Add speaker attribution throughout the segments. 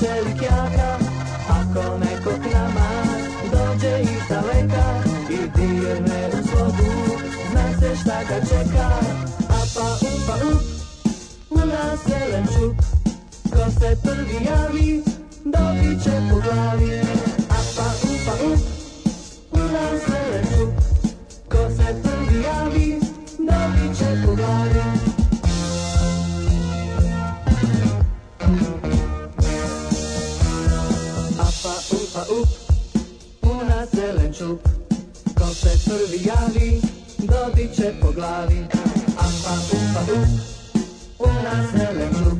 Speaker 1: čelikjaka Ako neko k nama dođe iz daleka I dirne u slobu, zna se šta ga čeka Apa, upa, up, ula, selen, čup Ko se prvi javi, dobit će po glavi pa upa, up, ula, selen, čup Ko se prvi javi, dobit će po glavi prvi javi, dobit će po glavi. Apa, upa, up, u nas zelen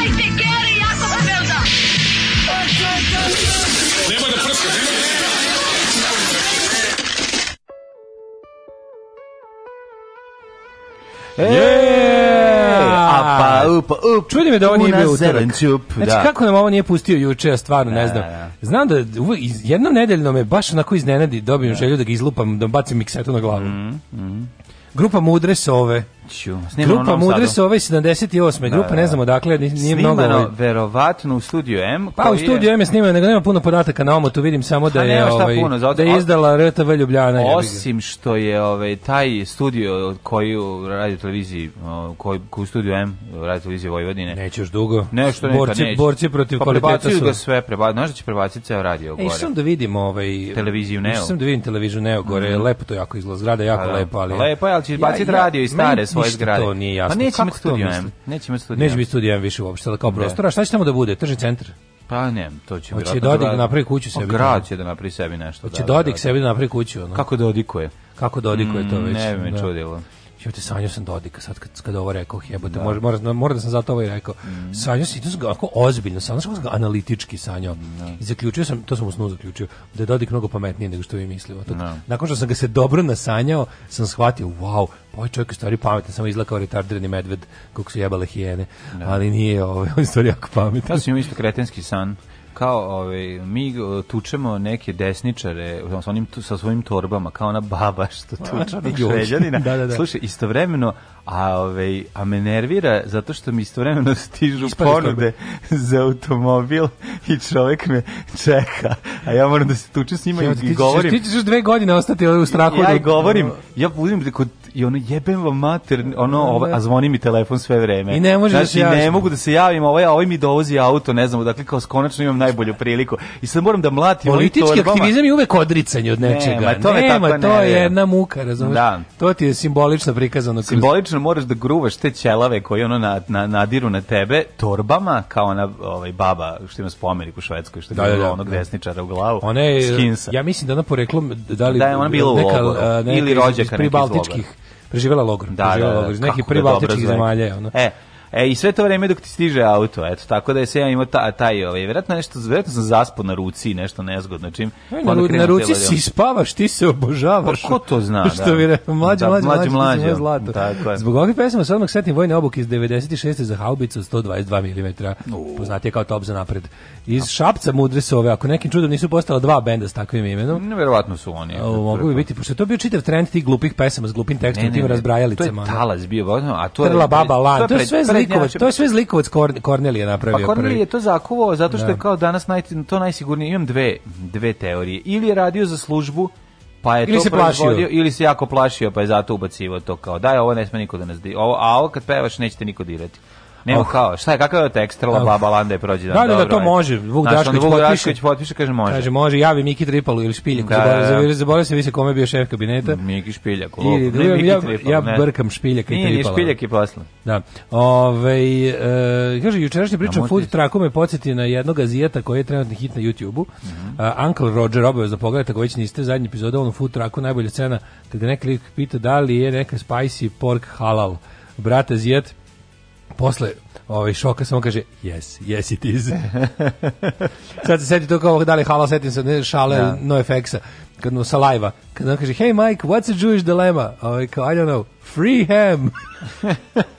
Speaker 1: 10. A pa, upa, up. Čudi me da ovo nije bio utorak. Da. Znači, kako nam ovo nije pustio juče, ja stvarno ne znam. Da, znam da, da. jednom nedeljno me baš onako iznenadi dobijem želju da ga izlupam, da bacim miksetu na glavu. Mm, mm. Grupa Mudre Sove. Grupa Mudre se ovaj 78. Grupa ne da. znamo, odakle,
Speaker 2: nije snimano, mnogo... Ovaj... verovatno u Studio M.
Speaker 1: Pa u Studio M je snimano, nego nema puno podataka na omotu, vidim samo pa da je, ovaj, puno, zato, da je izdala RTV Ljubljana.
Speaker 2: Osim što je ovaj, taj studio koji u radio televiziji, koji, koji u Studio M, u radio televiziji Vojvodine.
Speaker 1: Nećeš dugo. Nešto neka pa borci, neće. Borci protiv pa kvaliteta
Speaker 2: su. ga sve, prebacili, znaš da će prebaciti ceo radio e,
Speaker 1: gore. E, sam
Speaker 2: da
Speaker 1: vidim ovaj...
Speaker 2: Televiziju Neo.
Speaker 1: Sam da vidim televiziju Neo gore, mm -hmm. lepo to jako izgleda, zgrada jako pa da. lepo, ali... Lepo je, ali će izbaciti radio i
Speaker 2: stare svoje koje zgrade. to nije
Speaker 1: jasno. Pa neće imati studio M. Neće imati studio Neće biti studio M više uopšte, ali kao da. prostora. Ne. Šta će tamo da bude? Trži centar?
Speaker 2: Pa ne, to će
Speaker 1: Hoće Dodik da napravi kuću pa sebi.
Speaker 2: O, grad će da napravi sebi nešto. Hoće da,
Speaker 1: Dodik da, da, sebi da napravi kuću. Ono.
Speaker 2: Kako Dodikuje? Da
Speaker 1: Kako Dodikuje da mm, to već?
Speaker 2: Ne bi me čudilo
Speaker 1: jebote, sanjao sam Dodika, sad kad, kad ovo rekao, jebote, da. mora, mora, da sam zato ovo i rekao. Mm. Sanjao sam, to sam ako ozbiljno, sanjao sam ga analitički sanjao. Da. I zaključio sam, to sam u snu zaključio, da je Dodik mnogo pametniji nego što vi mislimo. Tuk, da. Nakon što sam ga se dobro nasanjao, sam shvatio, wow, ovaj čovjek je stvari pametan, samo izlakao retardirani medved, kako su jebale hijene, da. ali nije, ovaj, on je stvari jako pametan. Ja da
Speaker 2: sam imao isto kretenski san kao ovaj, mi uh, tučemo neke desničare sa, onim, sa svojim torbama, kao ona baba što tuče
Speaker 1: Željadina.
Speaker 2: da, da, da. Slušaj, istovremeno, a, ovaj, a me nervira zato što mi istovremeno stižu Ispali ponude za automobil i čovek me čeka, a ja moram da se tučem s njima ja, i, ti govorim.
Speaker 1: ti ćeš dve godine ostati ovaj, u strahu.
Speaker 2: Ja da, i govorim, ja budim da kod i ono jebem vam mater, ono, ovo, a zvoni mi telefon sve vreme. I ne može znači, da se ne mogu da se javim, ovaj, ovaj mi dovozi auto, ne znam, dakle, kao konačno imam najbolju priliku. I sad moram da mlatim.
Speaker 1: Politički aktivizam je uvek odricanje od nečega. Nema, to, Nema, tako, to ne, je jedna muka, razumeš? Da. To ti je simbolično prikazano.
Speaker 2: Simbolično moraš da gruvaš te ćelave koji ono na, na, nadiru na tebe torbama, kao ona ovaj, baba što ima spomenik u Švedskoj, što
Speaker 1: je da,
Speaker 2: bilo da, onog da. desničara u glavu.
Speaker 1: Ona je, Skinsa. ja mislim da ona poreklom, da li da je ona
Speaker 2: bila neka, u logu, neka,
Speaker 1: ili rođaka iz pribaltičkih preživela logor, da, preživela da, logor iz nekih da pribaltičkih zemalja, ono. E,
Speaker 2: E, i sve to vreme dok ti stiže auto, eto, tako da je se ja imao ta, taj, ovaj, vjerojatno nešto, vjerojatno sam zaspao na ruci, nešto nezgodno, čim... E,
Speaker 1: na, na ruci si spavaš, ti se obožavaš. Pa,
Speaker 2: ko to zna, što da. Što
Speaker 1: vi rekao, mlađe,
Speaker 2: da, mlađe, mlađe, mlađe,
Speaker 1: zlato. Tako je. Zbog ovih pesama se odmah setim vojne obuke iz 96. za haubicu 122 mm, uh. poznatije kao top za napred. Iz Šapca mudre su ove, ako nekim čudom nisu postala dva benda s takvim imenom.
Speaker 2: verovatno su oni.
Speaker 1: O, mogu bi biti, pošto to bio čitav trend tih glupih pesama s glupim tekstom, tim razbrajalicama.
Speaker 2: To je talas bio, pa,
Speaker 1: a to je... Trla baba lan, to je sve zlikovac, to je sve zlikovac Kornelije napravio.
Speaker 2: Pa Kornelije to zakuvao zato što da. je kao danas naj, to najsigurnije. Imam dve, dve teorije. Ili je radio za službu, pa je ili
Speaker 1: to se plašio
Speaker 2: ili se jako plašio pa je zato ubacivo to kao daj ovo ne sme niko da nas di ovo a ovo kad pevaš nećete niko dirati Nemo oh. kao, šta je, kakav
Speaker 1: je
Speaker 2: tekst, trla oh. baba landa je
Speaker 1: prođe dan. Da, da, da, to može.
Speaker 2: Vuk Dašković potpiše. Vuk potpiše,
Speaker 1: kaže može. Kaže može, javi Miki Tripalu ili Špiljaku. Da, da, da. se više kome bio šef kabineta. Miki Špiljak. I, ne, ne, Miki ja, ja ne. brkam Špiljaka
Speaker 2: i Tripala. Nije, nije Špiljak i poslan.
Speaker 1: Da. Ove, e, kaže, jučerašnja priča o food traku me podsjeti na jednog azijeta koji je trenutni hit na YouTube-u. Mm -hmm. uh, Uncle Roger, obavezno pogledajte, ako već niste, zadnji epizod on food traku, najbolja scena, kada neki lik pita da li je neka spicy pork halal. Brate, azijet, posle ovaj šoka samo kaže yes, yes it is. Sad se seti to kao da li hala setim se ne, šale da. no effects kad no sa live Kad on kaže hey Mike, what's a Jewish dilemma? Ovaj kao I don't know. Free ham.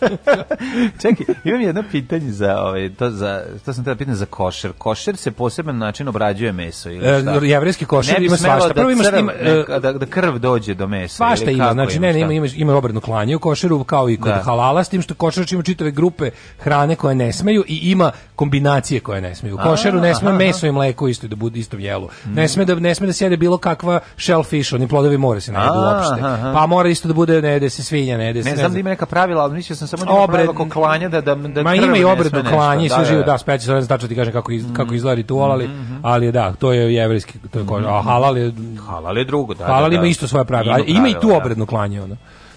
Speaker 2: Čekaj, imam jedno pitanje za ovaj to za to sam te pitanje za košer. Košer se poseban način obrađuje meso ili e, šta?
Speaker 1: Da e, jevrejski košer ima svašta. Prvo imaš ima
Speaker 2: da, da, krv dođe do mesa. Svašta
Speaker 1: ima, znači ne, ne, ima ima ima obredno klanje u košeru kao i kod da. halala s tim što košerač ima čitave grupe hrane koje ne smeju i ima kombinacije koje ne smeju. U košeru ne sme meso i mleko isto da bude isto jelu. Mm. Ne sme da ne sme da sjede bilo kakva shellfish, oni plodovi mora se ne jedu uopšte. Pa mora isto da bude ne da se
Speaker 2: svi svinja
Speaker 1: ne jede se. Ne,
Speaker 2: znam
Speaker 1: da
Speaker 2: ima neka pravila, ali mislio sam samo da obred,
Speaker 1: oko klanja
Speaker 2: da
Speaker 1: da da Ma ima i obred do
Speaker 2: klanja i
Speaker 1: sve živo da speći, da, da. sad tačno ti kažem kako iz, mhm. kako izgleda ritual, ali mhm. ali da, to je jevrejski, to je koža. Mhm. A halal je halal je drugo, da. Halal da, ima isto svoje pravila. Ima i tu obredno klanje ono.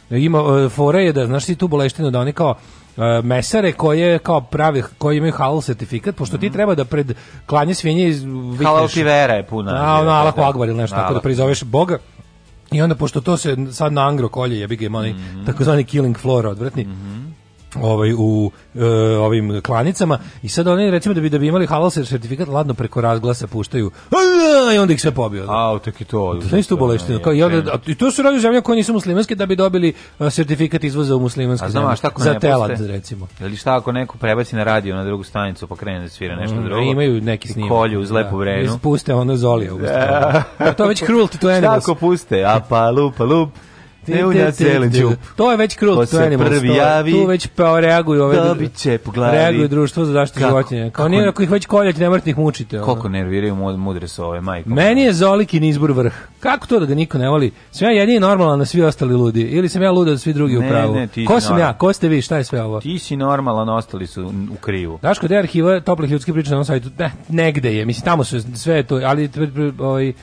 Speaker 1: Ima e, fore je da znaš ti tu boleštinu da oni kao Uh, mesare koje kao pravi koji imaju halal sertifikat pošto mm ti treba da pred klanje svinje iz
Speaker 2: halal
Speaker 1: pivera
Speaker 2: je
Speaker 1: puna. na, na, Allahu akbar ili nešto tako da prizoveš boga I onda, pošto to se sad na angro kolje, jebi ga, ima mm -hmm. takozvani killing floor odvratni, mm -hmm ovaj u e, ovim klanicama i sad oni recimo da bi da bi imali halal sertifikat ladno preko razglasa puštaju Aaah! i onda ih sve pobio.
Speaker 2: A tek
Speaker 1: i to. Da isto boleštino. Kao ja i to su radi zemlje koje nisu muslimanske da bi dobili a, sertifikat izvoza u muslimanske. A
Speaker 2: znam šta ako za telad recimo. Ili šta ako neko prebaci na radio na drugu stanicu pa krene da svira nešto mm, drugo.
Speaker 1: Imaju neki snimak.
Speaker 2: Kolju uz da, lepu vrenu.
Speaker 1: Ispuste ono zolije u to je već cruelty to animals. Šta
Speaker 2: ako puste? A pa lup, pa lup. Ne ulja celim džup.
Speaker 1: To je već krut, to je prvi javi. Tu već pa reaguju ove. Dobit će po glavi. Reaguju društvo za zaštitu životinja. Kao nije ako ih već koljete, ne morate ih mučiti.
Speaker 2: Koliko nerviraju mudre su ove majke.
Speaker 1: Meni je Zolikin izbor vrh. Kako to da ga niko ne voli? Sve ja jedini normalan, a svi ostali ludi. Ili sam ja luda a da svi drugi u pravu. Ko sam ja? Ko ste vi? Šta je sve ovo?
Speaker 2: Ti si normalan, ostali su u krivu.
Speaker 1: Daško, je arhiva toplih ljudskih priča na ovom sajtu. Ne, negde je. Mislim, tamo su sve to, ali ovaj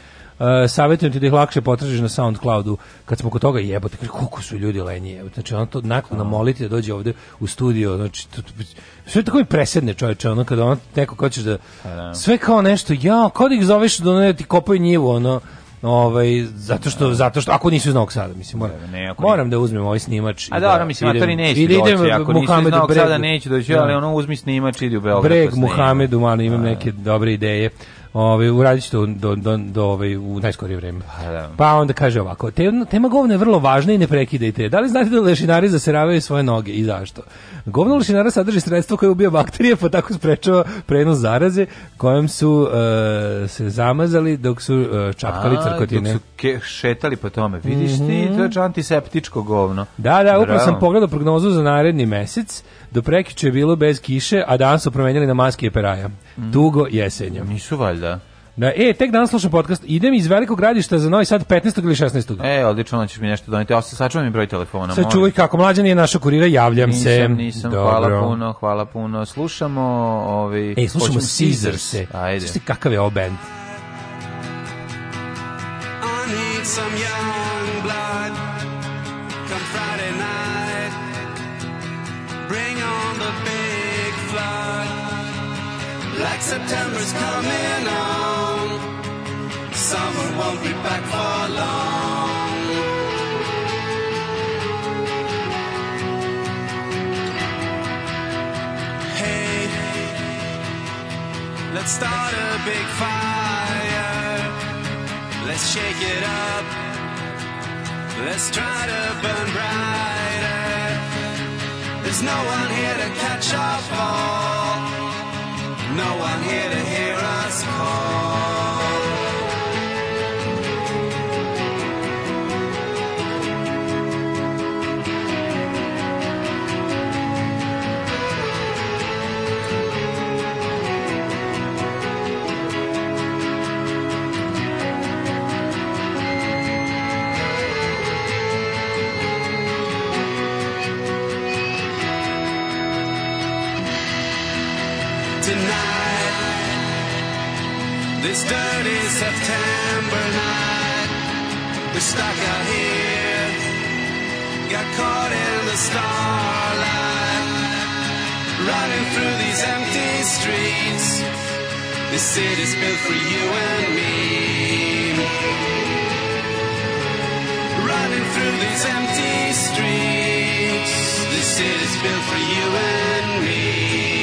Speaker 1: E, savjetujem ti da ih lakše potražiš na SoundCloudu. Kad smo kod toga jebote, koliko su ljudi lenji. Znači, on to nakon moliti da dođe ovde u studio. Znači, to, sve tako i presedne čoveče, ono kada ono neko hoćeš da-, pa da sve kao nešto, ja, kao da ih zoveš da ne da ti kopaju njivu, ono Ovaj zato što da. zato što ako nisi iz Novog Sada, mislim moram. Ne, ako moram da uzmem ovaj snimač. A
Speaker 2: da mislim idem, matori neće ili idem doći, ako
Speaker 1: nisi iz Novog Sada
Speaker 2: neće doći, ali ono uzmi snimač idi
Speaker 1: u
Speaker 2: Beograd.
Speaker 1: Breg Muhamedu, malo imam neke dobre ideje ovaj uradit ću do, do, do, ovaj, u najskorije vrijeme. Pa, da. pa onda kaže ovako, te, tema govna je vrlo važna i ne prekidajte. Da li znate da lešinari zaseravaju svoje noge i zašto? Govno lešinara sadrži sredstvo koje ubija bakterije, pa tako sprečava prenos zaraze kojom su uh, se zamazali dok su uh, čapkali A, crkotine.
Speaker 2: Dok su šetali po tome. Vidiš mm -hmm. ti, to je mhm. antiseptičko govno.
Speaker 1: Da, da, upravo sam pogledao prognozu za naredni mesec Do prekiče je bilo bez kiše, a danas su promenili na maske i peraja. Mm. Tugo jesenja. Nisu
Speaker 2: valjda. Da,
Speaker 1: e, tek danas slušam podcast. Idem iz Velikog gradišta za Novi Sad 15. ili 16.
Speaker 2: E, odlično, onda ćeš mi nešto doneti. Ja se sačuvam mi broj telefona.
Speaker 1: Sačuvaj molim. kako mlađan je naša kurira, javljam
Speaker 2: nisam,
Speaker 1: se.
Speaker 2: Nisam, nisam, hvala puno, hvala puno. Slušamo ovi...
Speaker 1: E, slušamo Caesarse. Ajde. Slušajte kakav je ovo band. I need some young like September's coming on. Summer won't be back for long. Hey, let's start a big fire. Let's shake it up. Let's try to burn brighter. There's no one here to catch our fall. No one here to hear us. This city's built for you and me. Running through these empty streets. This city's built for you and me.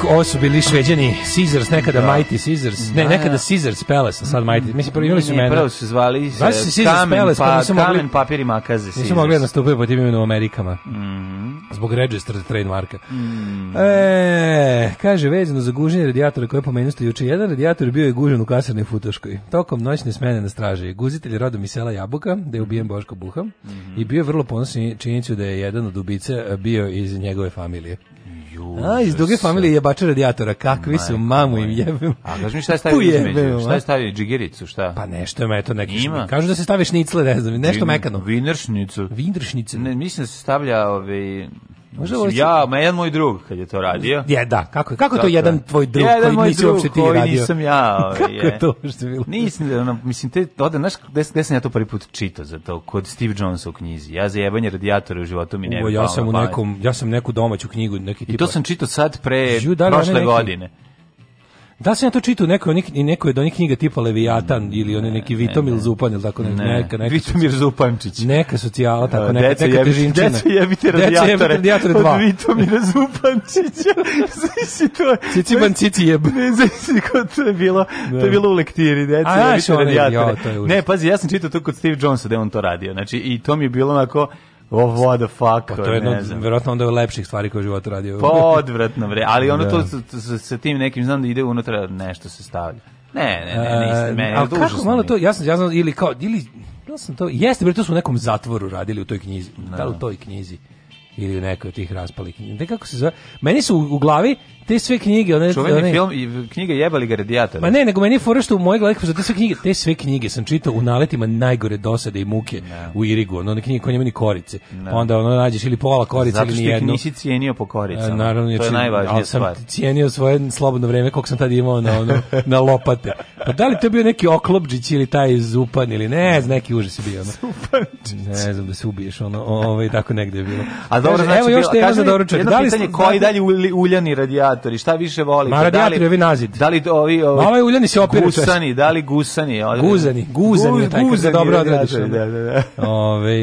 Speaker 1: Uh, ovo su bili šveđani Caesars, nekada da. Mighty Caesars. Ne, da, nekada da. Caesars Palace, sad Mighty. Mislim, prvo imali
Speaker 2: su
Speaker 1: mene.
Speaker 2: Prvo su zvali eh, da
Speaker 1: se
Speaker 2: Caesars
Speaker 1: Palace, pa, pa
Speaker 2: nisu
Speaker 1: mogli... Kamen,
Speaker 2: papir i makaze
Speaker 1: Caesars. Nisu mogli nastupiti pod tim imenom u Amerikama. Mm -hmm. Zbog registered trademarka. Mm -hmm. e, kaže, vezano za guženje radijatora koje pomenu ste juče, jedan radijator bio je gužen u kasarnoj Futoškoj. Tokom noćne smene na straži. Guzitelj rodom iz sela Jabuka, da je ubijen Boško Buha, mm -hmm. i bio je vrlo ponosan činjenicu da je jedan od ubice bio iz njegove familije. A, iz druge familije jebače radijatora, kakvi su, mamu im jebem.
Speaker 2: A kaži mi šta
Speaker 1: je
Speaker 2: stavio između, šta je stavio, džigiricu, šta?
Speaker 1: Pa nešto ima, eto neki Ima. Kažu da se stavi šnicle, ne znam, nešto mekano.
Speaker 2: Vineršnicu. Vineršnicu. Ne, mislim da se stavlja, ove, ovaj, Možda Mislim, ja, ma jedan moj drug kad je to radio. Je,
Speaker 1: da, kako, kako to jedan tvoj drug
Speaker 2: jedan koji moj nisi uopšte ti koji radio? nisam ja.
Speaker 1: Ovaj, kako
Speaker 2: je
Speaker 1: to
Speaker 2: što bilo? Nisam, da, ono, mislim, te, oda, znaš, gde, gde sam ja to prvi put čitao za to, kod Steve Jonesa u knjizi. Ja za jebanje radijatora
Speaker 1: u
Speaker 2: životu mi ne
Speaker 1: bi Ja sam u nekom, ja sam neku domaću knjigu, neki
Speaker 2: tipa. I to sam čitao sad pre Žiju, da prošle godine.
Speaker 1: Da se ja to čitao neko onih i neko je do onih knjiga tipa Leviatan mm, ne, ili oni neki Vitomil
Speaker 2: ne, Zupan ili tako ne, neka neka Vitomir Zupančić.
Speaker 1: Neka socijala tako uh, neka neka težinčina. Deca
Speaker 2: jebite radijatore. Deca jebite Od Vitomir Zupančić. Sisi to.
Speaker 1: Cici ban cici jeb. Ne znači
Speaker 2: kako to je bilo. To je da. bilo u lektiri deca jebite radijatore. Ne, pazi, ja sam čitao to kod Steve Jonesa da on to radio. Znači i to mi je bilo onako Oh, what the fuck. Pa,
Speaker 1: to je jedno, verovatno onda je lepših stvari koje život radio.
Speaker 2: Pa, odvratno, vre. Ali ono da. to sa tim nekim, znam da ide unutra nešto se stavlja. Ne, ne,
Speaker 1: ne, e, niste, meni, ali kako malo to, ja sam, ja znam, ili kao, ili, ja sam to, jeste, bre, to su u nekom zatvoru radili u toj knjizi, da, da. li u toj knjizi ili u nekoj od tih raspalih knjiga. kako se zove? Meni su u, u glavi te sve knjige, one Čuveni
Speaker 2: one... film i knjige jebali ga radijator. Ma
Speaker 1: ne, nego meni je fora što u moje glavi za te sve knjige, te sve knjige sam čitao u naletima najgore dosade i muke ne. Da. u Irigu, ono one knjige koje nema ni korice. Ne. Da. Pa onda ono nađeš ili pola korice ili ni jednu. Zato
Speaker 2: što ih
Speaker 1: nisi
Speaker 2: cijenio po koricama. E, naravno, to je čin, znači, najvažnija ali stvar.
Speaker 1: sam cijenio svoje slobodno vreme koliko sam tad imao na ono, na lopate. Pa da li to bio neki oklopdžić ili taj zupan ili ne, ne. neki užas je bio. Ono.
Speaker 2: ne znam
Speaker 1: da se ubiješ, ono, ovaj tako negde je bilo.
Speaker 2: A dobro, znači, evo još
Speaker 1: tema
Speaker 2: za doručak. Da li pitanje, ste, koji da dalje uljani radijatori, šta više volite?
Speaker 1: Ma da
Speaker 2: radijatori,
Speaker 1: ovi nazid. Da li ovi, ovi, ovaj uljani se opire.
Speaker 2: Gusani, da li gusani?
Speaker 1: Ovi,
Speaker 2: guzani,
Speaker 1: guzani, guz, taj guzani dobro odradiš. Da, da, da. Ove,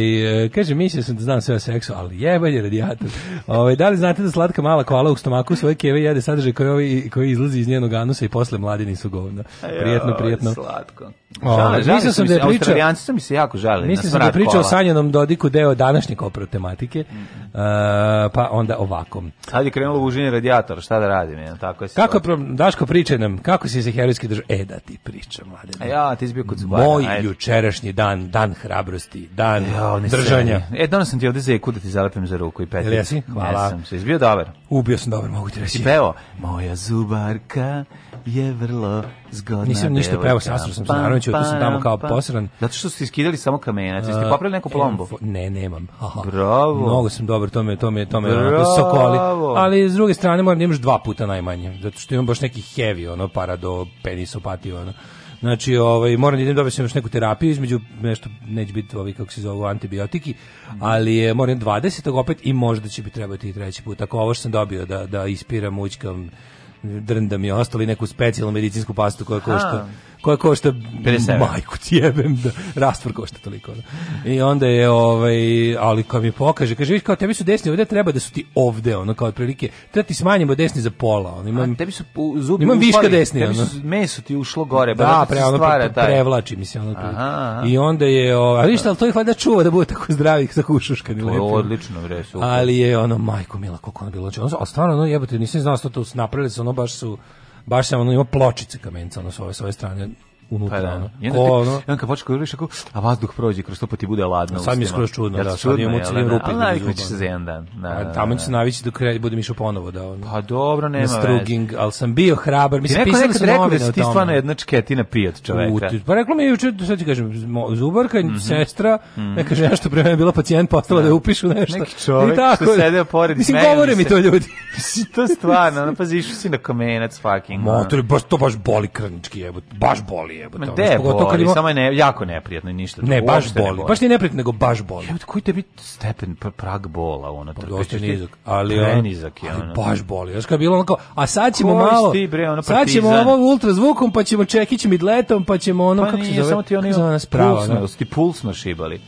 Speaker 1: e, kaže, mislio se da znam sve o seksu, ali jebanje radijator. Ove, da li znate da slatka mala koala u stomaku svoje keve jede sadržaj koji, koji izlazi iz njenog anusa i posle mladi nisu govna. Prijetno, prijetno. Slatko.
Speaker 2: Žale, ovaj, žale mislio sam da je pričao, su mi se jako žalili.
Speaker 1: Mislio sam da je pričao sanjenom Dodiku deo današnje kopro tematike, mm. uh, pa onda ovakom.
Speaker 2: Sad je krenulo uženje radijatora, šta da radim? Ja, tako je
Speaker 1: kako, pro, Daško, pričaj nam, kako si se herojski držao? E, da ti pričam, mlade. A
Speaker 2: ja, ti si bio kod zubara.
Speaker 1: Moj ajde. jučerašnji dan, dan hrabrosti, dan ja, držanja. Sreni.
Speaker 2: E, danas sam ti ovdje za da ti zalepim za ruku i peti. Jel jesi?
Speaker 1: Hvala. Ja
Speaker 2: sam se izbio dobar.
Speaker 1: Ubio sam dobar, mogu ti reći.
Speaker 2: I peo? Moja zubarka je vrlo zgodna. Nisam
Speaker 1: ništa devojka. pravo sastro sam se naravno tu sam tamo kao posran.
Speaker 2: Zato što ste iskidali samo kamenac, jeste popravili neku e, plombu.
Speaker 1: ne, nemam.
Speaker 2: Aha. Bravo.
Speaker 1: Mnogo sam dobar tome, tome, tome onako sokoli. Ali s druge strane moram da imaš dva puta najmanje, zato što imam baš neki heavy ono para do penisopatiju ono. Znači, ovaj moram da idem dobijem da još neku terapiju između nešto neće biti ovi kako se zovu antibiotiki, ali je moram 20. opet i možda će bi trebati i treći put. Ako ovo što sam dobio da da ispiram, ućkam drnda mi ostali neku specijalnu medicinsku pastu koja košta
Speaker 2: koja košta
Speaker 1: 57. majku ti jebem da rastvor košta toliko. Da. I onda je ovaj ali kad mi pokaže, kaže vidi kao tebi su desni ovde treba da su ti ovde, ono kao otprilike. Treba ti smanjimo desni za pola, ono
Speaker 2: imam. A tebi su zubi
Speaker 1: imam viška desni,
Speaker 2: tebi Su meso ti ušlo gore, da, pre, ono, stvara,
Speaker 1: pre, prevlači mi se ono. tu. aha. I onda je, ovaj, a vidiš al to ih valjda čuva da bude tako zdravih sa hušuškani
Speaker 2: lepo. Odlično, bre,
Speaker 1: super. Ali je ono majko mila kako ono bilo. Ono, stvarno, ono, jebote, nisam znao što to napravili, ono baš su baš se ono ima pločice kamenca ono, s ove, s ove strane unutra.
Speaker 2: Pa da, ono. I onda, Ko, ono, onda kad počeš ako, a vazduh prođe kroz to pa ti bude ladno.
Speaker 1: Sad je skroz čudno, ja,
Speaker 2: da,
Speaker 1: sad imamo cijelim da? rupe. Ali
Speaker 2: naviknut
Speaker 1: ćeš se za
Speaker 2: jedan dan.
Speaker 1: Da, da, pa da, da. Tamo ću
Speaker 2: se
Speaker 1: navići da do kraja budem išao ponovo. Da, ono.
Speaker 2: Pa dobro, nema veze. Struging,
Speaker 1: ali sam bio hrabar. Mislim, ti neko nekad rekao da si ti stvarno jedna čketina
Speaker 2: prijat čoveka.
Speaker 1: Pa reklo mi je juče, sad ti kažem, zubarka, mhm. sestra, mhm. neka žena što pre mene bila pacijent, postala da upišu nešto. Neki
Speaker 2: čovek što sedeo
Speaker 1: pored Mislim,
Speaker 2: govore mi
Speaker 1: to ljudi.
Speaker 2: to stvarno, ono, pazi, išao si na kamenac fucking. Motor, baš, to baš boli krnički, jebot, baš boli jebote.
Speaker 1: Ono,
Speaker 2: De, pogotovo kad ima... samo je ne, jako neprijatno i ništa.
Speaker 1: Ne, baš boli. Ne Baš nije neprijatno, nego baš boli. Jebote,
Speaker 2: koji tebi stepen prag bola, ono,
Speaker 1: pa, dosta nizak.
Speaker 2: Ali, prenizak je, ono.
Speaker 1: baš boli. Još bilo onako, a sad ćemo koji malo,
Speaker 2: ti, bre, ono, sad
Speaker 1: ćemo
Speaker 2: ovo
Speaker 1: ultrazvukom, pa ćemo čekić midletom, pa ćemo ono, pa kako nije, se zove, samo
Speaker 2: ti
Speaker 1: ono, kako se zove,
Speaker 2: prava, pulsno, ti pulsno šibali.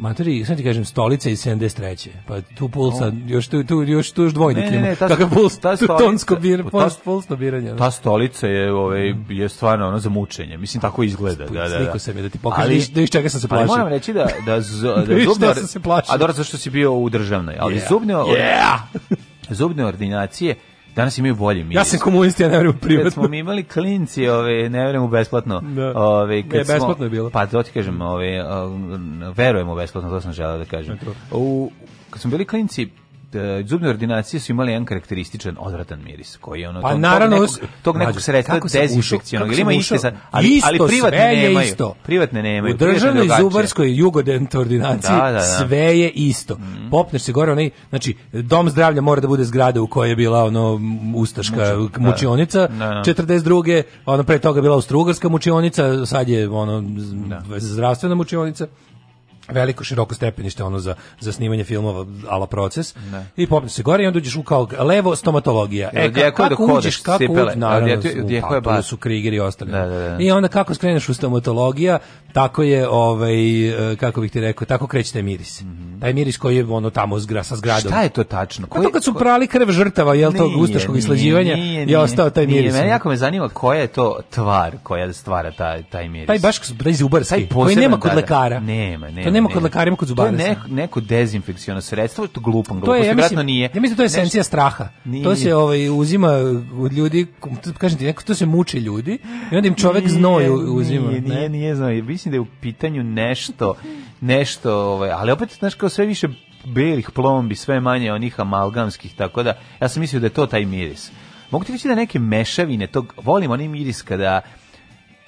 Speaker 1: Matori, sad ti kažem, stolica iz 73. Pa tu pulsa, oh. još tu, tu, još tu još dvojnik ne, ne, ne, ta, Kakav puls, ta stolica, tu tonsko bir, ta, pulsno biranje.
Speaker 2: Da. Ta stolica je, ovaj, je stvarno ono za mučenje. Mislim, tako izgleda. Da, da,
Speaker 1: da. Sliko sam je da ti pokažem, ali, da iz čega sam se plašio. Ali moram
Speaker 2: reći da, da, z, da, da
Speaker 1: zubnar, se plašio.
Speaker 2: A dobro, zašto si bio u državnoj. Ali yeah. zubne, yeah. zubne ordinacije Danas imaju bolje mi.
Speaker 1: Ja sam komunist, ja ne verujem u privatno.
Speaker 2: Kad smo mi imali klinci, ove, ne verujem u besplatno. Da. Ove, kad ne,
Speaker 1: besplatno
Speaker 2: smo,
Speaker 1: je bilo.
Speaker 2: Pa to ti kažem, ove, verujemo besplatno, to sam želeo da kažem. U, kad smo bili klinci, E, zubne ordinacije su imale jedan karakterističan odvratan miris koji je ono
Speaker 1: pa, tog, naravno, tog nekog,
Speaker 2: tog nekog sredstva dezinfekcionog ili ima iste sa ali, ali privatne nemaju
Speaker 1: isto. privatne nemaju u državnoj zubarskoj jugodent ordinaciji da, da, da. sve je isto mm. popneš se gore onaj znači dom zdravlja mora da bude zgrada u kojoj je bila ono ustaška Muči, da. mučionica da, 42 da. ono pre toga bila austrougarska mučionica sad je ono da. zdravstvena mučionica veliko široko stepenište ono za za snimanje filmova ala proces ne. i popne se gore i onda uđeš u kao levo stomatologija e
Speaker 2: ka, kako, kako uđeš kako uđeš naravno
Speaker 1: pa, tu su krigeri i ostali i onda kako skreneš u stomatologija tako je ovaj e, kako bih ti rekao tako krećete miris mm -hmm. taj miris koji je ono tamo zgra, sa zgradom
Speaker 2: šta je to tačno koji,
Speaker 1: pa to kad su prali krv žrtava jel to gustaškog islađivanja je ostao taj miris
Speaker 2: mene jako me zanima koja je to tvar koja stvara taj taj miris taj
Speaker 1: baš taj zubarski koji nema kod da, da. lekara nema nema nema kod lekarima kod zubara. To je neko,
Speaker 2: neko dezinfekciono sredstvo, to glupan, glupo, ja mislim, nije.
Speaker 1: Ja
Speaker 2: mislim
Speaker 1: to je esencija straha. Nije. To se ovaj uzima od ljudi, kažem ti, neko to se muči ljudi i onda im čovjek znoj uzima,
Speaker 2: nije, nije, nije znam, Mislim da je u pitanju nešto, nešto, ovaj, ali opet znaš kao sve više belih plombi, sve manje onih amalgamskih, tako da ja sam mislio da je to taj miris. Mogu ti reći da neke mešavine tog, volim onaj miris kada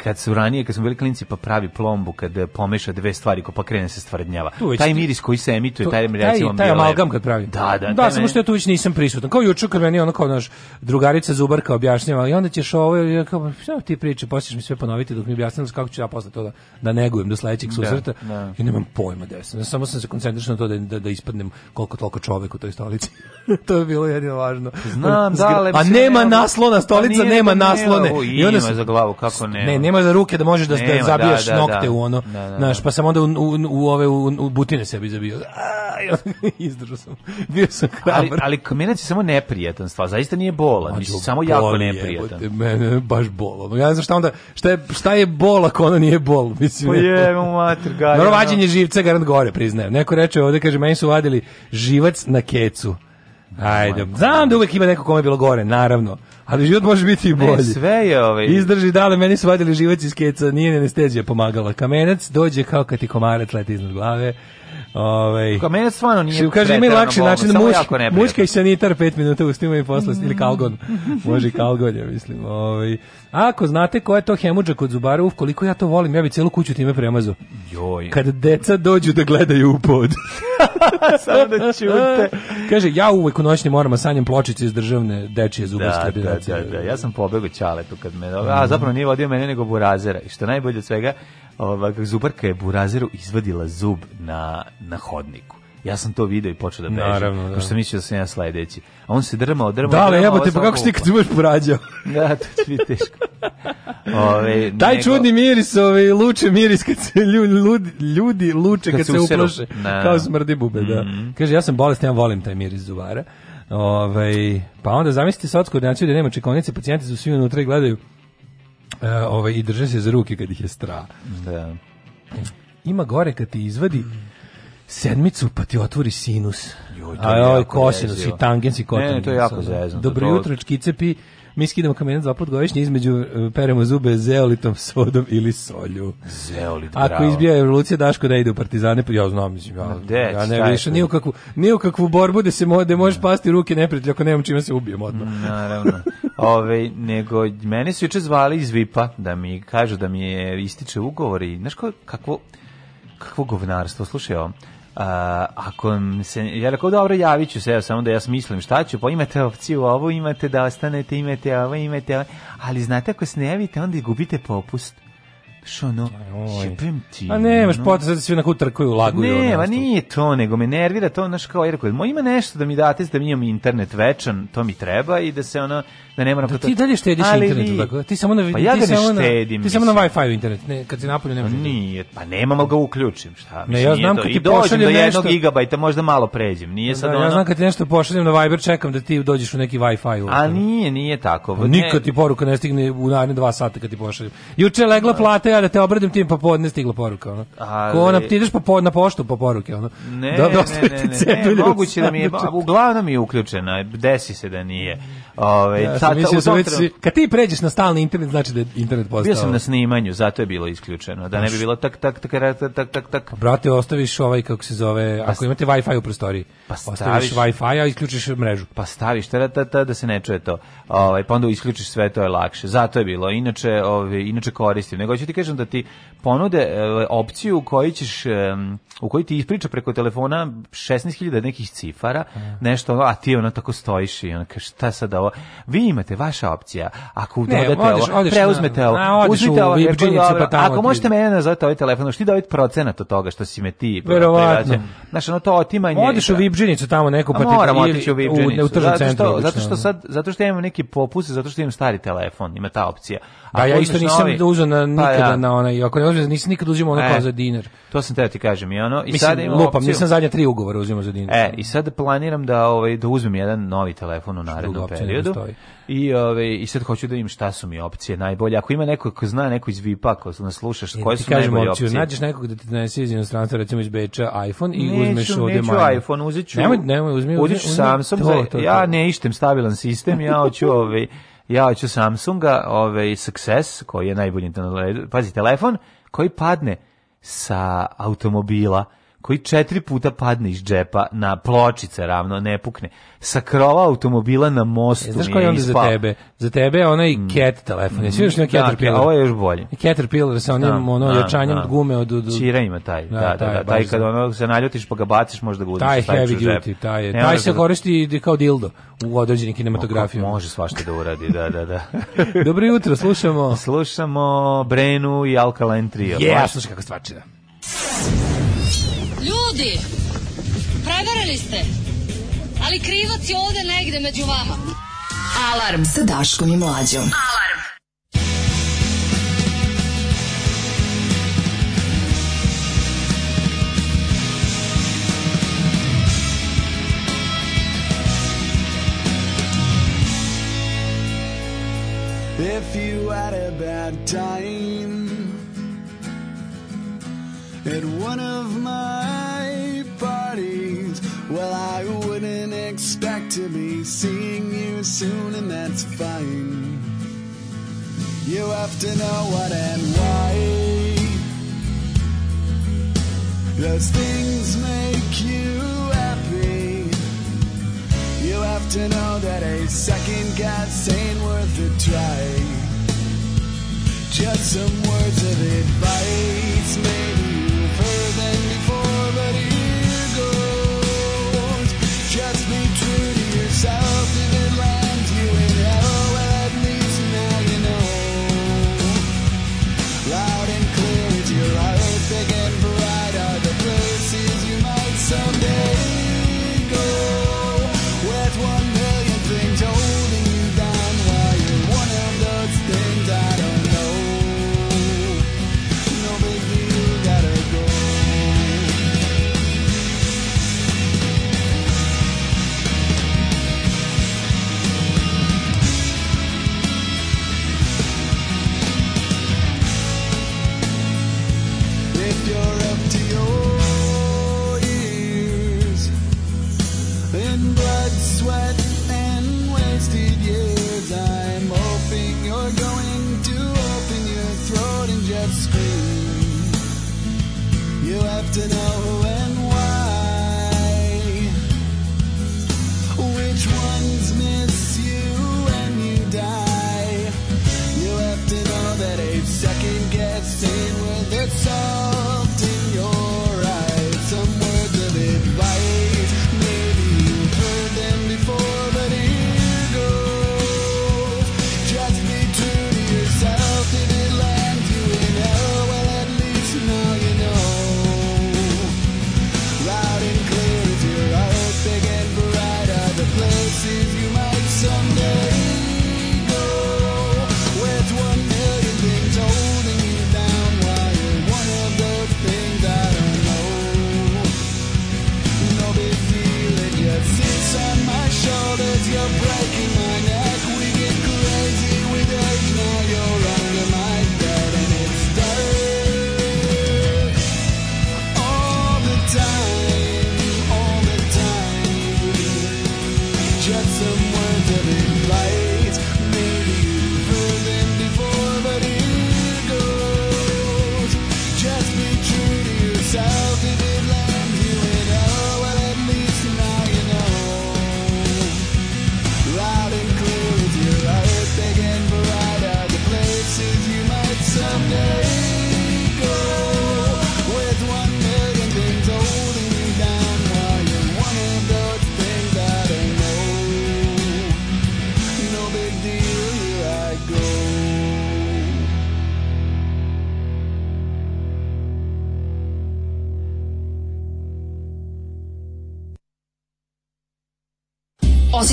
Speaker 2: kad su ranije, kad su bili klinci pa pravi plombu, kad pomeša dve stvari, ko pa krene se stvrdnjava. Taj miris koji se emituje, taj,
Speaker 1: taj, taj amalgam kad pravi.
Speaker 2: Da, da. Da,
Speaker 1: samo što ja tu već nisam prisutan. Kao juče kad meni ono kao naš drugarica Zubarka objašnjava, i onda ćeš ovo, i kao, šta ti priče, posle mi sve ponoviti dok mi objasniš kako ću ja posle to da, da negujem do sledećeg da, susreta. Da, da. Ja nemam pojma da sam. samo sam se koncentrišao na to da, da, da ispadnem koliko toliko čovek u toj stolici. to je bilo jedino važno.
Speaker 2: Znam, da, a
Speaker 1: nema naslona, pa stolica nema
Speaker 2: naslone. I onda za glavu
Speaker 1: kako ne. Ne, nema da ruke da možeš da, da nema, da zabijaš da da. da, da, nokte u ono, znaš, pa sam onda u, u, u ove u, u butine sebi zabio. Izdržao sam. Bio
Speaker 2: sam hrabar. Ali, ali kamenac je samo neprijatan stvar, zaista nije
Speaker 1: bolan,
Speaker 2: mislim, samo jako neprijatan.
Speaker 1: mene baš bolo. Ja ne znam šta onda, šta je, šta je bol ako ono nije bol,
Speaker 2: mislim.
Speaker 1: Pa mu mater, ga. vađenje živca garant gore, priznajem. Neko reče ovde, kaže, meni su vadili živac na kecu. Ajde, znam da uvek ima neko kome je bilo gore, naravno. Ali život može biti i bolji. Ne,
Speaker 2: sve je ovaj.
Speaker 1: Izdrži dale, meni su vadili živac iz keca, nije ni anestezija pomagala. Kamenac dođe kao kad ti komarac leti iznad glave.
Speaker 2: Ovaj. Ka mene stvarno nije. Što kaže ima lakši bolno, način muški.
Speaker 1: Muška i sanitar 5 minuta ustima i posle mhm. ili kalgon. Može i kalgon, ja mislim. Ovaj. Ako znate ko je to hemudža kod zubara, uf, koliko ja to volim, ja bi celu kuću time premazo.
Speaker 2: Joj.
Speaker 1: Kad deca dođu da gledaju u pod.
Speaker 2: Samo da čute.
Speaker 1: Kaže, ja uvek u noćnim morama sanjem pločice iz državne dečije zubarske
Speaker 2: da, da, da, da, ja sam pobegao tu kad me... A mhm. zapravo nije vodio mene nego burazera. I što najbolje od svega, ova, zubarka je burazeru izvadila zub na, na hodniku. Ja sam to video i počeo da bežim. Naravno, da. Pošto sam mislio da sam ja sledeći. A on se drmao, drmao.
Speaker 1: Da, ali jebote, pa kako si ti kad budeš porađao?
Speaker 2: da, to će biti teško.
Speaker 1: Ove, Taj nego... čudni miris, ove, ovaj, luče miris kad se ljudi, ljudi luče kad, kad se, se uploše. Kao smrdi bube, mm -hmm. da. Mhm. Kaže, ja sam bolestan, ja volim taj miris zubara. Ove, ovaj, pa onda zamislite sad koordinaciju da nema čekonice, pacijenti su svi unutra i gledaju uh, ovaj, i drže se za ruke kad ih je stra. Da. Ima gore kad ti izvadi sedmicu pa ti otvori sinus. Joj, to je A, i tangens i kotan. Ne, ne,
Speaker 2: to je jako zezno.
Speaker 1: Dobro jutro, čkicepi. Mi skidamo kamenac dva put između e, peremo zube zeolitom, sodom ili solju.
Speaker 2: Zeolit, bravo.
Speaker 1: Ako izbija evolucija Daško da ide u Partizane, pa ja znam, mislim, ja, Dec, ja
Speaker 2: ne
Speaker 1: više ni u kakvu ni u kakvu borbu da se može da možeš da. pasti ruke neprijatelju ako nemam čime se ubijem odmah.
Speaker 2: Naravno. Ove, nego mene su juče zvali iz VIP-a da mi kažu da mi je ističe ugovor i znaš kakvo, kakvo govnarstvo, slušaj ovo. A, ako se, ja rekao, dobro, javit ću se, ja, samo da ja smislim šta ću, pa imate opciju ovo, imate da ostanete, imate ovo, imate ovo, ali znate, ako se ne javite, onda gubite popust. Što ono, jebem ti.
Speaker 1: A ne, imaš no. potrebe da svi onako trkuju, laguju.
Speaker 2: Ne, ma nije to, nego me nervira to, znaš kao, jer rekao, ima nešto da mi date, da mi imam internet večan, to mi treba i da se ono, da ne moram da,
Speaker 1: ti dalje štediš ali internetu vi... tako da? ti samo
Speaker 2: na pa ja ti da
Speaker 1: samo
Speaker 2: na štedim,
Speaker 1: ti samo na Wi-Fi internet ne kad si napolju nema pa
Speaker 2: nije pa nemam al ga uključim šta
Speaker 1: ne ja znam kad ti pošaljem do jednog
Speaker 2: gigabajta možda malo pređem nije da, sad ono
Speaker 1: ja znam kad ti nešto pošaljem na Viber čekam da ti dođeš u neki Wi-Fi a
Speaker 2: nije nije tako
Speaker 1: pa nikad ti poruka ne stigne u naredne dva sata kad ti pošaljem juče legla plata ja da te obradim tim pa popodne stigla poruka ono ko ona ti ideš na poštu po poruke ono
Speaker 2: ne ne ne moguće da mi je uglavnom je uključena desi se
Speaker 1: da
Speaker 2: nije
Speaker 1: Ovaj ja, ta, ta, ta, već, kad ti pređeš na stalni internet, znači da je internet postao. Bio
Speaker 2: sam na snimanju, zato je bilo isključeno, da ne bi bilo tak, tak, tak, tak, tak, tak.
Speaker 1: Brate, ostaviš ovaj, kako se zove, pa ako imate Wi-Fi u prostoriji, pa staviš, Wi-Fi, a isključiš mrežu.
Speaker 2: Pa staviš, tada, tada, da se ne čuje to. Ovaj pa onda isključiš sve, to je lakše. Zato je bilo, inače, ovaj inače koristim. Nego hoću ti kažem da ti ponude eh, opciju u ćeš, u kojoj ti ispriča preko telefona 16.000 nekih cifara, nešto, a ti ona tako stojiš i ona kaže šta sada da ovo. Vi imate vaša opcija. Ako ne, dodate odeš, ovo, preuzmete na, ovo,
Speaker 1: na, uzmite ovo, pa
Speaker 2: tamo Ako možete mene nazvati ovaj telefon, što ti dobiti ovaj procenat od toga što si me ti.
Speaker 1: Verovatno.
Speaker 2: Znaš, ono to otimanje.
Speaker 1: Odeš u Vibđinicu tamo neku pa Moram
Speaker 2: otići u Vibđinicu. U, u zato, što, zato što da. sad, zato što ja imam neki popust, zato što imam stari telefon, ima ta opcija. A
Speaker 1: da, ja isto nisam novi, da uzao na, pa nikada pa ja. na onaj, ako ne uzmem, nisam nikada uzimao ono e, za dinar.
Speaker 2: To sam teo ti kažem i ono. I
Speaker 1: sad imam lupam, opciju. nisam zadnja tri ugovora uzimao za dinar.
Speaker 2: E, i sad planiram da, ovaj, da uzmem jedan novi telefon u narednom periodu periodu. I ove i sad hoću da vidim šta su mi opcije najbolje. Ako ima neko ko zna neko iz VIP-a, ako nas slušaš, koje su najbolje opcije? Nađeš
Speaker 1: nekog
Speaker 2: da
Speaker 1: ti donese iz inostranstva, recimo iz Beča, iPhone i neću, uzmeš ovde Neću
Speaker 2: iPhone, uziću. ću. Nemoj, nemoj, uzmi, uzmi, Samsung. To, to, ja ne ištem stabilan sistem, ja hoću ove ja hoću Samsunga, ovaj Success koji je najbolji pazi telefon koji padne sa automobila koji četiri puta padne iz džepa na pločice ravno, ne pukne. Sa krova automobila na mostu e, znaš koji je onda
Speaker 1: ispao. za tebe? Za tebe
Speaker 2: je
Speaker 1: onaj mm. cat telefon. Jesi još na Caterpillar? Da,
Speaker 2: ovo je još bolje.
Speaker 1: Caterpillar sa onim da, ono, da, da. gume od... od... Čira
Speaker 2: ima taj. Da, da, da, taj, da,
Speaker 1: taj
Speaker 2: kad ono se naljutiš pa ga baciš možda ga
Speaker 1: Taj, pa Taj heavy duty, taj je. Taj se da- koristi kao dildo u određenim kinematografijama.
Speaker 2: Može svašta da uradi, da, da, da.
Speaker 1: Dobro jutro, slušamo. Slušamo
Speaker 2: Brenu i Alkaline Trio.
Speaker 1: Yeah, slušaj kako stvarčina. Ljudi, prevarili ste, ali krivac je ovde negde među vama. Alarm sa Daškom i Mlađom. Alarm. If you had a bad time at one of my to be seeing you soon, and that's fine. You have to know what and why. Those things make you happy. You have to know that a second guess ain't worth a try. Just some words of advice, maybe.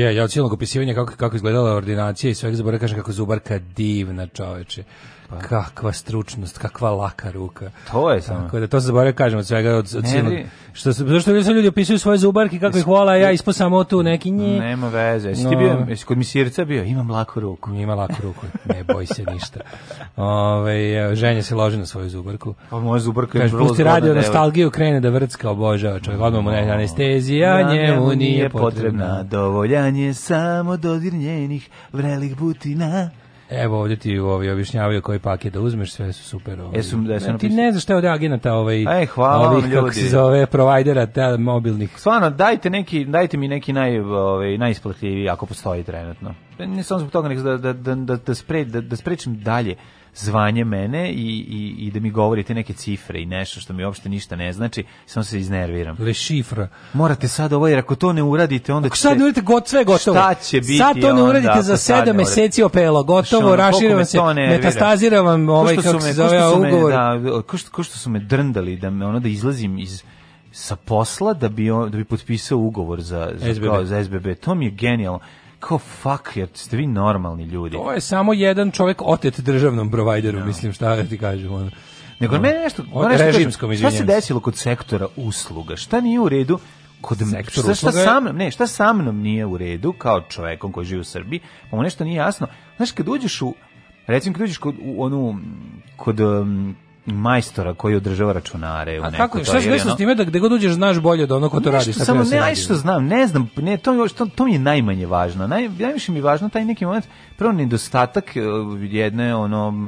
Speaker 1: je, ja od silnog opisivanja kako, kako izgledala ordinacija i svega zaboravim kažem kako zubarka divna čoveče. Pa. Kakva stručnost, kakva laka ruka.
Speaker 2: To je samo. Tako
Speaker 1: da to se zaboravio kažemo od svega od, od ne, Što se zato što ljudi opisuju svoje zubarke kako ih hvala, ja ispod samo tu neki
Speaker 2: nji. Nema veze. Jesi no. ti bio, jesi kod misirca bio? Imam laku ruku.
Speaker 1: Ima laku ruku. ne boj se ništa. Ove, ženja se loži na svoju zubarku.
Speaker 2: Pa moja zubarka
Speaker 1: je vrlo pusti radio nostalgiju, krene da vrcka obožava. Čovjek odmah mu ne anestezija, da, njemu nije potrebna. potrebna. Dovoljan samo dodir njenih vrelih butina evo ovdje ti ovi objašnjavaju koji paket da uzmeš, sve su super. Ovaj.
Speaker 2: Jesu, da
Speaker 1: ti ne znaš šta je od agenata ovaj, Ej, hvala ovih, vam, kako se zove, provajdera te, mobilnih.
Speaker 2: Stvarno, dajte, neki, dajte mi neki naj, ovaj, najisplatljiviji ako postoji trenutno. Ne samo zbog toga, nek da, da, da, da, da, spre, da, da sprečim dalje zvanje mene i, i, i da mi govorite neke cifre i nešto što mi uopšte ništa ne znači, samo se iznerviram.
Speaker 1: Le šifra.
Speaker 2: Morate sad ovo, jer ako to ne uradite, onda
Speaker 1: ako ćete... sad
Speaker 2: ne uradite,
Speaker 1: got, sve gotovo.
Speaker 2: Šta će biti
Speaker 1: Sad to ne uradite onda, za sedam meseci opelo, gotovo, rašira vam se, metastazira vam ovaj, kako se zove,
Speaker 2: ugovor. Da, ko što, ko što su me drndali, da, me, ono, da izlazim iz sa posla da bi on, da bi potpisao ugovor za za SBB. Kao, za SBB. To mi je genijalno. Ko fuck, jer ste vi normalni ljudi.
Speaker 1: To je samo jedan čovjek otet državnom provideru, no. mislim, šta da ti kažem, ono.
Speaker 2: Nego no. mene nešto, o, nešto režimskom, šta se desilo kod sektora usluga? Šta nije u redu? kod sektor šta, šta sa mnom, ne, šta sa mnom nije u redu kao čovjekom koji živi u Srbiji, pa mu nešto nije jasno. Znaš, kad uđeš u, recimo kad uđeš kod, u onu, kod um, majstora koji održava računare u
Speaker 1: A kako, šta se desilo s time da gde god uđeš znaš bolje od onog ko to radi?
Speaker 2: Samo ne, što znam, ne znam, ne, to, to, to mi je najmanje važno. Naj, najviše mi je važno taj neki moment, prvo nedostatak e, jedne ono,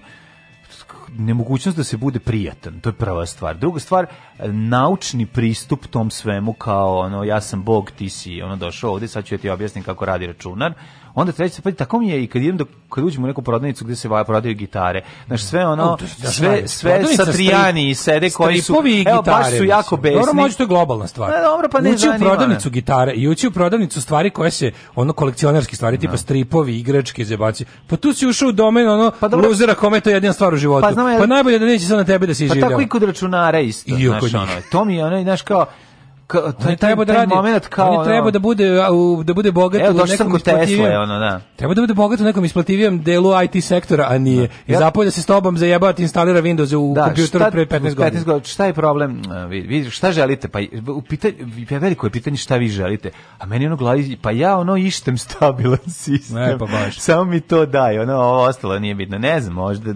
Speaker 2: nemogućnost da se bude prijatan, to je prva stvar. Druga stvar, naučni pristup tom svemu kao ono, ja sam bog, ti si ono, došao ovdje, sad ću ja ti objasniti kako radi računar Onda treći, pa tako mi je i kad idem do da, kad uđem u neku prodavnicu gde se vaja prodaju gitare. Znači sve ono da, sve sve, sve satrijani i sede
Speaker 1: koji su i evo,
Speaker 2: baš su jako besni.
Speaker 1: Dobro,
Speaker 2: možda
Speaker 1: to je globalna stvar.
Speaker 2: Ne, dobro, pa
Speaker 1: ne ući u prodavnicu gitare i ući u prodavnicu stvari koje se ono kolekcionarski stvari tipa da. stripovi, igračke, zebaci. Pa tu si ušao u domen ono pa dobro, luzera kome je jedina stvar u životu. Pa, znam, pa najbolje da neće sad na tebe da se
Speaker 2: izživljava. Pa tako i kod računara isto. I znači, ono, to mi je ono, znaš kao,
Speaker 1: ka, taj, taj, taj, da taj moment kao... On je da bude, da bude bogat
Speaker 2: Evo, u nekom isplativijem... ono, da.
Speaker 1: Treba da bude bogat u nekom isplativijem delu IT sektora, a nije. Da. I ja. zapolja se s tobom zajebava, instalira Windows u da, kompjuteru pre 15 godina. 15
Speaker 2: godina. Šta je problem? vidi šta želite? Pa, u pitanju, veliko je pitanje šta vi želite. A meni ono glavi, pa ja ono ištem stabilan sistem. Ne, pa baš. Samo mi to daj, ono, ovo ostalo nije bitno. Ne znam, možda,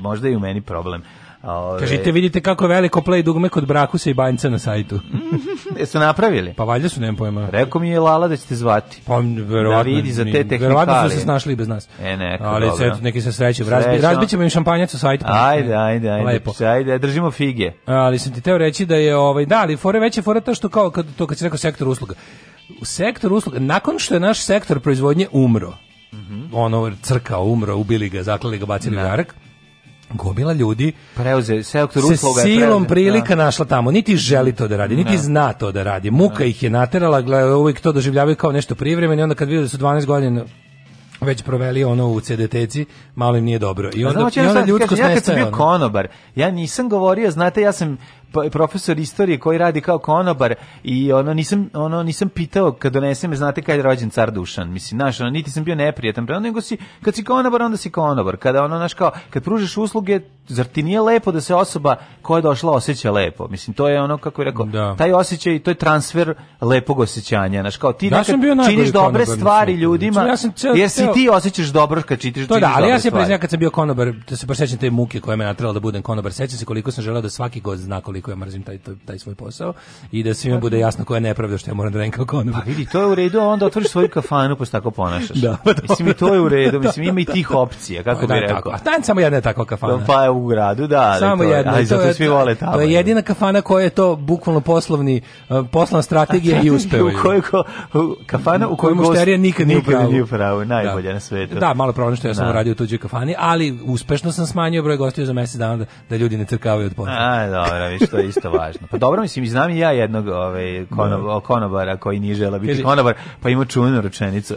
Speaker 2: možda i u meni problem.
Speaker 1: Ove... Kažite, vidite kako veliko play dugme kod Brakusa i Banjca na sajtu.
Speaker 2: Jesu napravili?
Speaker 1: Pa valjda su, nemam pojma.
Speaker 2: Rekao mi je Lala da ćete zvati.
Speaker 1: Pa, da
Speaker 2: verovatno. Da vidi za te tehnikalije.
Speaker 1: Verovatno su se snašli bez nas.
Speaker 2: E, neka,
Speaker 1: Ali, dobro. eto, neki se sreću. Razbi, razbićemo im šampanjac u sajtu.
Speaker 2: Pa ajde, ajde, ajde. Lepo. Ajde, držimo fige.
Speaker 1: Ali sam ti teo reći da je, ovaj, da, ali fore veće fore to što kao, kad, to kad si rekao sektor usluga. U sektor usluga, nakon što je naš sektor proizvodnje umro, mm -hmm. ono crka umro, ubili ga, zaklali ga, bacili da. u gomila ljudi
Speaker 2: preuze sektor se usluga silom da.
Speaker 1: prilika da. našla tamo niti želi to da radi niti ne. Da. zna to da radi muka ne. Da. ih je naterala gle uvek to doživljavaju kao nešto privremeno i onda kad vide da su 12 godina već proveli ono u CDTci, malo im nije dobro. I onda, znači, i
Speaker 2: onda ljudsko znači, Ja kad sam bio konobar, ja nisam govorio, znate, ja sam Pa, profesor istorije koji radi kao konobar i ono nisam ono nisam pitao kad donesem znate kad je rođen car Dušan mislim znaš ono, niti sam bio neprijatan prema nego si kad si konobar onda si konobar kada ono znaš kao kad pružiš usluge zar ti nije lepo da se osoba koja je došla osjeća lepo mislim to je ono kako je rekao da. taj osjećaj to je transfer lepog osjećanja znaš kao ti ja nekad činiš dobre stvari znači, ljudima ja sam cel, jer si ti osjećaš dobro kad čitaš to
Speaker 1: da, ali ja se priznam kad sam bio konobar da se baš te muke koja me natrala da budem konobar sećam se koliko sam želeo da svaki god zna koliko koliko ja mrzim taj, taj svoj posao i da svima bude jasno koja je nepravda što ja moram da radim kao konobar.
Speaker 2: Pa vidi, to je u redu, onda otvoriš svoju kafanu pa se tako ponašaš. Da, pa mislim to je u redu, mislim ima i tih opcija, kako pa
Speaker 1: da,
Speaker 2: bi rekao.
Speaker 1: Tako.
Speaker 2: A
Speaker 1: tam samo jedna je tako kafana.
Speaker 2: Pa je u gradu, da, samo
Speaker 1: jedna.
Speaker 2: Ali
Speaker 1: zato svi vole
Speaker 2: tamo.
Speaker 1: To je jedina kafana koja je to bukvalno poslovni e, poslovna strategija i uspeo. u kojoj
Speaker 2: kafana u kojoj
Speaker 1: mušterija nikad nije pravo. Nije pravo,
Speaker 2: najbolje
Speaker 1: da.
Speaker 2: na svetu.
Speaker 1: Da, malo problem što ja sam da. radio u tuđoj kafani, ali uspešno sam smanjio broj gostiju za mesec dana da, da ljudi ne trkavaju od potrebe. Aj,
Speaker 2: dobro, više to je isto važno. Pa dobro, mislim, znam i ja jednog ovaj, da. konob, konobara koji nije žela biti konobar, pa ima čuvenu rečenicu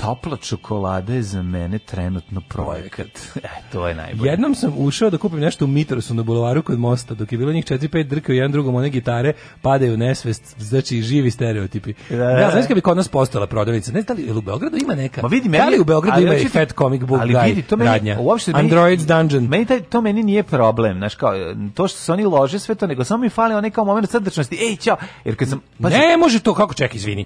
Speaker 2: topla čokolada je za mene trenutno projekat. E, to je najbolje.
Speaker 1: Jednom sam ušao da kupim nešto u Mitrosu na bulevaru kod mosta, dok je bilo njih 4-5 drke u jedan drugom one gitare, padaju nesvest, znači živi stereotipi. Da, da, da. znaš kad bi kod nas postala prodavnica, ne znam da li u Beogradu ima neka, Ma vidi, meni, da li u Beogradu ali, ima i Fat Comic Book ali, vidi, to meni, radnja, uopšte, meni, Dungeon.
Speaker 2: Meni taj, to meni nije problem, znaš kao, to što se oni lože sve to, nego samo mi fali onaj kao moment srdačnosti, ej, čao, jer kad sam...
Speaker 1: Pazi, ne može to, kako čekaj, izvini,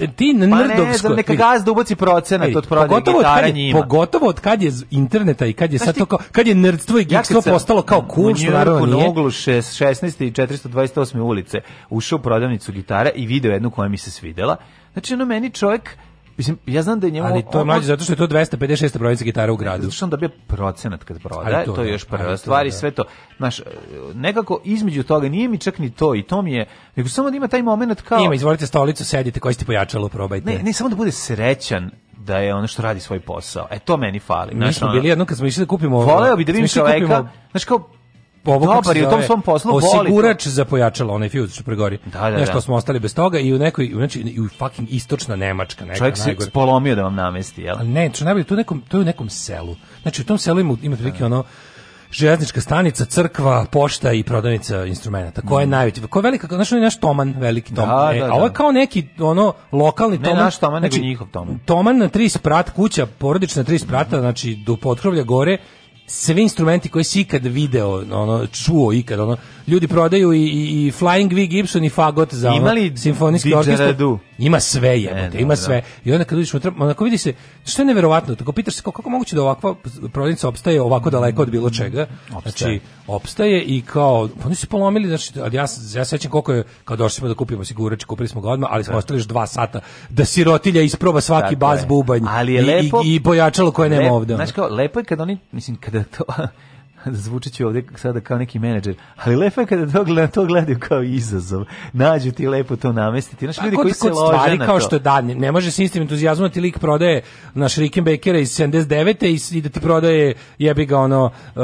Speaker 1: E, ti na pa ne
Speaker 2: neka gazda ubaci procenat ej, od prodaje gitara je,
Speaker 1: njima. Pogotovo od kad je interneta i kad je Znaš sad ti, to kao, kad je nerdstvo i geekstvo ja postalo kao cool,
Speaker 2: što naravno nije. U Njurku na 16. i 428. ulice ušao u prodavnicu gitara i video jednu koja mi se svidela. Znači,
Speaker 1: ono,
Speaker 2: meni čovjek mislim ja znam da
Speaker 1: je
Speaker 2: njemu
Speaker 1: Ali to
Speaker 2: je mlađe
Speaker 1: zato što je to 256. brojnica gitara u gradu. Zato što
Speaker 2: bi dobija procenat kad prodaje, to, to, je da, još prva stvar i da. sve to. Znaš, nekako između toga nije mi čak ni to i to mi je, nego samo da ima taj momenat kao Ima,
Speaker 1: izvolite stolicu, sedite, koji ste pojačalo, probajte.
Speaker 2: Ne, ne samo da bude srećan da je ono što radi svoj posao. E to meni fali.
Speaker 1: Mi smo
Speaker 2: bili
Speaker 1: jedno kad smo išli da kupimo.
Speaker 2: Voleo bi da vidim da čoveka. Kupimo... Znaš kao dobar i u tom svom poslu Osigurač
Speaker 1: za pojačalo, onaj fuse što pregori. Da, da, Nešto da. smo ostali bez toga i u nekoj, znači, i u fucking istočna Nemačka. Neka,
Speaker 2: Čovjek najgore. se polomio da vam namesti,
Speaker 1: jel? A ne, što najbolje, tu nekom, to je u nekom selu. Znači, u tom selu ima, ima prilike da. ono, železnička stanica, crkva, pošta i prodavnica instrumenta. Ko je mm. najveća? Ko je velika, znaš, on je naš Toman, veliki Toman. Da, e, da, da. a ovo je da. kao neki ono lokalni
Speaker 2: ne
Speaker 1: Toman.
Speaker 2: Ne naš Toman, znači,
Speaker 1: nego
Speaker 2: njihov Toman.
Speaker 1: Toman na tri sprat, kuća porodična tri sprata, znači do potkrovlja gore sve instrumenti koji si ikad video, ono, čuo ikad, ono, ljudi prodaju i, i, i Flying V Gibson i fagot za ono,
Speaker 2: simfonijski orkestar.
Speaker 1: Ima sve e, jebote, ima sve. I onda kad uđeš unutra, onako vidi se, što je neverovatno, tako pitaš se kako, kako moguće da ovakva prodavnica opstaje ovako daleko od bilo čega. Znači, opstaje i kao, pa oni su polomili, znači, ja, ja sećam koliko je, kao došli smo da kupimo sigurač, kupili smo ga odmah, ali smo da. ostali još dva sata da sirotilja isproba svaki bas bubanj
Speaker 2: ali
Speaker 1: je
Speaker 2: i, lepo,
Speaker 1: i, i pojačalo koje nema ovde. Znači kao, lepo je kad
Speaker 2: oni, mislim, kad kada to... zvučit ću ovdje sada kao neki menadžer, ali lepo je kada to, gledam, to gledaju kao izazov. Nađu ti lepo to namestiti. Znaš, pa
Speaker 1: ljudi koji se kod na to. kao što je da, ne može s istim entuzijazmom da ti lik prodaje naš Rickenbackera iz 79. I, i da ti prodaje jebi ga ono e,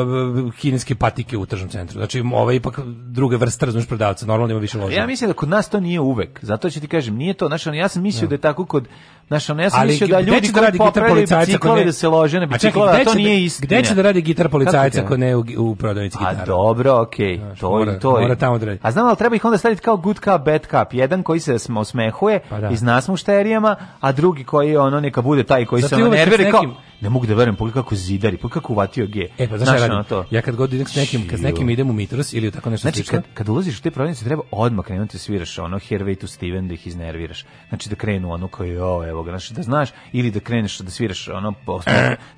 Speaker 1: kineske patike u tržnom centru. Znači, ova ipak druge vrste razumiješ prodavca, normalno da ima više loža.
Speaker 2: Ja mislim da kod nas to nije uvek. Zato ću ti kažem, nije to. Znači, ja sam mislio ja. Da. da je tako kod Znaš, ono, ja sam mislio da ljudi da koji popravljaju biciklove da se lože na biciklove, to da- nije
Speaker 1: istina.
Speaker 2: Gde
Speaker 1: će da radi gitar policajca ako ne u, u prodavnici gitara?
Speaker 2: A dobro, okej,
Speaker 1: okay. to mora, to mora tamo da radi.
Speaker 2: A znam, ali treba ih onda staviti kao good cup, bad cup. Jedan koji se osmehuje pa da. iz nas mušterijama, a drugi koji ono neka bude taj koji Zato se ono nervira kao ne mogu da verujem, pogledaj kako zidari, pogledaj kako uvatio G.
Speaker 1: E, pa znaš, znaš to? ja kad god idem s nekim, kad s nekim idem u Mitros ili tako nešto znači, slično.
Speaker 2: Znači, kad, kad ulaziš u te prodavnice, treba odmah krenuti da sviraš ono Hervey to Steven da ih iznerviraš. Znači, da krenu ono koji, o, evo, ovoga, znači da znaš ili da kreneš da sviraš ono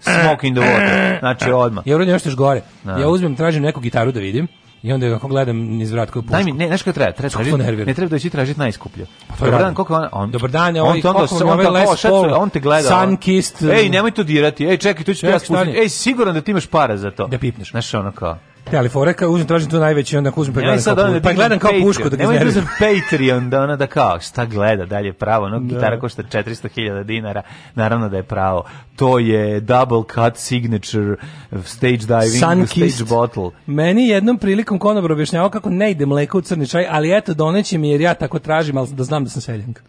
Speaker 2: smoke in the water, znači odmah.
Speaker 1: Ja uradim nešto
Speaker 2: još
Speaker 1: gore. Da. Ja uzmem, tražim neku gitaru da vidim. I onda kako gledam iz vrat
Speaker 2: koji pušta. Daj mi, ne, znaš kako treba, treba tražiti, ne treba da ići tražiti najskuplje.
Speaker 1: Pa je Dobar dan, koliko on, on,
Speaker 2: Dobar dan, ovaj,
Speaker 1: on, to onda, on, ovaj les pol, on te gleda. Sun
Speaker 2: kissed. Ej, nemoj to dirati, ej, čekaj, tu ću te ja spustiti. Ej, siguran da ti imaš para za to.
Speaker 1: Da pipneš.
Speaker 2: Znaš, ono kao.
Speaker 1: Ne, ali foreka uzmem tražim tu najveći onda uzmem pa gledam. Ja sad kao, pa da gledam kao pušku
Speaker 2: da ga Nemoj da Patreon da ona da kao šta gleda dalje pravo, no da. gitara košta 400.000 dinara. Naravno da je pravo. To je double cut signature stage diving Sun stage bottle.
Speaker 1: Meni jednom prilikom konobar objašnjavao kako ne ide mleko u crni čaj, ali eto doneće mi jer ja tako tražim, al da znam da sam seljanka.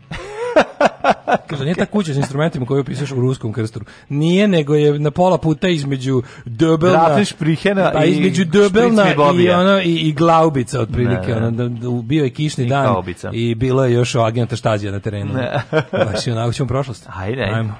Speaker 1: Kaže, nije ta kuća s instrumentima koju opisuješ u ruskom krstoru. Nije, nego je na pola puta između
Speaker 2: Šprihena Pa
Speaker 1: između debelna i, ono, i, i glaubica, otprilike. Ne, ne. Ono, da, da, bio je kišni I dan kaubica. i bila je još agenta štazija na terenu. Ne. Baš znači, je onako ćemo prošlost.
Speaker 2: Ajde, ajde. Ajmo.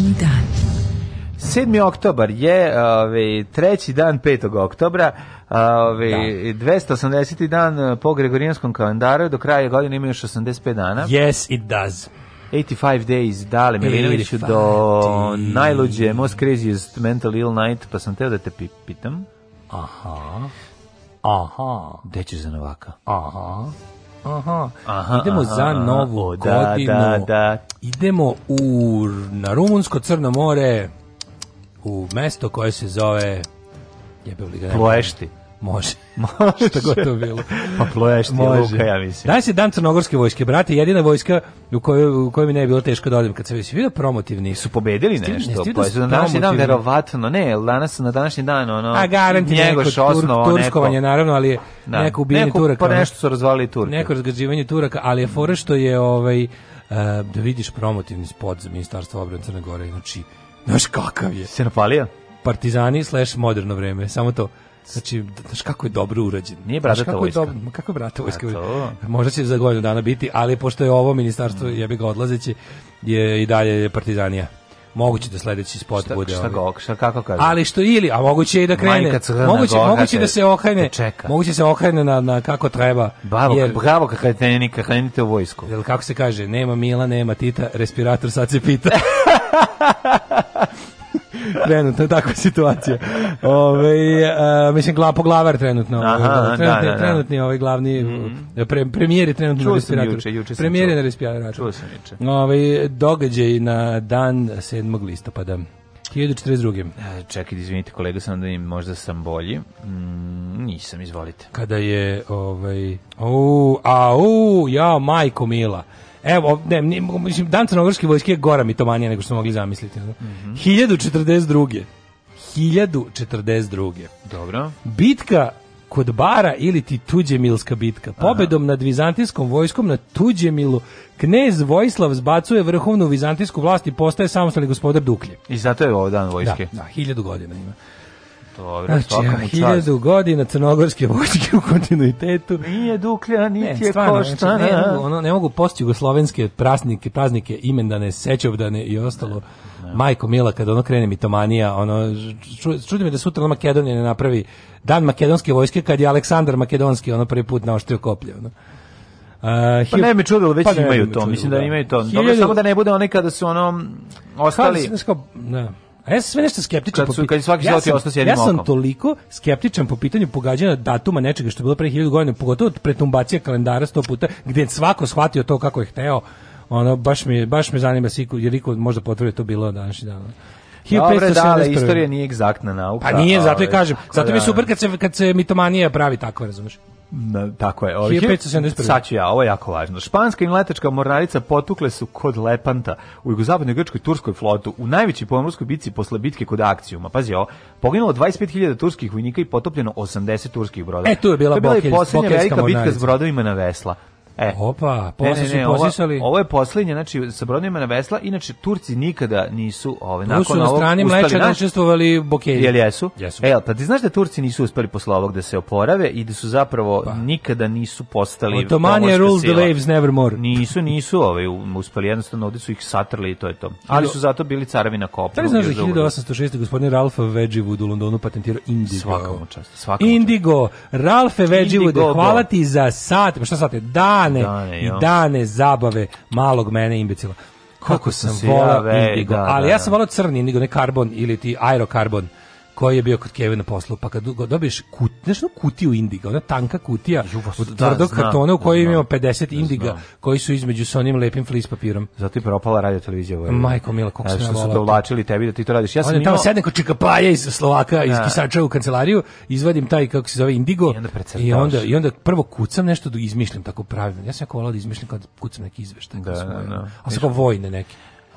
Speaker 1: današnji dan. 7. oktobar je ovaj treći dan 5. oktobra, ove, ovaj, da. 280. dan po Gregorijanskom kalendaru, do kraja godine ima još 85 dana.
Speaker 2: Yes, it does.
Speaker 1: 85 Days, dale Milinoviću do najluđe, most craziest mental ill night, pa sam teo da te pitam.
Speaker 2: Aha. Aha.
Speaker 1: Gde ćeš za Novaka?
Speaker 2: Aha. Aha. aha
Speaker 1: idemo aha, za novu da, godinu. Da, da. Idemo u, na Rumunsko Crno more, u mesto koje se zove... Jebe li ga Može. Može. Šta god to bilo.
Speaker 2: Pa ploješ
Speaker 1: ti Luka, ja mislim. Danas se dan crnogorske vojske, brate, jedina vojska u kojoj, u kojoj mi ne je bilo teško da odim. Kad se visi vidio promotivni.
Speaker 2: Su pobedili nešto? Stim, ne,
Speaker 1: stim pa su na današnji dan, verovatno, ne, danas, na današnji dan, ono, A
Speaker 2: garanti njegoš
Speaker 1: neko, osnovo, Turskovanje,
Speaker 2: neko, naravno, ali je da. neko ubijanje neko, Turaka.
Speaker 1: Pa nešto su razvalili Turke. Neko
Speaker 2: razgađivanje Turaka, ali je fora što je, ovaj, e, da vidiš promotivni spot za Ministarstvo obrane Crne Gore, znači, znaš kakav je.
Speaker 1: Se napalio?
Speaker 2: Partizani slash moderno vreme, samo to. Znači, znaš kako je dobro urađen.
Speaker 1: Nije brata kako vojska.
Speaker 2: Je dobro, kako je brata vojska? Pa Možda će za godinu dana biti, ali pošto je ovo ministarstvo, mm. jebe ga odlazeći, je i dalje partizanija moguće da sledeći spot
Speaker 1: šta, bude šta, ovaj. go, šta kako kaže
Speaker 2: ali što ili a moguće i da krene moguće goga, moguće da se okrene moguće da se okrene na, na kako treba
Speaker 1: bravo jer, bravo kako tenika hranite u vojsku
Speaker 2: jel kako se kaže nema Mila nema Tita respirator sad se pita trenutno je takva situacija. Ove, a, e, mislim, gla, poglavar trenutno. Aha, da, da, trenutni, da, da, da. trenutni ovaj glavni, mm -hmm. pre, premijer je trenutno čuo sam juče, juče sam premijer je na respiratoru.
Speaker 1: Čuo sam
Speaker 2: juče. Ove, događaj na dan 7. listopada. 1042. E,
Speaker 1: čekaj, izvinite kolega, sam da im možda sam bolji. Mm, nisam, izvolite.
Speaker 2: Kada je, ovaj, au, au, ja, majko mila. Evo, ne, mislim, dan crnogorske vojske je gora mitomanija nego što smo mogli zamisliti. Mm -hmm. 1042. 1042.
Speaker 1: Dobro.
Speaker 2: Bitka kod Bara ili ti Tuđemilska bitka. Pobedom Aha. nad vizantijskom vojskom na Tuđemilu knez Vojislav zbacuje vrhovnu vizantijsku vlast i postaje samostalni gospodar Duklje.
Speaker 1: I zato je ovo dan vojske.
Speaker 2: Da, da hiljadu godina ima.
Speaker 1: Dobro,
Speaker 2: znači, a hiljadu godina crnogorske vojske u kontinuitetu.
Speaker 1: Nije duklja, niti je koštana. Znači,
Speaker 2: ne, mogu, ono, ne mogu post-jugoslovenske praznike, praznike imendane, sećovdane i ostalo. Ne. Majko Mila, kada ono krene mitomanija, ono, čudi me da sutra ono Makedonija ne napravi dan makedonske vojske, kad je Aleksandar Makedonski ono prvi put naoštrio koplje. Ono.
Speaker 1: Uh, pa ne mi čudilo, već pa imaju to, čudilo, mislim da, da imaju to. Dobro, samo da ne bude one kada su ono ostali... Kao,
Speaker 2: ne, A ja sam sve nešto skeptičan. Kad su, kad svaki ja sam, Ja sam toliko skeptičan po pitanju pogađanja datuma nečega što je bilo pre 1000 godina, pogotovo od pretumbacije kalendara 100 puta, gde je svako shvatio to kako je hteo. Ono, baš, mi, baš me zanima Siku, jer Riko možda potvrdi da to bilo današnji
Speaker 1: dan. Dobre, da, ali istorija nije egzaktna nauka.
Speaker 2: Pa nije, zato i ovaj. kažem. Zato mi je da, super da. kad se, kad se mitomanija pravi takva, razumiješ?
Speaker 1: Na, tako je. Ovi, 1571. Sad ću ja, ovo je jako važno. Španska i mletačka mornarica potukle su kod Lepanta u jugozapadnoj grčkoj turskoj flotu u najvećoj pomorskoj bitci posle bitke kod Akcijuma. Pazi ovo, poginulo 25.000 turskih vojnika i potopljeno 80 turskih broda.
Speaker 2: E, tu je bila, to je
Speaker 1: bila bokelj, i posljednja velika bitka s brodovima na Vesla.
Speaker 2: E. Opa, posle su posisali.
Speaker 1: Ovo, ovo je poslednje, znači sa brodovima na vesla, inače Turci nikada nisu ove ovaj, nakon su na
Speaker 2: strani mleča da učestvovali Bokelji. Jel
Speaker 1: jesu?
Speaker 2: jesu. E,
Speaker 1: pa ti znaš da Turci nisu uspeli posle ovog da se oporave i da su zapravo pa. nikada nisu postali
Speaker 2: Otomani rule the waves nevermore.
Speaker 1: Nisu, nisu ovaj, uspeli, jednostavno ovde su ih satrli i to je to. Ali su zato bili carevi na kopnu. Da
Speaker 2: li znaš da 1806. gospodin Ralph Wedgwood u Londonu patentirao Indigo.
Speaker 1: Svaka mu čast.
Speaker 2: Svakom Indigo, Ralph Wedgwood, hvala ti za sat, pa šta sat je, dan dane, dane i dane zabave malog mene imbecila. Kako, Kako sam volao indigo, da, ali da, ja sam volao crni indigo, ne karbon ili ti aerokarbon koji je bio kod Keve na poslu, pa kad dobiješ kut, nešto kutiju indiga, ona tanka kutija Jubos, pa od tvrdog da, kartona u kojoj ima 50 da, indiga zna. koji su između sa onim lepim flis papirom.
Speaker 1: Zato je propala radio televizija.
Speaker 2: Ovaj. Majko Mila, kako sam su
Speaker 1: dovlačili tebi da ti to radiš. Ja sam imao... tamo
Speaker 2: sedem kod Čikapaja iz Slovaka, iz da. Kisača u kancelariju, izvadim taj, kako se zove, indigo i onda, i onda, i onda prvo kucam nešto da izmišljam tako pravilno. Ja sam jako volao da izmišljam kad kucam neki izveštaj. Da, da, da. A kao vojne neke.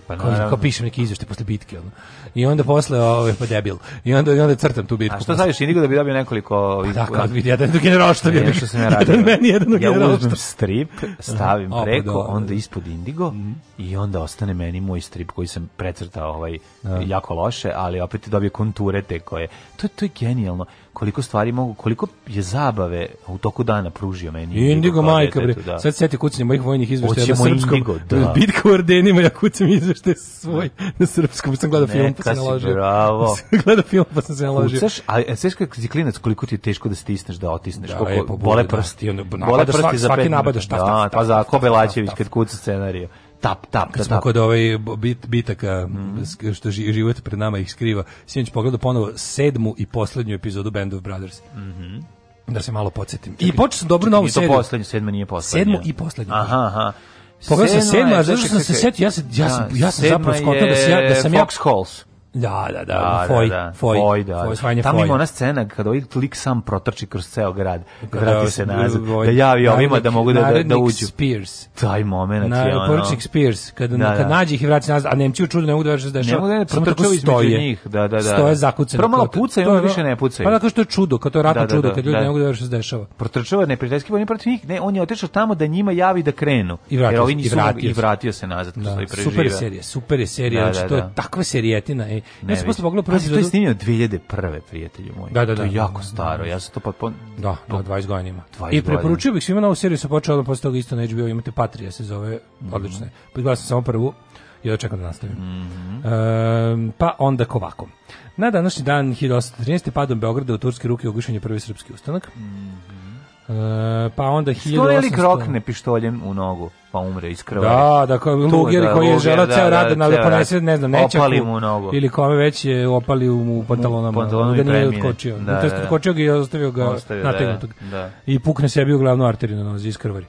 Speaker 2: Pa kao, kao pišem neki izveštaj posle bitke. Ono. I onda posle, ove, ovaj, pa debil. I onda, i onda crtam tu bitku.
Speaker 1: A što
Speaker 2: i Indigo
Speaker 1: da bi dobio nekoliko... Ovih... Pa da,
Speaker 2: kao vidi, jedan do generalšta.
Speaker 1: Ne, što sam ja da radio. meni jedan do generalšta. Ja uzmem strip, stavim Aha, pa preko, do, onda ispod Indigo mm. i onda ostane meni moj strip koji sam precrtao ovaj, da. jako loše, ali opet dobije konture te koje... To, to je genijalno koliko stvari mogu, koliko je zabave u toku dana pružio meni. Indigo,
Speaker 2: indigo majka, bre. Da. Sad seti kucanje
Speaker 1: mojih
Speaker 2: vojnih
Speaker 1: izveštaja na srpskom.
Speaker 2: da. Bitka u Ardenima, ja kucam izveštaje svoj da. na srpskom. Sam gledao film, pa se
Speaker 1: naložio.
Speaker 2: Bravo. gledao film, pa sam se naložio. Kucaš,
Speaker 1: a sveš kako si klinac, koliko ti je teško da stisneš, da otisneš, da, koliko, e, pa bole prsti. Da. Bole
Speaker 2: prsti za pet. Svaki nabadaš, šta, šta,
Speaker 1: šta, šta, kad šta, šta, tap tap kad
Speaker 2: smo kod ovaj bit, bitaka mhm. što život pred nama ih skriva sinoć pogledao ponovo sedmu i poslednju epizodu Band of Brothers mhm da se malo podsetim
Speaker 1: i počeo
Speaker 2: sam
Speaker 1: dobro novu seriju
Speaker 2: poslednju sedma nije poslednja
Speaker 1: sedmu i poslednju
Speaker 2: aha
Speaker 1: aha Pogledao sam sedma, zato što sam se setio, ja, se, ja, sam, ja sam zapravo
Speaker 2: skontao da, se ja, da sam Fox ja...
Speaker 1: Da, da, da, foj, da, da, foj, foj,
Speaker 2: da, foj, foj, Tamo ima ona scena kada ovaj klik sam protrči kroz ceo grad, da, vrati da, se da, nazad, da javi ovima da mogu da, da, da uđu. Spears. Taj
Speaker 1: moment Na, je ono. Poručnik Spears, kada, da, da. nađe ih i vrati nazad, a Nemci u čudu ne mogu da vežu da dešava. Ne mogu da je
Speaker 2: protrčao između njih, da, da, da. Stoje zakucani.
Speaker 1: Prvo
Speaker 2: malo puca i onda više ne puca.
Speaker 1: Pa tako što je čudo, kao to je ratno da, čudo, kad ljudi ne mogu da vežu da dešava. Protrčao
Speaker 2: ne prijateljski vojni protiv njih, ne, on je otišao tamo da njima javi da krenu. I vratio, jer vratio se nazad, da,
Speaker 1: super serija, super serija, znači to je takva serijetina. I, e.
Speaker 2: Ne, ja sam posle pogledao prvi epizodu. To je snimio 2001. prijatelju
Speaker 1: moj.
Speaker 2: Da, da, da. To je da. jako staro. Ja sam to pa
Speaker 1: pon... Da, da, 20 godina ima. 20 I preporučio bih svima novu seriju sa počela posle toga isto na HBO imate Patrija se zove, mhm. odlično. Pogledao sam samo prvu i da čekam da nastavim. Mm -hmm. e, pa onda kovakom. Na današnji dan 1813. padom Beograda u turske ruke ugušen prvi srpski ustanak. Mm -hmm. E,
Speaker 2: pa onda 1800... Skoro je lik rokne
Speaker 1: pištoljem u nogu, pa umre iz krva.
Speaker 2: Da, da, kao Luger da, koji je želeo da, da, da ceo rad na da ponese, ne znam, nećak. Opali
Speaker 1: mu
Speaker 2: nogu. Ili kome već je opali u, u pantalonama. U pantalonu da nije odkočio. Da, da, da. Odkočio ga i ostavio ga ostavio, nategnutog. Da, da. I pukne sebi u glavnu arteriju na nozi iz krvari.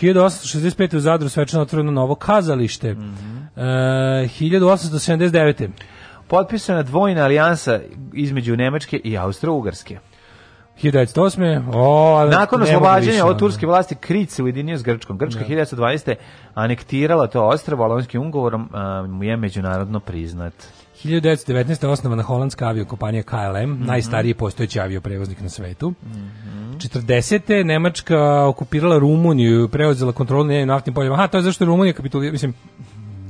Speaker 2: 1865. u Zadru svečano otvoreno novo kazalište. Mm -hmm. e, 1879.
Speaker 1: Potpisana dvojna alijansa između Nemačke i Austro-Ugarske.
Speaker 2: 1908. O,
Speaker 1: Nakon
Speaker 2: oslobađanja
Speaker 1: od turske vlasti Kric se ujedinio s Grčkom. Grčka da. ja. 1920. anektirala to ostrvo, alonskim ugovorom mu je međunarodno priznat.
Speaker 2: 1919. osnovana holandska aviokompanija KLM, mm -hmm. najstariji postojeći avioprevoznik na svetu. Mm -hmm. 40. Nemačka okupirala Rumuniju i preuzela kontrolu na njenim naftnim poljima. Aha, to je zašto Rumunija kapitulira, mislim,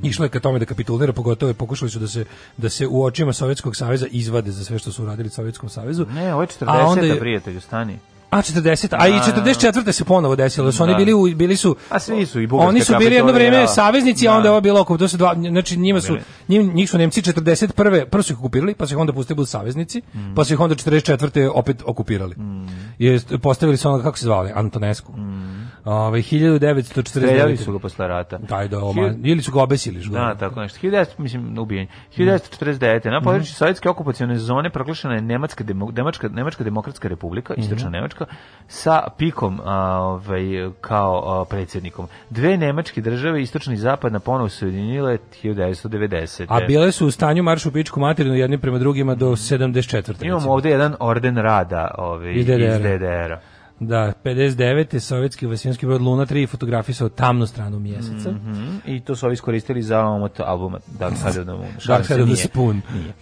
Speaker 2: išlo je ka tome da kapitulira, pogotovo je pokušali su da se da se u očima Sovjetskog saveza izvade za sve što su uradili Sovjetskom savezu.
Speaker 1: Ne, ovo je 40 a onda prijatelju, stani.
Speaker 2: A 40, a i 44. se ponovo desilo. Da su oni da. bili u, bili su A svi su i bugarska Oni su bili jedno vrijeme saveznici, a da. onda je ovo bilo oko to su dva, znači njima su njim, njih su Nemci 41. prvo su ih okupirali, pa su ih onda pustili da budu saveznici, mm. pa su ih onda 44. opet okupirali. Mm. Jest postavili su onda kako se zvali, Antonesku. Mm. Ove ovaj, 1949. Streljali su ga posle rata. Daj da, oma, ili su ga obesili, žgo. Da, tako nešto. 19 mislim ubijen. 1949. Mm. na području mhm. sovjetske okupacione zone proglašena je nemačka demo, nemačka nemačka demokratska republika, istočna mhm. nemačka Nemačka sa pikom a, ovaj, kao a, predsjednikom. Dve nemačke države, istočni i zapadna, ponovo se ujedinile 1990. A bile su u stanju marš u pičku materinu jedni prema drugima do 74. Imamo ovdje jedan orden rada ovaj, iz DDR-a. DDR da, 59. sovjetski vasijanski brod Luna 3 fotografisao tamnu stranu mjeseca. Mm -hmm. I to su ovi iskoristili za omot albuma Dark Side of the Moon. Dark Side of the Spoon. Nije.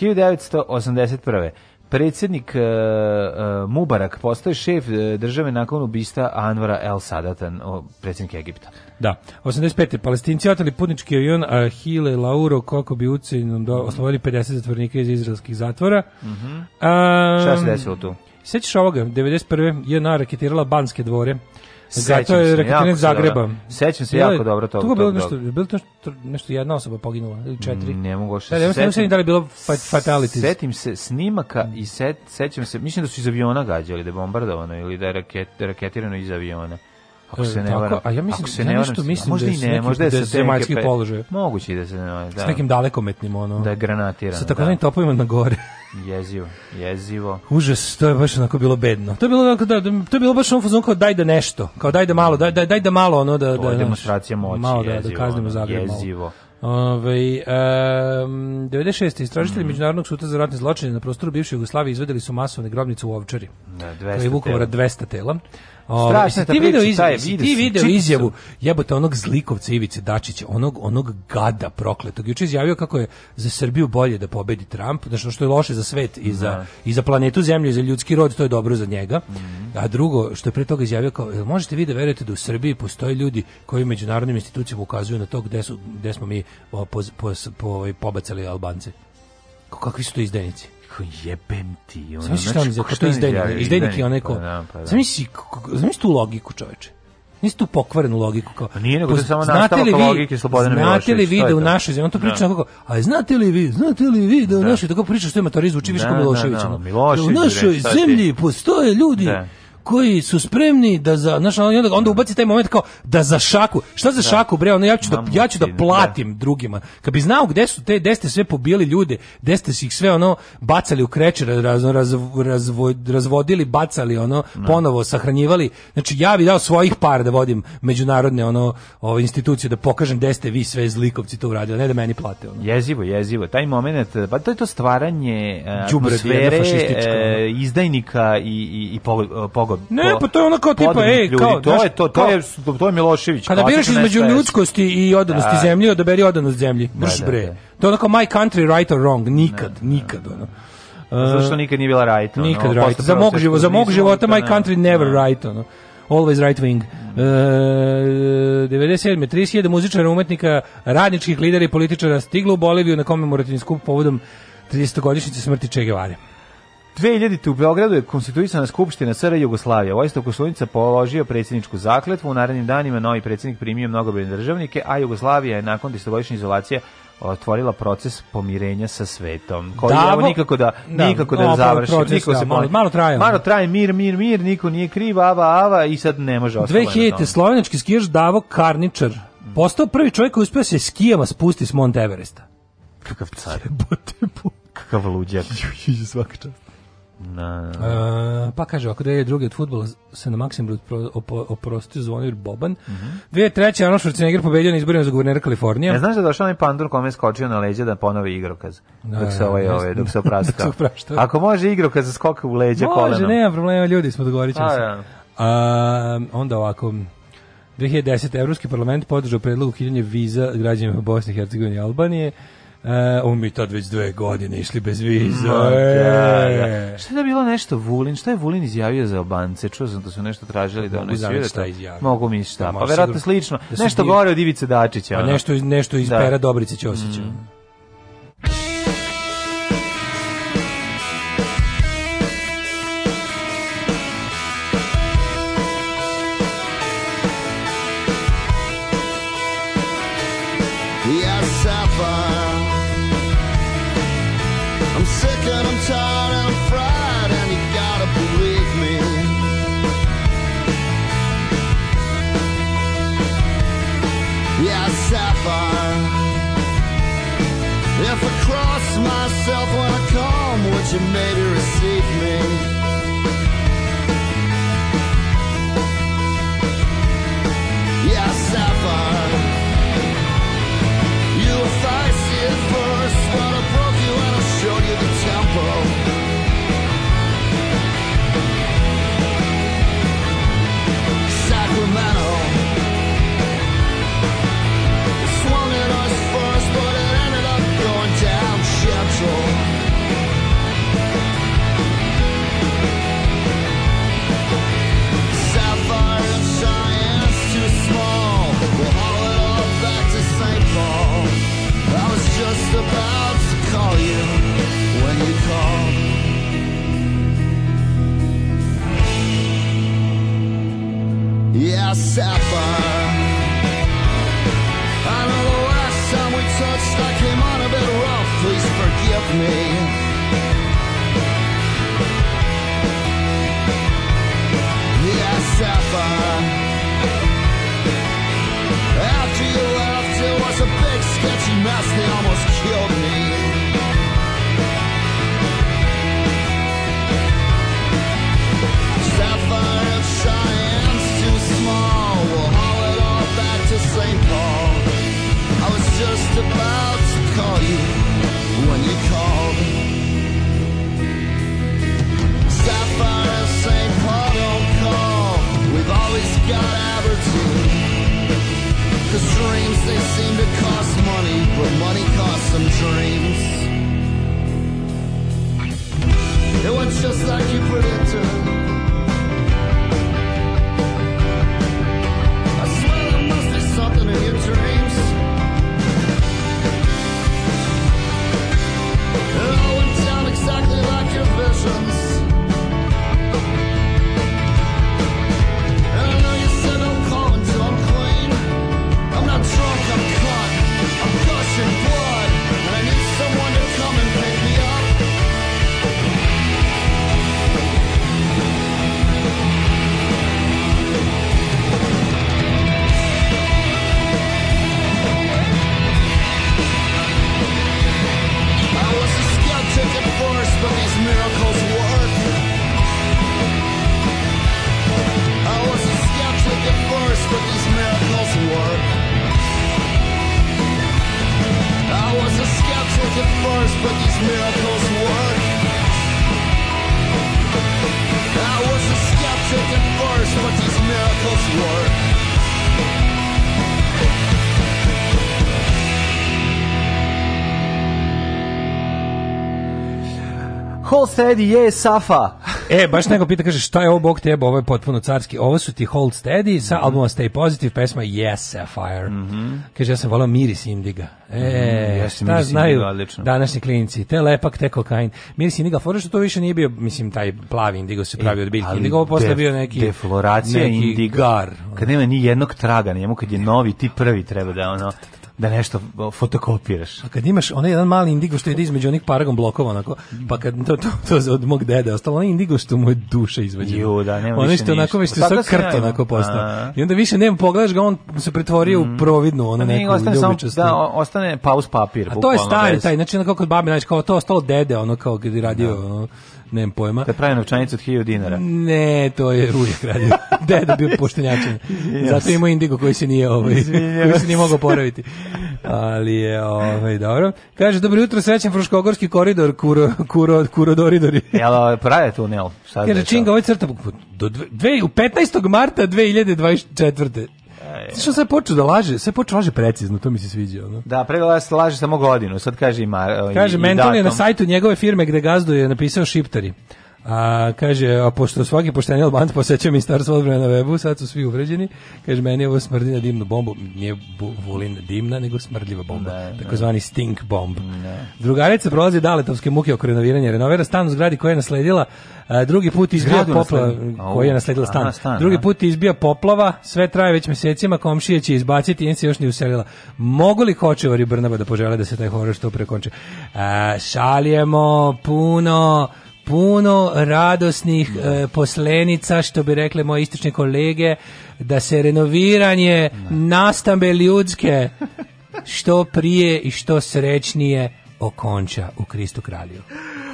Speaker 2: 1981 predsjednik uh, uh, Mubarak postaje šef uh, države nakon ubista Anvara El Sadatan, predsjednik Egipta. Da. 85. Palestinci otali putnički avion Ahile Lauro kako bi ucijenom do mhm. oslovili 50 zatvornika iz izraelskih zatvora. Mm -hmm. um, Šta se desilo tu? Sećaš ovoga, 91. je raketirala Banske dvore. Zato je Rakitinec Zagreba. Sećam se jako dobro toga. Tu je bilo nešto, bilo nešto, nešto jedna osoba poginula, ili četiri. Ne mogu što se da, setim. Ne da li bilo fatalities. Setim se snimaka i set, sećam se, mislim da su iz aviona gađali, da je bombardovano ili da je raket, da raketirano iz aviona. Ako se e, ne varam. A ja mislim, ako se ja ne varam, mislim da da možda da i ne, možda da se zemaljski položaj. Moguće da se ne, da. S nekim dalekometnim ono. Da je granatiran. Sa tako da. topovima na gore. jezivo, jezivo. Užas, to je baš onako bilo bedno. To je bilo onako da, da to je bilo baš onako kao daj da nešto, kao daj da malo, daj daj, daj da malo ono da da. demonstracija moći, malo jezivo, da kaznimo Zagreb. Jezivo. Malo. Ove, um, 96. istražitelji mm. Međunarodnog suda za ratne zločine na prostoru bivše Jugoslavije izvedeli su masovne grobnice u Ovčari. Da, 200 je Vukovara 200 tela. Ove, Strašna je ti video, izjavu, taj ti video izjavu jebote onog zlikovca Ivice Dačića, onog, onog gada prokletog. Juče izjavio kako je za Srbiju bolje da pobedi Trump, znači što je loše za svet i za, da. i za planetu Zemlju i za ljudski rod, to je dobro za njega. Mhm. A drugo, što je pre toga izjavio kao, možete vi da verujete da u Srbiji postoje ljudi koji međunarodnim institucijama ukazuju na to gde, su, gde smo mi po, po, po, po, pobacali Albance. Kakvi su to izdenici? Kako jebem ti. Ono, Znaš šta znači, to izdajnik, izdajnik je onaj ko... Pa da, pa da. Zamisli tu logiku, čoveče. Nisi tu pokvarenu logiku kao. A nije nego to samo znate li vi, logike Slobodana Miloševića. Znate li vi da u našoj zemlji, on to priča kako, da. a znate li vi, znate li vi da u našoj, tako priča što je matorizam, uči Viško U našoj zemlji postoje ljudi koji su spremni da za znaš onda, onda ubaci taj moment kao da za šaku šta za da. šaku bre ono ja ću da ja ću da, da. platim da. drugima kad bi znao gde su te gde ste sve pobili ljude gde ste ih sve ono bacali u kreče raz, raz, razvo, razvodili bacali ono da. ponovo sahranjivali znači ja bih dao svojih par da vodim međunarodne ono ove institucije da pokažem gde ste vi sve zlikovci to uradili ne da meni plate ono jezivo jezivo taj moment, pa to je to stvaranje e, atmosfere Đubradi, e, izdajnika i i i e, pogod Ne, pa to je ono kao tipa, ej, ljudi. kao, to znaš, je to, to je to je Milošević. Kada biraš između ljudskosti i odanosti da, da. zemlji, odaberi odanost zemlji. Brš da, bre. To je onako my country right or wrong, nikad, nikad ono. Pa Zašto nikad nije bila right? Ono, nikad right. Za mog života, za mog života my country never right. Ono. Always right wing. Mm. E, 97. 31 muzičara, umetnika, radničkih lidera i političara stiglo u Boliviju na komemorativni skup povodom 30-godišnjice smrti Che Guevara. 2000. u Beogradu je konstituisana skupština SR Jugoslavije. Vojislav Koštunica položio predsjedničku zakletvu. U narednim danima novi predsjednik primio mnogobrojne državnike, a Jugoslavija je nakon desetogodišnje izolacije otvorila proces pomirenja sa svetom. Koji da, evo nikako da, da nikako da, da završi. Proces, da, se malo, malo traje. Malo traje mir, mir, mir, niko nije kriv, ava, ava i sad ne može ostalo. 2000. slovenački skijaš Davo Karničar postao prvi čovjek koji uspio da se skijama spusti s Mont Everesta. Kakav car. Kakav luđak. Svaka čast. Na, na, na. pa kaže, ako da je drugi od futbola se na Maksimbrud opo, oprostio Zvonimir Boban. Mm -hmm. 2003. Arnold Schwarzenegger pobedio na izborima za guvernera Kalifornije. Ne znaš da je došao onaj pandur kome je skočio na leđa da ponovi igrokaz? Da, dok se da, ovaj, da, ovaj, dok se oprašta. ako može igrokaz da skoka u leđa kolanom. Može, nema problema, ljudi smo dogovorit ćemo se. Ja. A, onda ovako, 2010. Evropski parlament
Speaker 3: podržao predlog ukidanja viza građanima Bosne, i Hercegovine i Albanije. E, on mi tad već dve godine išli bez viza. Da, e. da, Šta je da bilo nešto Vulin? Šta je Vulin izjavio za Albance? Čuo sam da su nešto tražili da ono izjavio. Da šta izjavio? Mogu mi šta. Da, pa verovatno slično. Da nešto bio... gore od Ivice Dačića. Pa nešto, nešto iz da. pera Dobrice Ćosića. Mm. you made her a savior. about to call you when you call. Yeah, Sapphire. I know the last time we touched, I came on a bit rough. Please forgive me. Yeah, Sapphire. mess, they almost killed me. Sapphire and Cheyenne's too small. We'll haul it all back to St. Paul. I was just about to call you when you called. Sapphire and St. Paul don't call. We've always got the dreams, they seem to cost money, but money costs some dreams. It was just like you predicted. I swear there must be something in your dreams. Steady je Safa. e, baš neko pita, kaže, šta je ovo Bog tebe, ovo je potpuno carski. Ovo su ti Hold Steady sa mm -hmm. albuma Stay Positive, pesma Yes, Sapphire. Mm -hmm. Kaže, ja sam volao miris indiga. E, mm -hmm, ja šta znaju indiga, današnji klinici, te lepak, te kokain. Miris indiga, fora što to više nije bio, mislim, taj plavi indigo se e, pravio od biljke indiga, ovo posle bio neki... Defloracija neki indiga. Gar. Kad nema ni jednog traga, njemu kad je novi, ti prvi treba da ono da nešto fotokopiraš. A kad imaš onaj jedan mali indigo što ide između onih paragon blokova onako, pa kad to, to, to od mog dede ostalo onaj indigo što mu je duša izvađena. Jo,
Speaker 4: da,
Speaker 3: nema ono više što onako već sa krto onako postao. I onda više nema pogledaš ga, on se pretvorio mm. u providnu, ono
Speaker 4: neku ostane ljubičastu. da, ostane paus papir.
Speaker 3: A to je stari taj, znači onako kod babi, znači kao to ostalo dede, ono kao kad je radio, da. ono, nemam pojma.
Speaker 4: Kad pravi novčanicu od 1000 dinara.
Speaker 3: Ne, to je uvijek radio. Deda bio poštenjačan. Zato ima indigo koji se nije ovaj, koji se nije mogao poraviti. Ali je ovaj dobro. Kaže dobro jutro, srećan Fruškogorski koridor, kuro kuro kurodoridori.
Speaker 4: Jel ovaj, pravi tunel?
Speaker 3: Sad Kaže Činga ovaj crta do dve, u 15. marta 2024 je. Što se počeo da laže, sve počeo da laže precizno, to mi se sviđa, ono.
Speaker 4: Da, pre da
Speaker 3: laže
Speaker 4: samo godinu, sad kaže ima
Speaker 3: Kaže mentor je na sajtu njegove firme gde gazduje napisao šiptari. A, kaže, a pošto svaki pošteni albanc poseća ministarstvo odbrane na webu, sad su svi uvređeni. Kaže, meni ovo smrdi na dimnu bombu. Nije vulin dimna, nego smrdljiva bomba. Ne, takozvani stink bomb. Ne. Drugarica prolazi daletovske muke oko renoviranja. Renovira stan u zgradi koja je nasledila a, drugi put izbija poplava, koja je nasledila stan. Aha, stan drugi da. put izbija poplava, sve traje već mesecima, komšije će izbaciti, nije se još ni uselila. Mogu li kočevari Brnaba da požele da se taj horor što prekonče? A, šaljemo puno puno radosnih e, poslenica, što bi rekle moje istočne kolege, da se renoviranje da. nastambe ljudske što prije i što srećnije okonča u Kristu kralju.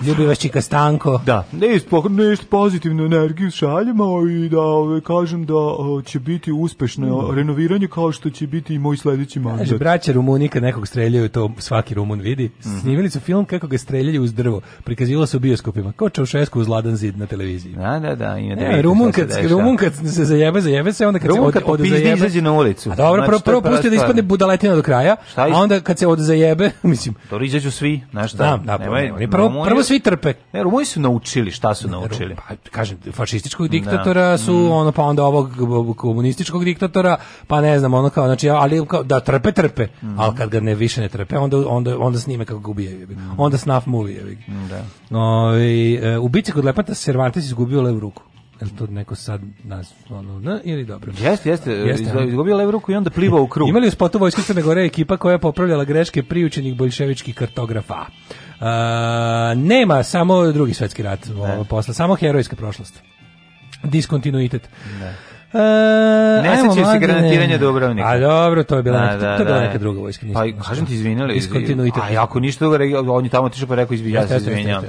Speaker 3: Ljubi vas Čika Stanko.
Speaker 4: Da,
Speaker 3: nešto, nešto pozitivnu energiju šaljemo i da ove, ovaj, kažem da o, će biti uspešno mm. renoviranje kao što će biti i moj sledeći mandat. Kaže, braća Rumuni kad nekog streljaju, to svaki Rumun vidi. Mhm. Snimili su film kako ga streljaju uz drvo. Prikazivalo se u bioskopima. Kao Čaušesku uz ladan zid na televiziji.
Speaker 4: Da, da, da. I na
Speaker 3: e, Rumun, kad, se Rumun kad se zajebe, zajebe se, onda
Speaker 4: kad Rumun se od, od zajebe... na
Speaker 3: ulicu. A dobro, znači, prvo, prvo pusti da ispadne budaletina do kraja, a onda kad se od zajebe,
Speaker 4: mislim... To izađu svi, znaš šta?
Speaker 3: Da, da, nemoj, nemoj, prvo, Rumuniju, prvo svi trpe.
Speaker 4: Ne, Rumuni su naučili šta su naučili.
Speaker 3: Pa, kažem, fašističkog diktatora da. su, mm. ono, pa onda ovog komunističkog diktatora, pa ne znam, ono kao, znači, ali kao, da trpe, trpe, mm. ali kad ga ne više ne trpe, onda, onda, onda snime kako ga ubijaju. Mm. Onda snuff movie. Da. No, ovaj, i, e, u bici kod Lepanta Cervantes izgubio levu ruku. Jel to neko sad nas ono,
Speaker 4: na, ili dobro? Jeste, jeste, jeste izgubio levu ruku i onda plivao u krug.
Speaker 3: Imali u spotu Vojske Crne Gore ekipa koja je popravljala greške priučenih bolševičkih kartografa. Uh, nema samo drugi svetski rat ne. posla, samo herojska prošlost. Diskontinuitet. Ne.
Speaker 4: Uh, ne sećaju se garantiranja Dubrovnika.
Speaker 3: A dobro, to je bila, da, neka, da, to je bila da. neka druga vojska.
Speaker 4: Nisam, pa, kažem ti, izvinjali.
Speaker 3: Iz
Speaker 4: A ako ništa druga, on je tamo tišao pa rekao, izvinjali se, izvinjam.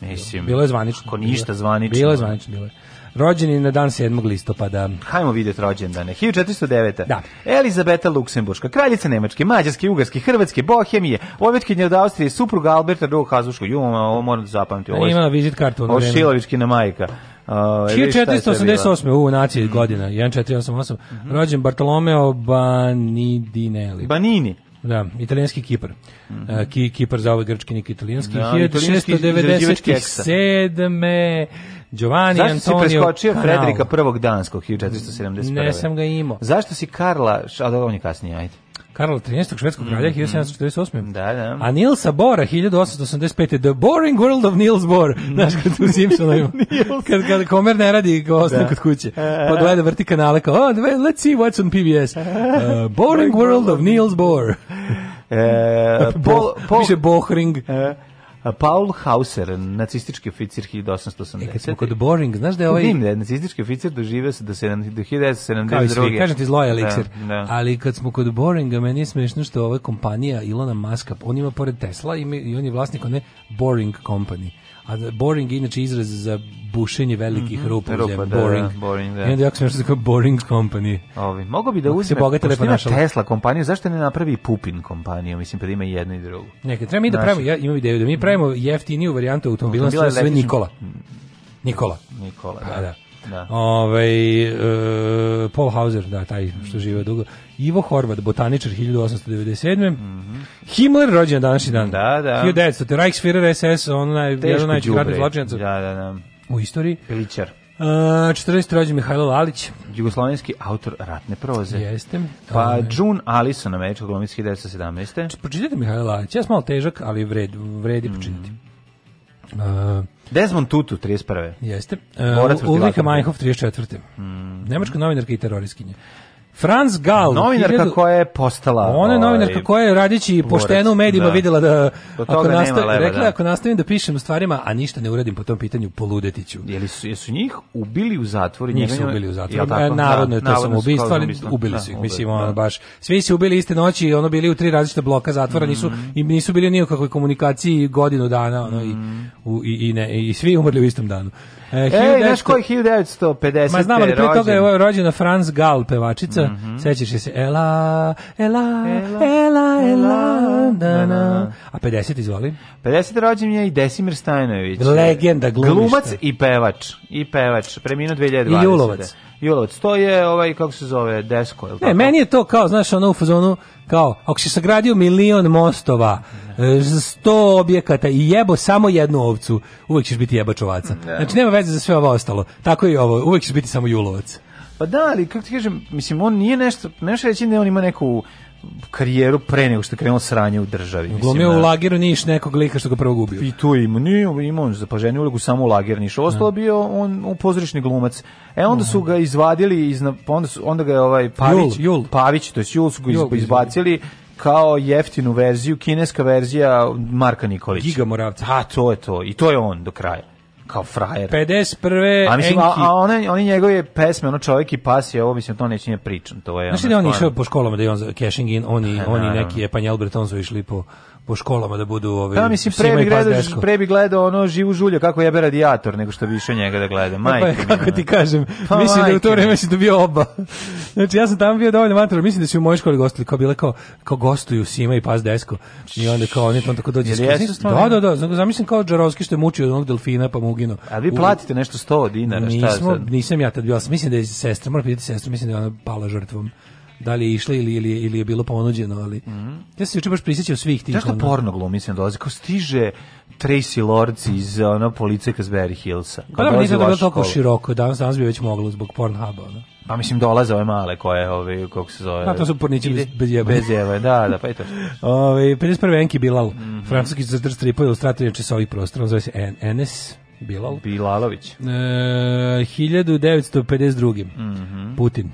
Speaker 3: Mislim, bilo je zvanično. Ako
Speaker 4: ništa zvanično.
Speaker 3: Bilo je zvanično, bilo je. Rođeni na dan 7. listopada.
Speaker 4: Hajmo vidjeti rođendane. 1409.
Speaker 3: Da.
Speaker 4: Elizabeta Luksemburška, kraljica Nemačke, Mađarske, Ugarske, Hrvatske, Bohemije, ovetkinja od Austrije, supruga Alberta II. Hazuškog. Juma, ovo moram da zapamtim. Ovo
Speaker 3: je, imala vizit kartu. Ovo
Speaker 4: je Šilovičkina majka. E,
Speaker 3: uh, 1488. U naciji mhm. godina, 1488. Mm -hmm. Rođen Bartolomeo Banidinelli.
Speaker 4: Banini.
Speaker 3: Da, italijanski Kipar. Mm -hmm. uh, ki, Kipar za ovaj grčki, nek italijanski. Da, 1697. Giovanni
Speaker 4: Zašto
Speaker 3: Antonio si
Speaker 4: preskočio Kanal. Frederika prvog danskog 1471.
Speaker 3: Ne sam ga imao.
Speaker 4: Zašto si Karla, a da on je kasnije, ajde.
Speaker 3: Karla 13. švedskog kralja mm -hmm. 1748.
Speaker 4: Da, da.
Speaker 3: A Nilsa Bora 1885. The Boring World of Nils Bohr. Mhm. Znaš kad tu Simpsona ima. kad, kad komer ne radi, kao ostane da. kod kuće. E, e, e. Pa gleda vrti kanale kao, oh, let's see what's on PBS. Uh, boring World of Nils Bohr. E, Pol, Pol, Piše Bohring. E,
Speaker 4: Paul Hauser, nacistički oficir 1880.
Speaker 3: E, kad kod Boring, znaš da je ovaj...
Speaker 4: Dim, da je nacistički oficir doživio se do, 7, do 1972. Kao
Speaker 3: kažem ti zlo je eliksir. Da, da. Ali kad smo kod Boringa, meni je smiješno što ova kompanija Ilona Maska, on ima pored Tesla i, i on je vlasnik one Boring Company a boring je inače izraz za bušenje velikih mm -hmm. rupa, rupa
Speaker 4: da, boring.
Speaker 3: boring
Speaker 4: da. I
Speaker 3: onda jako sam nešto da boring company.
Speaker 4: Ovi, mogu bi da uzme, pošto ima našala. Tesla kompaniju, zašto ne napravi Pupin kompaniju, mislim, da ima jednu i drugu.
Speaker 3: Neka, treba mi da pravimo, ja imam ideju, da mi pravimo jeftiniju varijantu automobila, sve Nikola. Nikola.
Speaker 4: Nikola, da. Pa, da. da.
Speaker 3: Da. Ovaj e, Paul Hauser, da, taj što mhm. žive dugo. Ivo Horvat, botaničar 1897. Mm -hmm. Himmler rođen današnji dan.
Speaker 4: Da, da.
Speaker 3: 1900. Te Reichsführer SS, on naj, jedan najveći ratni zločinac. Da, da,
Speaker 4: da.
Speaker 3: U istoriji.
Speaker 4: Pilićar. Uh,
Speaker 3: 40 rođen Mihajlo Lalić.
Speaker 4: Jugoslovenski autor ratne proze.
Speaker 3: Jeste.
Speaker 4: Pa um, June Allison, američka glumica 1917.
Speaker 3: Pročitajte Mihajlo Lalić. Ja sam malo težak, ali vred, vredi mm -hmm. pročitati.
Speaker 4: Uh, Desmond Tutu,
Speaker 3: 31. Jeste. Uh, Ulrika Majhoff, 34. Mm. Nemačka novinarka i teroristkinja. Franz Gal,
Speaker 4: novinarka hiljadu, koja je postala.
Speaker 3: Ona je novinarka ovaj, koja je radići pošteno u medijima da. videla da ako nastav, leva, rekla da. ako nastavim da pišem o stvarima, a ništa ne uradim po tom pitanju, poludetiću. Jeli
Speaker 4: su jesu njih ubili u zatvoru,
Speaker 3: njih su ubili u zatvoru. Ja, e, navodno je to da, samo ubistvo, ali ubili da, su ih, mislim, da. ono baš. Svi su ubili iste noći, ono bili u tri različita bloka zatvora, mm nisu i nisu bili ni u kakvoj komunikaciji godinu dana, ono mm i, u, i i ne i svi umrli u istom danu. E, znaš
Speaker 4: koji
Speaker 3: 1950. Ma znam, ali prije toga je rođena Franz Gal, pevačica. Mm -hmm. Sećaš se, Ela, Ela, Ela, Ela, da, na. A 50, izvoli.
Speaker 4: 50. rođen je i Desimir Stajnović.
Speaker 3: Legenda, glumišta.
Speaker 4: Glumac i pevač. I pevač, preminuo 2020. I Julovac. Julovac. To je ovaj kako se zove desko,
Speaker 3: je Ne, meni je to kao, znaš, ono u fazonu kao ako si sagradio milion mostova, e, sto objekata i jebo samo jednu ovcu, uvek ćeš biti jebačovaca. Ne. Znači nema veze za sve ovo ostalo. Tako i ovo, uvek ćeš biti samo Julovac.
Speaker 4: Pa da, ali kako ti kažem, mislim on nije nešto, nešto reći ne, da on ima neku karijeru pre nego što je krenulo sranje u državi.
Speaker 3: Glumio u lageru Niš nekog lika što ga prvo gubio.
Speaker 4: I tu ima, nije imao za paženi ulogu samo u lageru Niš. Ostalo da. bio on u pozorišni glumac. E onda su ga da. izvadili, iz, pa onda, su, onda ga je ovaj Pavić, Jul, Jul. Pavić, to je Jul, su ga Jul, izbacili kao jeftinu verziju, kineska verzija Marka Nikolića.
Speaker 3: Giga Moravca.
Speaker 4: A, to je to. I to je on do kraja kao frajer.
Speaker 3: 51.
Speaker 4: A mislim,
Speaker 3: Enki...
Speaker 4: a, one, oni njegove pesme, ono čovjek i pas je ovo, mislim, to neće nije pričam. To
Speaker 3: je, Znaš ono, da on išao po školama da je on cashing in, oni, ha, da, oni da, da. neki Epanj Albert, on su išli po po školama da budu ove ovaj, Da
Speaker 4: mislim pre bi gledao pre bi gledao ono živu žulju kako jebe radijator nego što bi išao njega da gleda. Pa, pa, majke. Pa,
Speaker 3: kako ti kažem, pa, mislim majke. da u to vreme si dobio da oba. znači ja sam tamo bio dovoljno mator, mislim da si u mojoj školi gostili kao bile kao kao gostuju Sima i Pas Desko. I onda kao oni tamo tako dođe.
Speaker 4: Da,
Speaker 3: da, da, znači zamislim kao Džarovski što je mučio onog delfina pa mu uginuo.
Speaker 4: A vi platite nešto 100 dinara, šta Nismo, nisam ja tad bio, sam mislim da je
Speaker 3: sestra, mora pitati sestru, mislim da je ona pala žrtvom da li je išla ili, ili, je, ili je bilo ponuđeno, ali mm. ja se juče baš prisjećao svih tih.
Speaker 4: Tako porno glumi mislim, dolazi, kao stiže Tracy Lords iz ono, police iz Hillsa.
Speaker 3: Pa da, nisam bilo toliko široko, danas, danas bi već moglo zbog Pornhuba. Ono.
Speaker 4: Pa mislim dolaze ove male koje, ove, kako se zove.
Speaker 3: Da, to su pornići bez, bez Bez jebe, da, da, pa i to. ove, 51. Enki Bilal, mm -hmm. francuski crtar stripa ilustrator sa ovih prostora, zove se N NS. Bilal.
Speaker 4: Bilalović. E,
Speaker 3: 1952. Mm -hmm. Putin.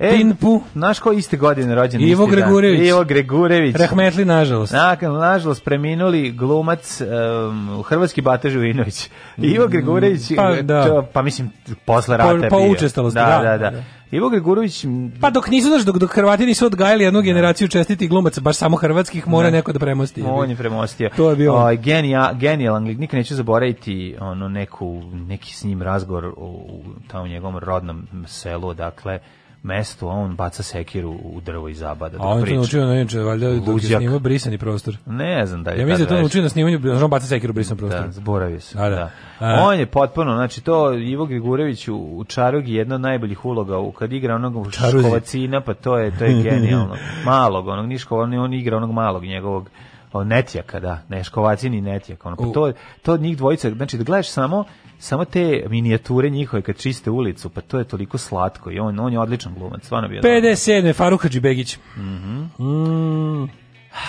Speaker 4: E, Pinpu. Znaš ko iste godine rođen?
Speaker 3: Ivo Gregurević.
Speaker 4: Ivo Gregurević.
Speaker 3: Rahmetli, nažalost.
Speaker 4: Nakon, nažalost, preminuli glumac um, Hrvatski Bata Živinović. Ivo mm, Gregurević, pa, da. Čo, pa mislim, posle pa- rata po, po
Speaker 3: pa bio. Pa da,
Speaker 4: da. da. da. da. Ivo Gregurović...
Speaker 3: Pa dok nisu, znaš, dok, dok Hrvati nisu odgajali jednu generaciju čestiti glumaca, baš samo hrvatskih, mora ne. neko da premosti.
Speaker 4: On je premostio.
Speaker 3: To je bio. O, ovaj,
Speaker 4: genija, genijalan, nikad neću zaboraviti ono, neku, neki s njim razgovor u, u, tamo njegovom rodnom selu, dakle, mestu, on baca sekiru u drvo i zabada.
Speaker 3: A on je to naučio na inče, valjda dok je snimao brisani prostor.
Speaker 4: Ne znam da je.
Speaker 3: Ja mislim da to naučio na snimanju, on baca sekiru u brisani prostor.
Speaker 4: Da, zaboravio se. da. da. da. on je potpuno, znači to Ivo Grigurević u, u Čarugi jedna od najboljih uloga u kad igra onog Čaruzi. Škovacina, pa to je to je genijalno. Malog, onog Niškova, on, on igra onog malog njegovog on Netjaka, da, Neško Vacin i Netjak. Ono, pa to, to njih dvojica, znači da gledaš samo samo te minijature njihove kad čiste ulicu, pa to je toliko slatko i on, on je odličan glumac,
Speaker 3: stvarno bio. 57. Faruk Hadžibegić. Mhm. Mm mm.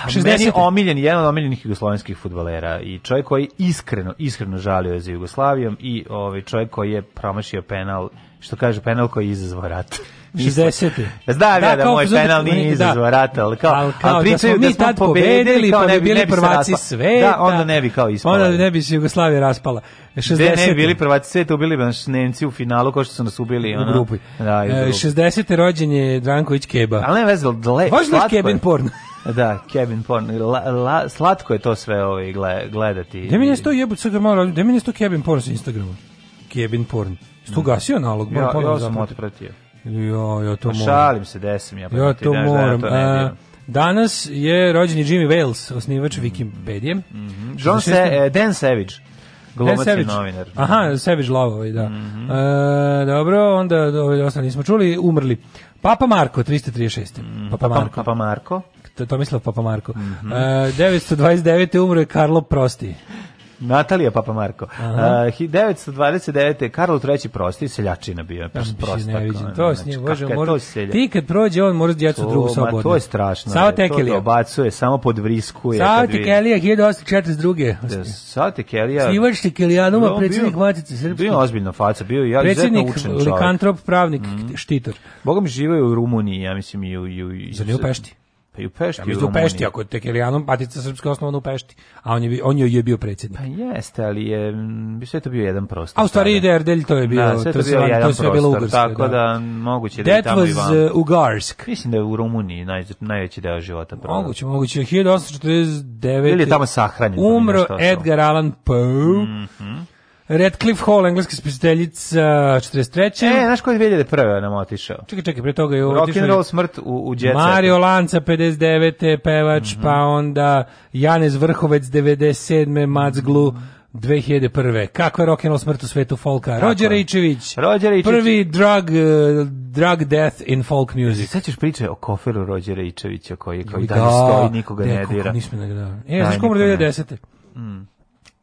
Speaker 4: 60. Meni omiljen, jedan od omiljenih jugoslovenskih futbalera i čovjek koji iskreno, iskreno žalio za Jugoslavijom i ovaj čovjek koji je promašio penal, što kaže penal koji je izazvao rat.
Speaker 3: 60.
Speaker 4: Znam da, ja da, da, da moj penal nije da.
Speaker 3: izazvao rata, ali kao, ali kao, ali pričaju da smo mi tad pobedili, pa ne bi bili prvaci sveta.
Speaker 4: Da, onda ne bi kao ispala.
Speaker 3: Onda
Speaker 4: ne
Speaker 3: bi se Jugoslavija raspala.
Speaker 4: 60. Gde ne bili prvaci sveta, ubili bi nas Nemci u finalu, kao što su nas ubili. U
Speaker 3: grupi. Da, u e, grupi. 60. rođen je Dranković Keba.
Speaker 4: Ali ne vezal, le, Možda je
Speaker 3: Kebin porno.
Speaker 4: Da, Kevin Porn. La, la, slatko je to sve ovaj gledati.
Speaker 3: Gde mi je sto jebut sad malo, gde mi je sto Kevin Porn sa Instagrama. Kevin Porn. Sto hmm. gasio nalog, ja, ja sam otpratio. Jo, jo,
Speaker 4: to pa
Speaker 3: moram. Šalim
Speaker 4: se,
Speaker 3: desim ja. Pa jo, da to daš, moram. Da ja to Danas je rođeni Jimmy Wales, osnivač mm. Wikipedije. Mm -hmm.
Speaker 4: John se, e, Dan Savage. Glumac i novinar.
Speaker 3: Aha, Savage Love, ovaj, da. Mm -hmm. e, dobro, onda ove ovaj ostali nismo čuli, umrli. Papa Marko, 336.
Speaker 4: Mm, mm-hmm. Papa, Papa Marko. Papa Marko.
Speaker 3: To, Tomislav Papa Marko. Mm -hmm. e, 929. umro Karlo Prosti.
Speaker 4: Natalija Papamarko. Uh, 1929. Karlo III. prosti seljačina bio. Prosta.
Speaker 3: To s njim, znači, bože, mora, ti kad prođe, on mora djecu drugu sobu.
Speaker 4: To je strašno. Sao Tekelija. To dobacuje, samo podvriskuje.
Speaker 3: Sao Tekelija, 1842.
Speaker 4: Sao Tekelija.
Speaker 3: Sivač Tekelijanuma, predsjednik Matice
Speaker 4: Srpske. Bio ozbiljno faca, bio ja izuzetno učen
Speaker 3: čovjek. Predsjednik, likantrop, pravnik, mhm. štitor.
Speaker 4: Bogom živaju
Speaker 3: u
Speaker 4: Rumuniji, ja mislim i u...
Speaker 3: Zar nije u Pešti?
Speaker 4: Pa i u Pešti. Ja, da u Pešti,
Speaker 3: ako je Tekelijanom patica srpska osnovana u Pešti, a on je, on je bio predsjednik. Pa
Speaker 4: jeste, ali je, bi sve to bio jedan prostor.
Speaker 3: A u stvari ide Erdelj, to je bio, da, sve to, bio jedan to sve prostor, bilo Ugarsko. Tako da,
Speaker 4: da moguće da je
Speaker 3: tamo i vam. Uh, Ugarsk.
Speaker 4: Mislim da je u Rumuniji naj, najveći deo života.
Speaker 3: Pravo. Moguće, moguće. 1849. Ili je tamo sahranjen. Umro Edgar Allan Poe. Mm -hmm. Redcliffe Hall, engleska spisateljica 43.
Speaker 4: E, znaš koji je 2001. nam otišao?
Speaker 3: Čekaj, čekaj, pre toga je
Speaker 4: otišao... Rock'n'roll smrt u, u djeca.
Speaker 3: Mario Lanca, 59. pevač, mm -hmm. pa onda Janez Vrhovec, 97. Mac Glu, 2001. Kako je rock'n'roll smrt u svetu folka? Rođer Ičević. Rođer Ičević. Prvi drug, uh, drug death in folk music.
Speaker 4: Sad ćeš priče o koferu Rođera Ičevića koji, koji da, stoji, nikoga ne dira.
Speaker 3: Nismo ne dira. E, znaš komor 2010. Mm.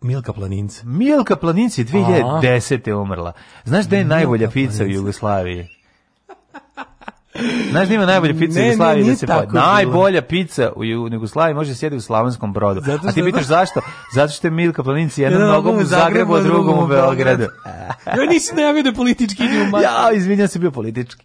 Speaker 3: Milka Planinci.
Speaker 4: Milka Planinci 2010. je umrla. Znaš da je najbolja pizza u Jugoslaviji? Znaš da ima najbolja pizza ne, u Jugoslaviji ne, da se pa- Najbolja pizza u Jugoslaviji može da sjedi u Slavonskom brodu. A ti pitaš zašto? Zato što je Milka Planinci jedan nogom u Zagrebu, a drugom u Beogradu.
Speaker 3: ja nisi najavio da je politički
Speaker 4: Ja, izvinjam se, bio politički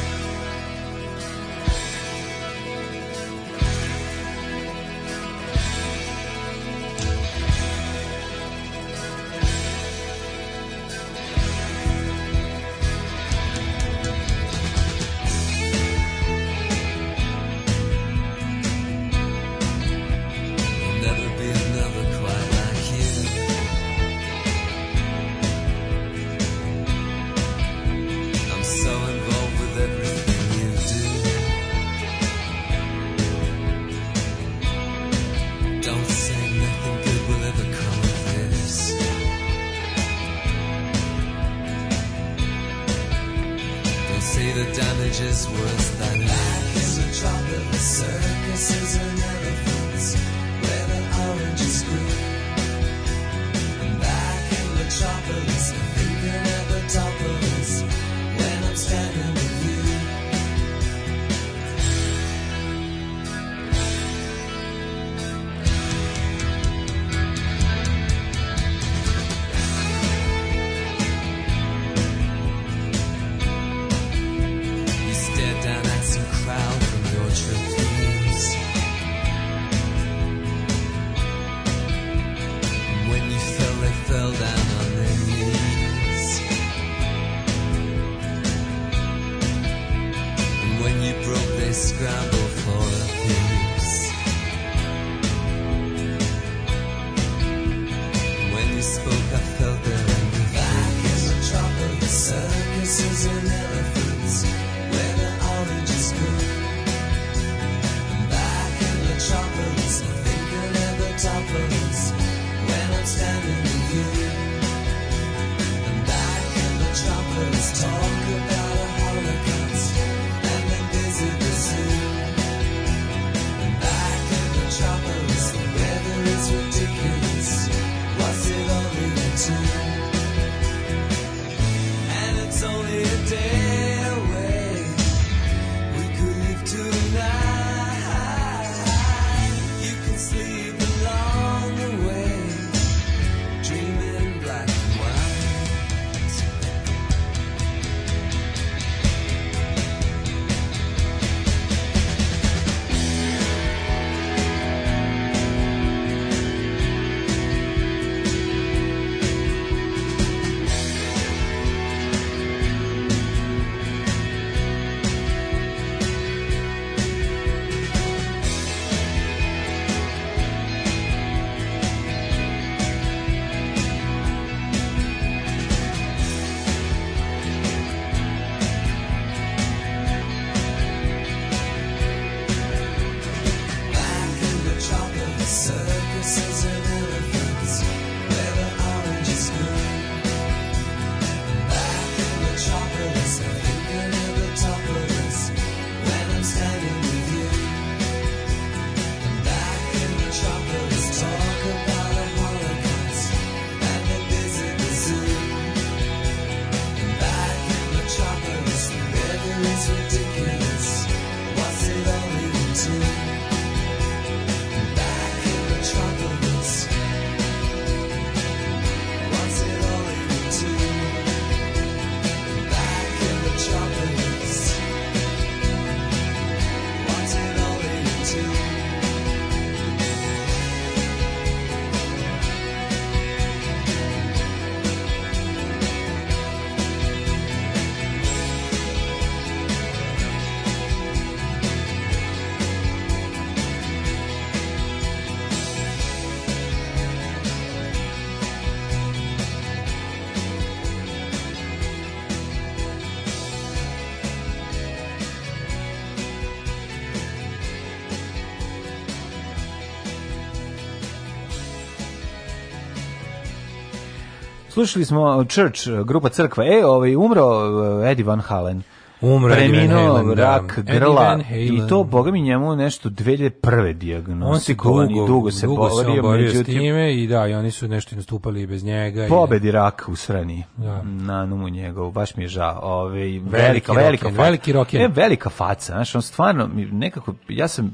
Speaker 4: slušali smo uh, Church, uh, grupa crkva. E, ovaj, umro uh, Eddie Van Halen.
Speaker 3: Umre Preminuo
Speaker 4: da. rak da. grla i to boga mi njemu nešto 2001. dijagnostikovan i
Speaker 3: dugo
Speaker 4: se dugo
Speaker 3: borio,
Speaker 4: se borio
Speaker 3: međutim, s time i da, i oni su nešto nastupali bez njega.
Speaker 4: Pobedi i, rak u srani da. na numu njegov, baš mi je žao. Ove, ovaj, velika, velika, velika, velika, velika, velika faca, znaš, on stvarno, nekako, ja sam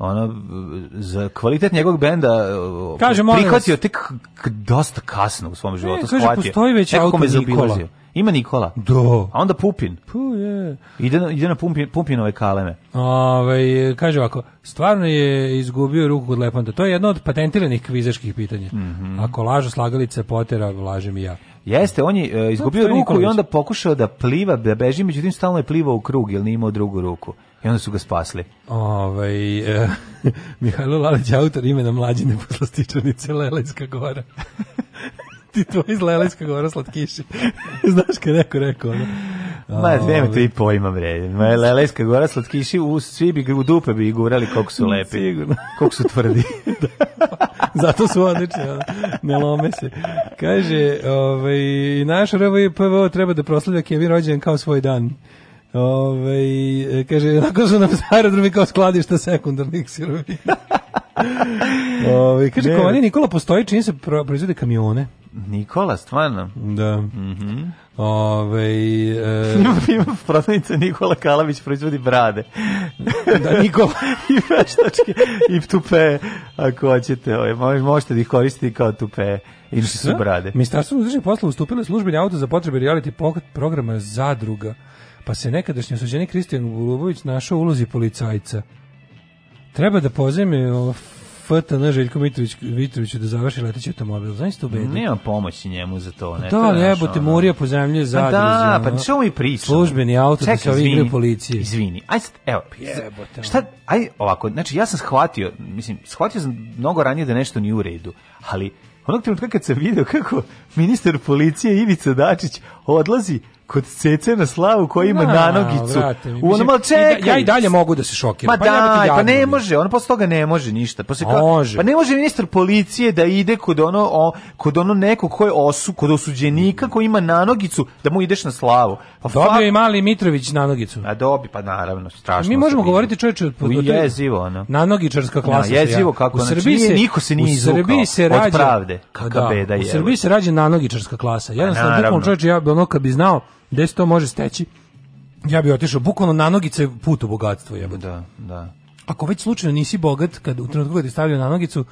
Speaker 4: ono za kvalitet njegovog benda kaže prihvatio tek dosta kasno u svom e, životu
Speaker 3: ne, kaže, postoji već auto Nikola.
Speaker 4: Ima Nikola.
Speaker 3: Do. Da.
Speaker 4: A onda Pupin.
Speaker 3: Pu,
Speaker 4: je. Ide, na, ide na Pumpi, Pumpinove kaleme. Ove,
Speaker 3: ovaj, kaže ovako, stvarno je izgubio ruku kod Lepanta. To je jedno od patentiranih kvizaških pitanja. Mm -hmm. Ako lažu slagalice potera, lažem i ja.
Speaker 4: Jeste, on je e, izgubio no, ruku Nikolić. i onda pokušao da pliva, da beži, međutim stalno je plivao u krug, jer nije imao drugu ruku. I onda su ga spasli.
Speaker 3: Ovaj, e, Mihajlo Lalić, autor imena mlađine poslastičanice Lelajska gora. Ti tvoj iz Lelajska gora slatkiši. Znaš kad rekao, rekao. Ono.
Speaker 4: Ma, nema to i ovaj. pojma, bre. Ma, Lelejska gora slatkiši, u, svi bi u dupe bi gurali koliko su lepi. Sigurno. Koliko su tvrdi. Da.
Speaker 3: Zato su odlični, ne lome se. Kaže, ovaj, naš RVPVO treba da proslavlja Kevin rođen kao svoj dan. Ove, e, kaže, onako su nam aerodromi kao skladišta sekundarnih sirovina. Ove, kaže, komandija Nikola postoji, čini se proizvode kamione.
Speaker 4: Nikola, stvarno?
Speaker 3: Da.
Speaker 4: Mm -hmm. Ove, e... Ima prodavnica Nikola Kalavić proizvodi brade.
Speaker 3: da, Nikola.
Speaker 4: I veštačke, i tupe, ako hoćete. Ove, možete da ih koristiti kao tupe. Inače su brade.
Speaker 3: Ministarstvo unutrašnjih poslova ustupilo službeni auto za potrebe reality programa Zadruga pa se nekadašnji osuđeni Kristijan Golubović našao u ulozi policajca. Treba da pozajme FTN Željko Mitrović, Mitrović da završi leteći automobil. Znaš to bedu?
Speaker 4: Nema pomoći njemu za to. Ne?
Speaker 3: Da, ali jebo te morio po zemlje za Pa da,
Speaker 4: pa, da, pa što i pričamo?
Speaker 3: Službeni auto da Čekaj, da se ovi igraju policije.
Speaker 4: Izvini, aj sad, evo, jebote. Šta, aj ovako, znači ja sam shvatio, mislim, shvatio sam mnogo ranije da nešto nije u redu, ali onog trenutka kad sam video kako ministar policije Ivica Dačić odlazi kod Cece na slavu koji ima na, da, nanogicu. U ono malo čekaj. Da-
Speaker 3: ja i dalje mogu da se šokiram. Ma
Speaker 4: pa daj, pa ne može, ono posle toga ne može ništa. Posle pa može. pa ne može ministar policije da ide kod ono o, kod ono nekog ko je osu, kod osuđenika koji ima nanogicu da mu ideš na slavu. Pa
Speaker 3: dobio i mali Mitrović nanogicu. A dobi
Speaker 4: pa naravno, strašno.
Speaker 3: Mi možemo govoriti čoveče
Speaker 4: pa od od zivo, ono. Nanogičarska
Speaker 3: da, klasa.
Speaker 4: je zivo, kako u Srbiji se niko se nije izvukao. Pa u se rađa od pravde. Kaka beda
Speaker 3: je. U
Speaker 4: Srbiji
Speaker 3: se rađa nanogičarska klasa. Jednostavno, bukvalno čoveče ja bi ono kad bi znao gde se to može steći, ja bi otišao bukvalno na nogice put u bogatstvo, jebote.
Speaker 4: Da, da.
Speaker 3: Ako već slučajno nisi bogat, kad u trenutku kad ti stavljaju na nogicu,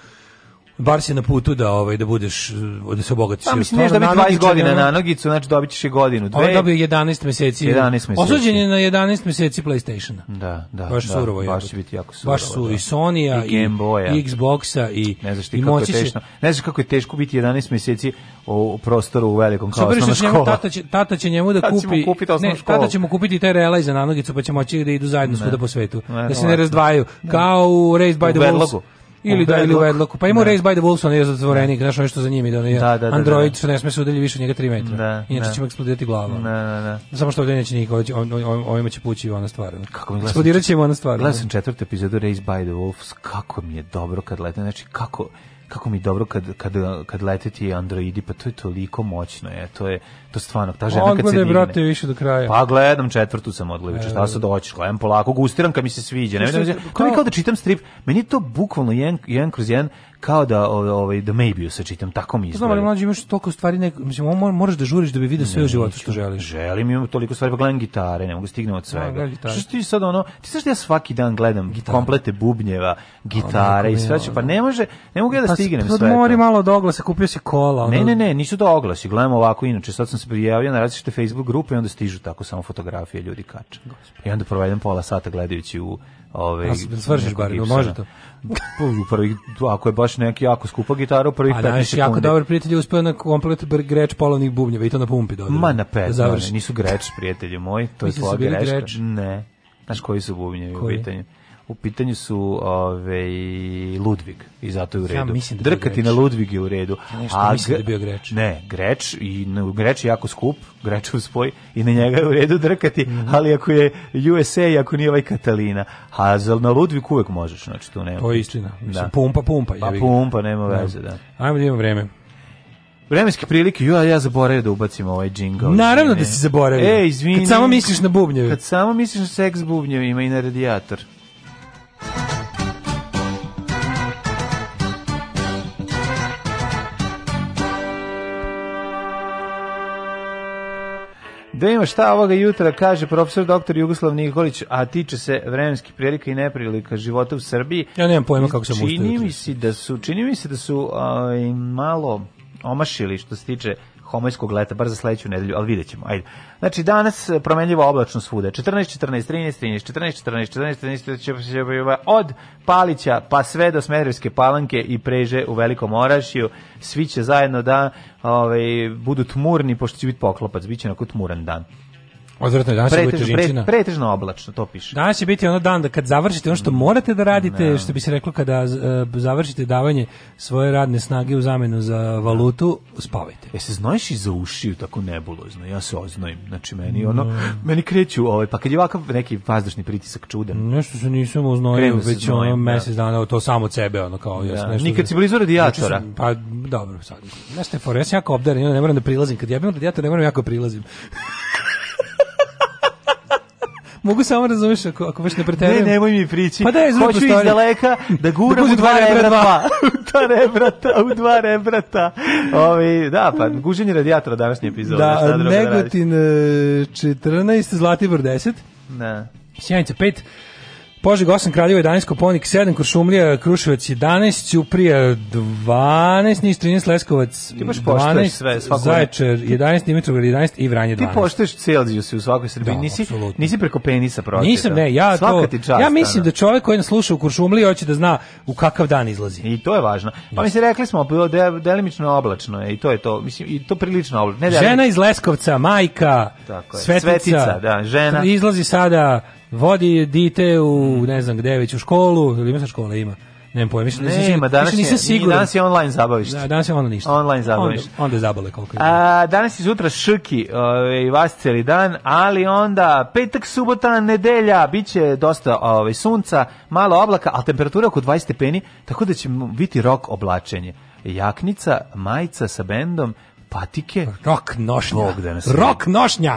Speaker 3: bar si na putu da ovaj da budeš da se obogatiš.
Speaker 4: Pa mislim da bi 20 godina na nogicu, znači dobićeš i godinu,
Speaker 3: dve. On
Speaker 4: dobio
Speaker 3: 11 meseci. 11 meseci. Osuđen je na 11 meseci PlayStationa.
Speaker 4: Da, da.
Speaker 3: Baš
Speaker 4: da,
Speaker 3: surovo je. Baš
Speaker 4: će biti jako surovo.
Speaker 3: Baš su da. i Sonija i, Game Boya. i Xboxa i ne
Speaker 4: znaš ti kako je teško. Ne znaš kako je teško biti 11 meseci u prostoru u velikom kao osnovna škola.
Speaker 3: Tata će, tata će njemu
Speaker 4: da kupi.
Speaker 3: Ne, tata će kupiti taj relaj za nanogicu pa će moći da idu zajedno svuda po svetu. Da se ne razdvajaju. Kao u Race by the Wolves ili da ili u Wedlocku. Pa ima da. Race by the Wolves, on je zatvorenik, da. znaš nešto za njim ide, on je da, da, da, android, što
Speaker 4: ne
Speaker 3: sme se udaljiti više od njega 3 metra. Da, Inače
Speaker 4: da.
Speaker 3: će mu eksplodirati glava. Da, da, da. Samo što ovdje neće niko, on, on, on, će pući ona stvar. Da. Kako mi Eksplodirat ona stvar.
Speaker 4: Da. Gledao sam četvrtu epizodu Race by the Wolves, kako mi je dobro kad lete, znači kako kako mi je dobro kad, kad, kad lete ti androidi, pa to je toliko moćno, je, to je to stvarno, ta žena
Speaker 3: Odglede,
Speaker 4: kad se digne. brate, više
Speaker 3: do kraja.
Speaker 4: Pa gledam četvrtu sam odgledao, e, šta sad hoćeš, gledam polako, gustiram kad mi se sviđa. Ne, ne, ne, to mi kao da čitam strip, meni to bukvalno jedan, jedan kroz jedan, kao da ovaj da maybe se čitam tako mi izgleda.
Speaker 3: Znam, ali mlađi imaš toliko stvari nek, mislim moraš da žuriš da bi video sve u životu što želiš.
Speaker 4: Želim, imam toliko stvari, pa gledam gitare, ne mogu stignem od da, svega. što ti sad ono, ti znaš da ja svaki dan gledam Gitar. komplete bubnjeva, pa gitare i sve, pa ne može, ne mogu
Speaker 3: ja
Speaker 4: da pa stignem
Speaker 3: sve. Pa mori malo od oglasa, kupio si kola.
Speaker 4: Ne, ne, ne, nisu to oglasi, gledam ovako inače, sad sam sam se prijavio na različite Facebook grupe i onda stižu tako samo fotografije ljudi kače. I onda provedem pola sata gledajući u ove ovaj,
Speaker 3: da svršiš bar, no može to.
Speaker 4: u prvi, ako je baš neki jako skupa gitara, u prvih 15 sekundi. A jako
Speaker 3: dobar prijatelj uspeo na komplet greč polovnih bubnjeva i to na pumpi dobro.
Speaker 4: Ma na pet, da nisu greč prijatelji moji, to je da tvoja greška. Ne. Znaš koji su bubnjevi u pitanju? u pitanju su ove, ovaj, Ludvig i zato je u redu. Ja mislim da Drkati na Ludvig je u redu. Ja
Speaker 3: nešto
Speaker 4: A,
Speaker 3: mislim da je bio Greč.
Speaker 4: Ne, Greč, i, Greč je jako skup, Greč Grečov spoj i na njega je u redu drkati, mm -hmm. ali ako je USA i ako nije ovaj Katalina, a za, na Ludvig uvek možeš, znači tu nema.
Speaker 3: To je istina.
Speaker 4: Da. Mislim, da.
Speaker 3: Pumpa, pumpa.
Speaker 4: Pa pumpa, nema da. veze,
Speaker 3: da.
Speaker 4: Ajmo
Speaker 3: da imamo vreme.
Speaker 4: Vremenske prilike, ja ja
Speaker 3: zaboravio
Speaker 4: da ubacimo ovaj jingle.
Speaker 3: Naravno izvine. da si zaboravio.
Speaker 4: E,
Speaker 3: izvini. Kad samo misliš na bubnjevi.
Speaker 4: Kad samo misliš na seks bubnjevima i na radijator. Da ima šta ovoga jutra, kaže profesor doktor Jugoslav Nikolić, a tiče se vremenskih prilika i neprilika života u Srbiji.
Speaker 3: Ja nemam pojma kako
Speaker 4: se ustao. Čini mi se da su, čini mi se da su aj, malo omašili što se tiče homojskog leta, bar za sledeću nedelju, ali vidjet ćemo. Ajde. Znači, danas eh, promenljivo oblačno svuda. 14, 14, 13, 13, 14, 14, 14, 14, 14, od Palića pa sve do Smederevske palanke i preže u Velikom Orašiju. Svi će zajedno da ovaj, budu tmurni, pošto će biti poklopac, bit
Speaker 3: će
Speaker 4: onako tmuran dan. Odvratno, danas pretežno, je pretežno, pretežno oblačno, to piše.
Speaker 3: Danas će biti ono dan da kad završite ono što morate da radite, ne. što bi se reklo kada e, završite davanje svoje radne snage u zamenu za valutu, spavajte. E
Speaker 4: se znojiš i za ušiju tako nebulozno, ja se oznojim. Znači meni ono, ne. meni kreću ovaj, pa kad je ovakav neki vazdušni pritisak čudan.
Speaker 3: Nešto se nisam oznojio već ono da. mesec dana, to samo od sebe, ono kao
Speaker 4: ja. Da. nešto. Nikad si blizu znači, radijatora. Sam,
Speaker 3: pa dobro, sad. Nešto je fores jako obdaren, ja ne moram da prilazim. Kad ja jebim radijator, ne moram jako da prilazim. mogu samo razumeš ako, ako baš ne preterujem.
Speaker 4: Ne, nemoj mi prići.
Speaker 3: Pa da je
Speaker 4: Hoću iz daleka da guram da
Speaker 3: u
Speaker 4: dva rebra dva.
Speaker 3: u dva rebrata,
Speaker 4: u dva rebrata. Ovi, da, pa guženje radijatora današnje epizode. Da, da, da Negotin
Speaker 3: e, da 14, Zlatibor 10. Ne. Sjenica 5, Požeg 8, Kraljevo 11, Koponik 7, Kuršumlija, Kruševac 11, Ćuprija 12, Niš 13, Leskovac 12, sve, svako... Zaječar 11, Dimitrovgrad 11 i Vranje 12.
Speaker 4: Ti poštuješ Celzijus u svakoj Srbiji, da, nisi, absolutno. nisi preko penisa pročitao.
Speaker 3: Nisam, da. ne, ja Svaka to, ti čast, ja mislim da, da čovjek koji nas sluša u Kuršumliji hoće da zna u kakav dan izlazi.
Speaker 4: I to je važno. Pa da. mi se rekli smo, bilo de, delimično oblačno je, i to je to, mislim, i to prilično oblačno. Ne,
Speaker 3: delimično. žena iz Leskovca, majka, Tako je. Svetica, svetica da, žena. Izlazi sada vodi dite u, ne znam gde, već u školu, ili ima sa škole, ima. Nemam pojma, mislim, da ne, ima,
Speaker 4: danas, da nisam je, siguran. Danas je online zabavište. Da,
Speaker 3: danas je
Speaker 4: ono ništa. Online zabavište.
Speaker 3: Onda, onda je zabale koliko je.
Speaker 4: A, danas i sutra šrki ovaj, vas cijeli dan, ali onda petak, subota, nedelja, bit će dosta ovaj, sunca, malo oblaka, ali temperatura oko 20 stepeni, tako da će biti rok oblačenje. Jaknica, majica sa bendom, patike.
Speaker 3: Rok nošnja. Da rok nošnja!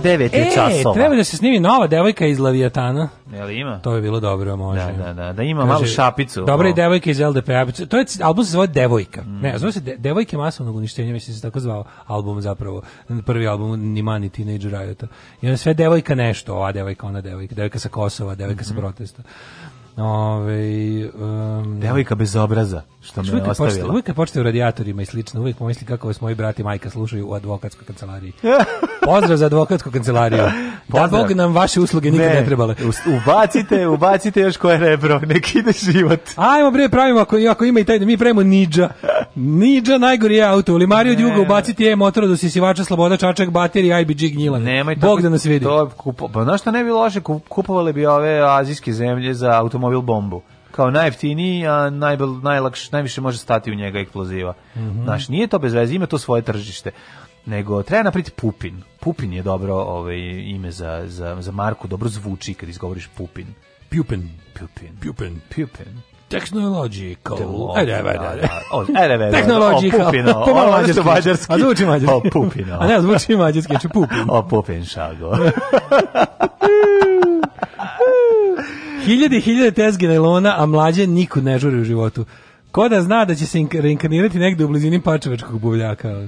Speaker 4: 9 je e, časova. E,
Speaker 3: treba da se snimi nova devojka iz Leviatana. Jel ima? To bi bilo dobro, može. Da,
Speaker 4: da, da, da ima Kaže, malu šapicu.
Speaker 3: Dobra je devojka iz LDP. To je album se zove Devojka. Mm. Ne, zove se De, Devojke masovnog uništenja, mislim da se tako zvao album zapravo. Prvi album Nimani Teenage Riot. I onda sve devojka nešto, ova devojka, ona devojka, devojka sa Kosova, devojka mm -hmm. sa mhm. protesta. Ove, ovaj,
Speaker 4: um, Devojka bez obraza, što me uvijek ostavila. Počte,
Speaker 3: uvijek kad počete u radijatorima i slično, uvijek pomisli kako vas moji brati i majka slušaju u advokatskoj kancelariji. Pozdrav za advokatsku kancelariju. Da Pozdrav. Da Bog nam vaše usluge nikad ne, ne trebale.
Speaker 4: ubacite, ubacite još koje rebro, nek ide život.
Speaker 3: Ajmo bre, pravimo, ako, ako ima i taj, mi pravimo Nidža. Nidža najgori je auto, ali Mario Djugo ubaciti je motor do sisivača Sloboda Čačak, baterija IBG Gnjilan. Nemoj to, Bog da nas vidi.
Speaker 4: To, kupo, pa, no što ne bi loše, kupovali bi ove azijske zemlje za automobil automobil bombu kao najjeftiniji, a najbel, najlakš, najviše može stati u njega eksploziva. Mm -hmm. Znaš, nije to bez veze, ima to svoje tržište. Nego treba napriti Pupin. Pupin je dobro ovaj, ime za, za, za Marku, dobro zvuči kad izgovoriš Pupin.
Speaker 3: Pupin.
Speaker 4: Pupin. Pupin.
Speaker 3: Pupin. Technological.
Speaker 4: Ajde, ajde, ajde. Ajde, da, da. e, Technological. Pupino. Pomalo mađarski. mađarski.
Speaker 3: A zvuči
Speaker 4: mađarski. O, Pupino.
Speaker 3: A ne, zvuči mađarski, znači Pupin.
Speaker 4: O, Pupin šago.
Speaker 3: hiljade i hiljade tezge najlona, a mlađe nikud ne žuri u životu. Ko da zna da će se reinkarnirati negde u blizini Pačevačkog buvljaka.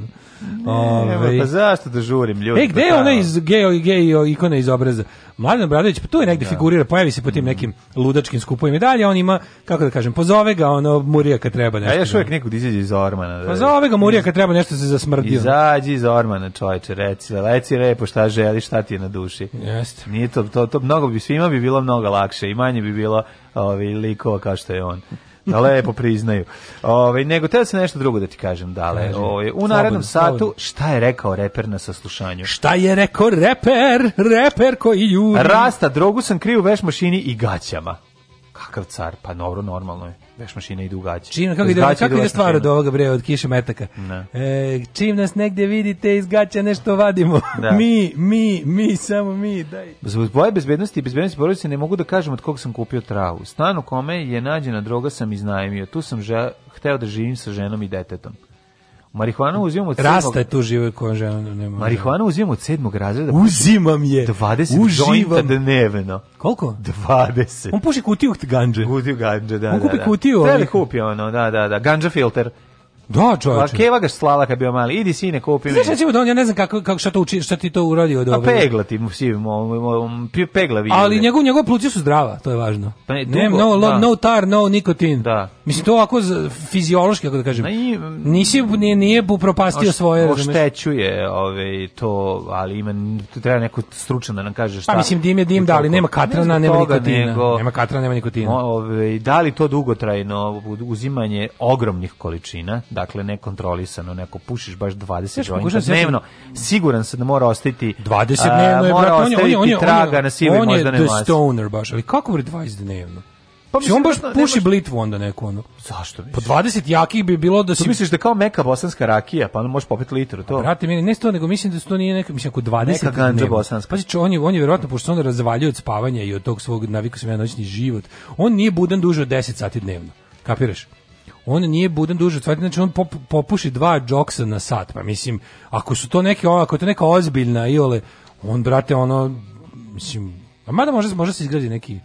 Speaker 3: Ove.
Speaker 4: Pa zašto da žurim
Speaker 3: ljudi? E, pa gde je ona iz geo i geo ikona iz obraza? Mladen Bradović, pa tu je negde da. figurira, pojavi se po tim mm. nekim ludačkim skupovima i dalje, on ima, kako da kažem, pozove ga, ono, Murija kad treba nešto. A
Speaker 4: još uvijek da. nekog da izađe iz Ormana.
Speaker 3: Da, pozove ga Murija kad treba nešto se zasmrdio.
Speaker 4: Izađi iz Ormana, čovječe, reci, leci lepo šta želiš, šta ti je na duši.
Speaker 3: Jeste. Nije
Speaker 4: to, to, to mnogo bi, svima bi bilo mnogo lakše i manje bi bilo ovi, ovaj, likova kao što je on da lepo priznaju. Ove, ovaj, nego teo se nešto drugo da ti kažem, dale. Ove, ovaj, u narednom satu, šta je rekao reper na saslušanju?
Speaker 3: Šta je rekao reper, reper koji juri?
Speaker 4: Rasta, drogu sam kriju veš mašini i gaćama. Kakav car, pa dobro, normalno je veš mašina ide u gaće.
Speaker 3: Čim, kako, ide, kako ide stvar od ovoga bre, od kiše metaka? E, čim nas negde vidite iz gaća nešto vadimo. Da. mi, mi, mi, samo mi, daj.
Speaker 4: Zbog boje bezbednosti i bezbednosti porodice ne mogu da kažem od kog sam kupio travu. Stan u kome je nađena droga sam iznajmio. Tu sam ža, hteo da živim sa ženom i detetom. Marihuanu uzimam od Rasta sedmog...
Speaker 3: je tu
Speaker 4: živo
Speaker 3: koja žena nema.
Speaker 4: Marihuanu uzimam od sedmog razreda.
Speaker 3: Pa uzimam je. 20 uživam.
Speaker 4: dnevno.
Speaker 3: Koliko?
Speaker 4: 20.
Speaker 3: On puši kutiju ganđe.
Speaker 4: Kutiju ganđe, da, On
Speaker 3: da, kupi da. kutiju.
Speaker 4: Treba da kupi ono, da, da, da. Ganđa filter.
Speaker 3: Da, čoveče.
Speaker 4: Pa keva ga slala kad bio mali. Idi sine kupi
Speaker 3: mi. Znaš recimo da on ja ne znam kako kako šta to uči, šta ti to uradio od ovoga.
Speaker 4: Pa pegla ti mu svi, pegla
Speaker 3: vidi. Ali njegov njegov pluća su zdrava, to je važno. Pa ne, dugo, no, no, da. no tar, no nikotin.
Speaker 4: Da.
Speaker 3: Mislim to ako fiziološki kako da kažem. Ni Nisi nije, nije propastio oš, svoje,
Speaker 4: oštećuje, ovaj to, ali ima treba neko stručan da nam kaže šta.
Speaker 3: Pa mislim dim je dim, da, ali nema katrana,
Speaker 4: nema
Speaker 3: nikotina. Nego,
Speaker 4: nema katrana,
Speaker 3: nema nikotina.
Speaker 4: Ovaj da li to dugotrajno uzimanje ogromnih količina dakle nekontrolisano, neko pušiš baš 20 jointa dnevno, siguran sam da mora ostati 20
Speaker 3: dnevno, je,
Speaker 4: mora ostaviti on je,
Speaker 3: traga na sivi možda ne On on je the stoner baš, ali kako mora 20 dnevno? Pa mislim, on baš da puši blitvu onda neku ono.
Speaker 4: Zašto
Speaker 3: pa misliš? Po 20 jakih bi bilo
Speaker 4: da
Speaker 3: si...
Speaker 4: Tu misliš da kao meka bosanska rakija, pa možeš popiti litru, to? A,
Speaker 3: brate, meni ne sto, nego mislim da to nije neka, mislim, ako 20... Neka ganđa bosanska.
Speaker 4: Pazi,
Speaker 3: čo, on je, on je vjerojatno, pošto se on razvaljuje od spavanja i od tog svog navika sam ja noćni život, on nije budan duže od 10 sati dnevno. Kapiraš? on nije budan duže od znači on pop, popuši dva džoksa na sat, pa mislim, ako su to neke, ako je to neka ozbiljna iole, on, brate, ono, mislim, a mada može može se izgraditi neki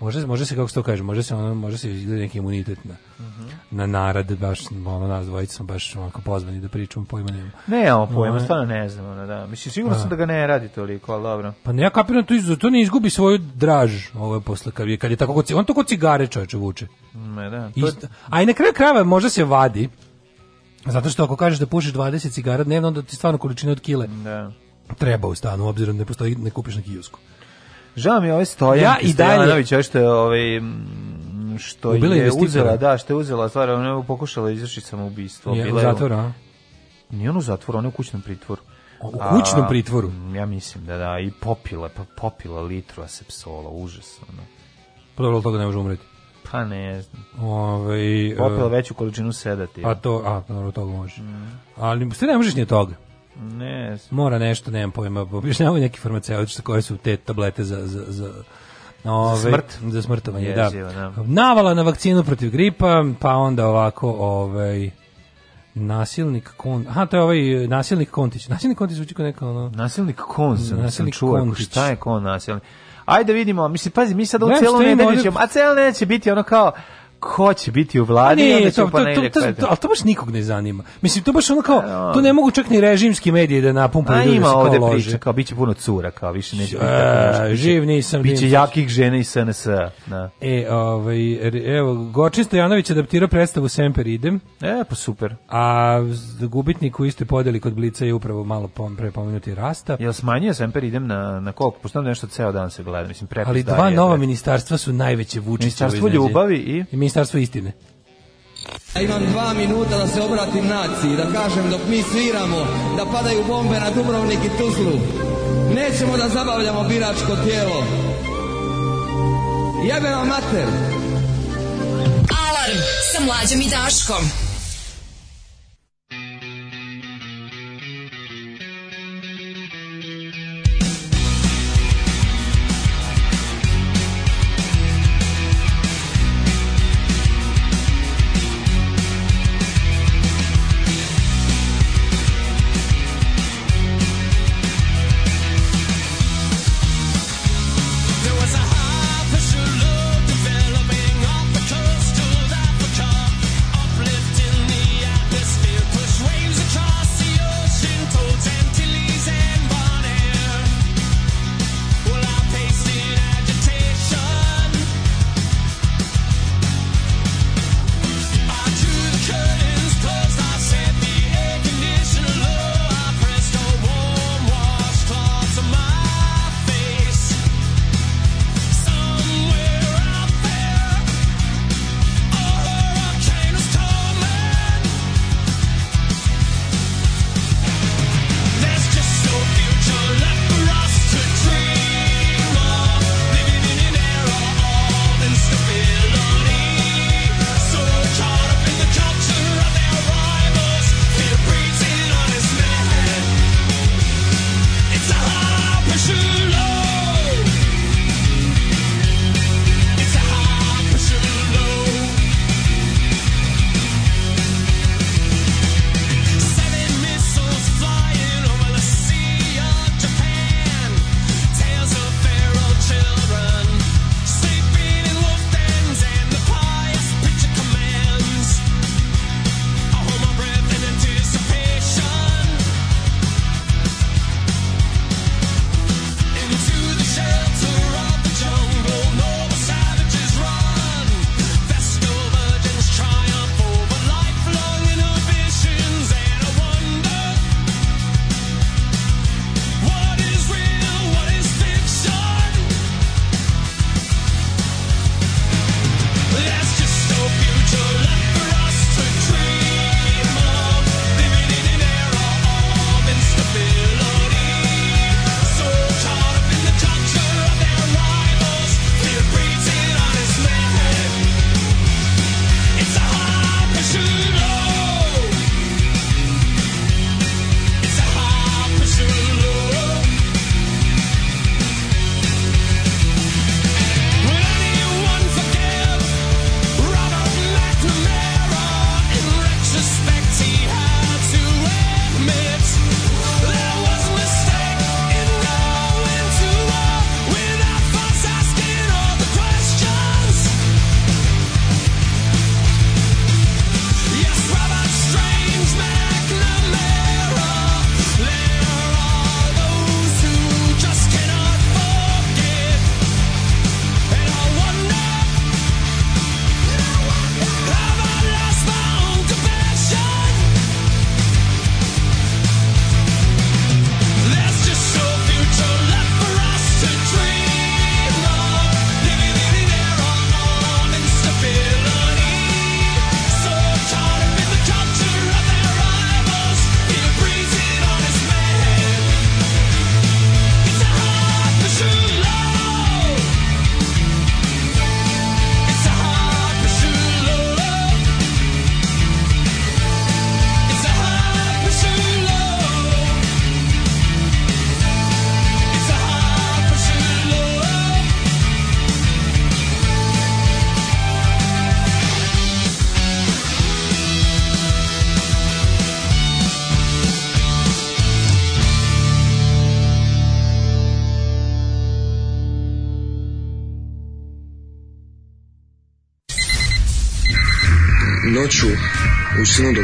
Speaker 3: Može, može se, kako se to kaže, može se, ono, može se izgleda neki imunitet na, uh -huh. na narad, baš, ono, nas dvojica smo baš onako pozvani da pričamo, pojma nema.
Speaker 4: Ne,
Speaker 3: ovo
Speaker 4: pojma, ono, stvarno ne znam, ono, da. Mislim, sigurno sam da. da ga ne radi toliko, ali dobro.
Speaker 3: Pa
Speaker 4: ne, ja
Speaker 3: kapiram to, iz, to ne izgubi svoju draž, ovo je posle, kad je, kad je tako,
Speaker 4: on
Speaker 3: to kod cigare čoveče vuče. Ne,
Speaker 4: da. To... Ist,
Speaker 3: a i na kraju krajeva možda se vadi, zato što ako kažeš da pušiš 20 cigara dnevno, onda ti stvarno količina od kile
Speaker 4: da.
Speaker 3: treba u stanu, obzirom da ne postoji, ne kupiš na kijusku. Žao
Speaker 4: mi je ovaj Stojan
Speaker 3: ja i dalje, ovaj
Speaker 4: što je ovaj što Ubila je uzela, da, što je uzela stvar, ona je pokušala da izvršiti samoubistvo.
Speaker 3: Je, Bila u zatvoru,
Speaker 4: a? Nije on u zatvoru, on je u kućnom pritvoru.
Speaker 3: U kućnom pritvoru?
Speaker 4: ja mislim da da, i popila, pa popila litru asepsola, užasno.
Speaker 3: Prvo pa od toga ne može umreti.
Speaker 4: Pa ne znam.
Speaker 3: Ove, ovaj,
Speaker 4: popila e, veću količinu sedati.
Speaker 3: A to, a, pa dobro, toga može. Mm. Ali sve ne možeš nije toga.
Speaker 4: Ne.
Speaker 3: Mora nešto, nemam pojma, objašnjavaju neki farmaceutički koje su te tablete za, za,
Speaker 4: za Ove, za smrt.
Speaker 3: Za smrtovanje, je, da. Živo, da. Navala na vakcinu protiv gripa, pa onda ovako, ovaj, nasilnik kon aha to je ovaj nasilnik kontić nasilnik kontić zvuči kao neka ono
Speaker 4: nasilnik kon nasilnik čuo kontić. šta je kon nasilnik ajde da vidimo mislim pazi mi sad u celu nedelju ćemo a cela nedelja će biti ono kao ko će biti u vladi, ne, onda
Speaker 3: će to, To, to, to, to, ali to baš nikog ne zanima. Mislim, to baš ono kao, to ne mogu čak ni režimski mediji da napumpaju ljudi. A ima
Speaker 4: ovde priča, kao, biće puno cura, kao, više ne e,
Speaker 3: Živ nisam.
Speaker 4: Biće jakih žena i SNS. Da.
Speaker 3: E, ovaj, evo, Gočin Stojanović adaptira predstavu Semper idem.
Speaker 4: E, pa super.
Speaker 3: A gubitnik u istoj podeli kod Blica je upravo malo pom, prepomenuti rasta.
Speaker 4: Jel smanjio Semper idem na, na koliko? Pošto nešto ceo dan se gleda, mislim, prepis Ali dva
Speaker 3: nova ministarstva su najveće
Speaker 4: vučiće. Ministarstvo ljubavi
Speaker 3: i ministarstvo istine.
Speaker 5: Ja imam dva minuta da se obratim naciji, da kažem dok mi sviramo, da padaju bombe na Dubrovnik i Tuzlu. Nećemo da zabavljamo biračko tijelo. Jebe vam mater!
Speaker 6: Alarm sa mlađom i Daškom.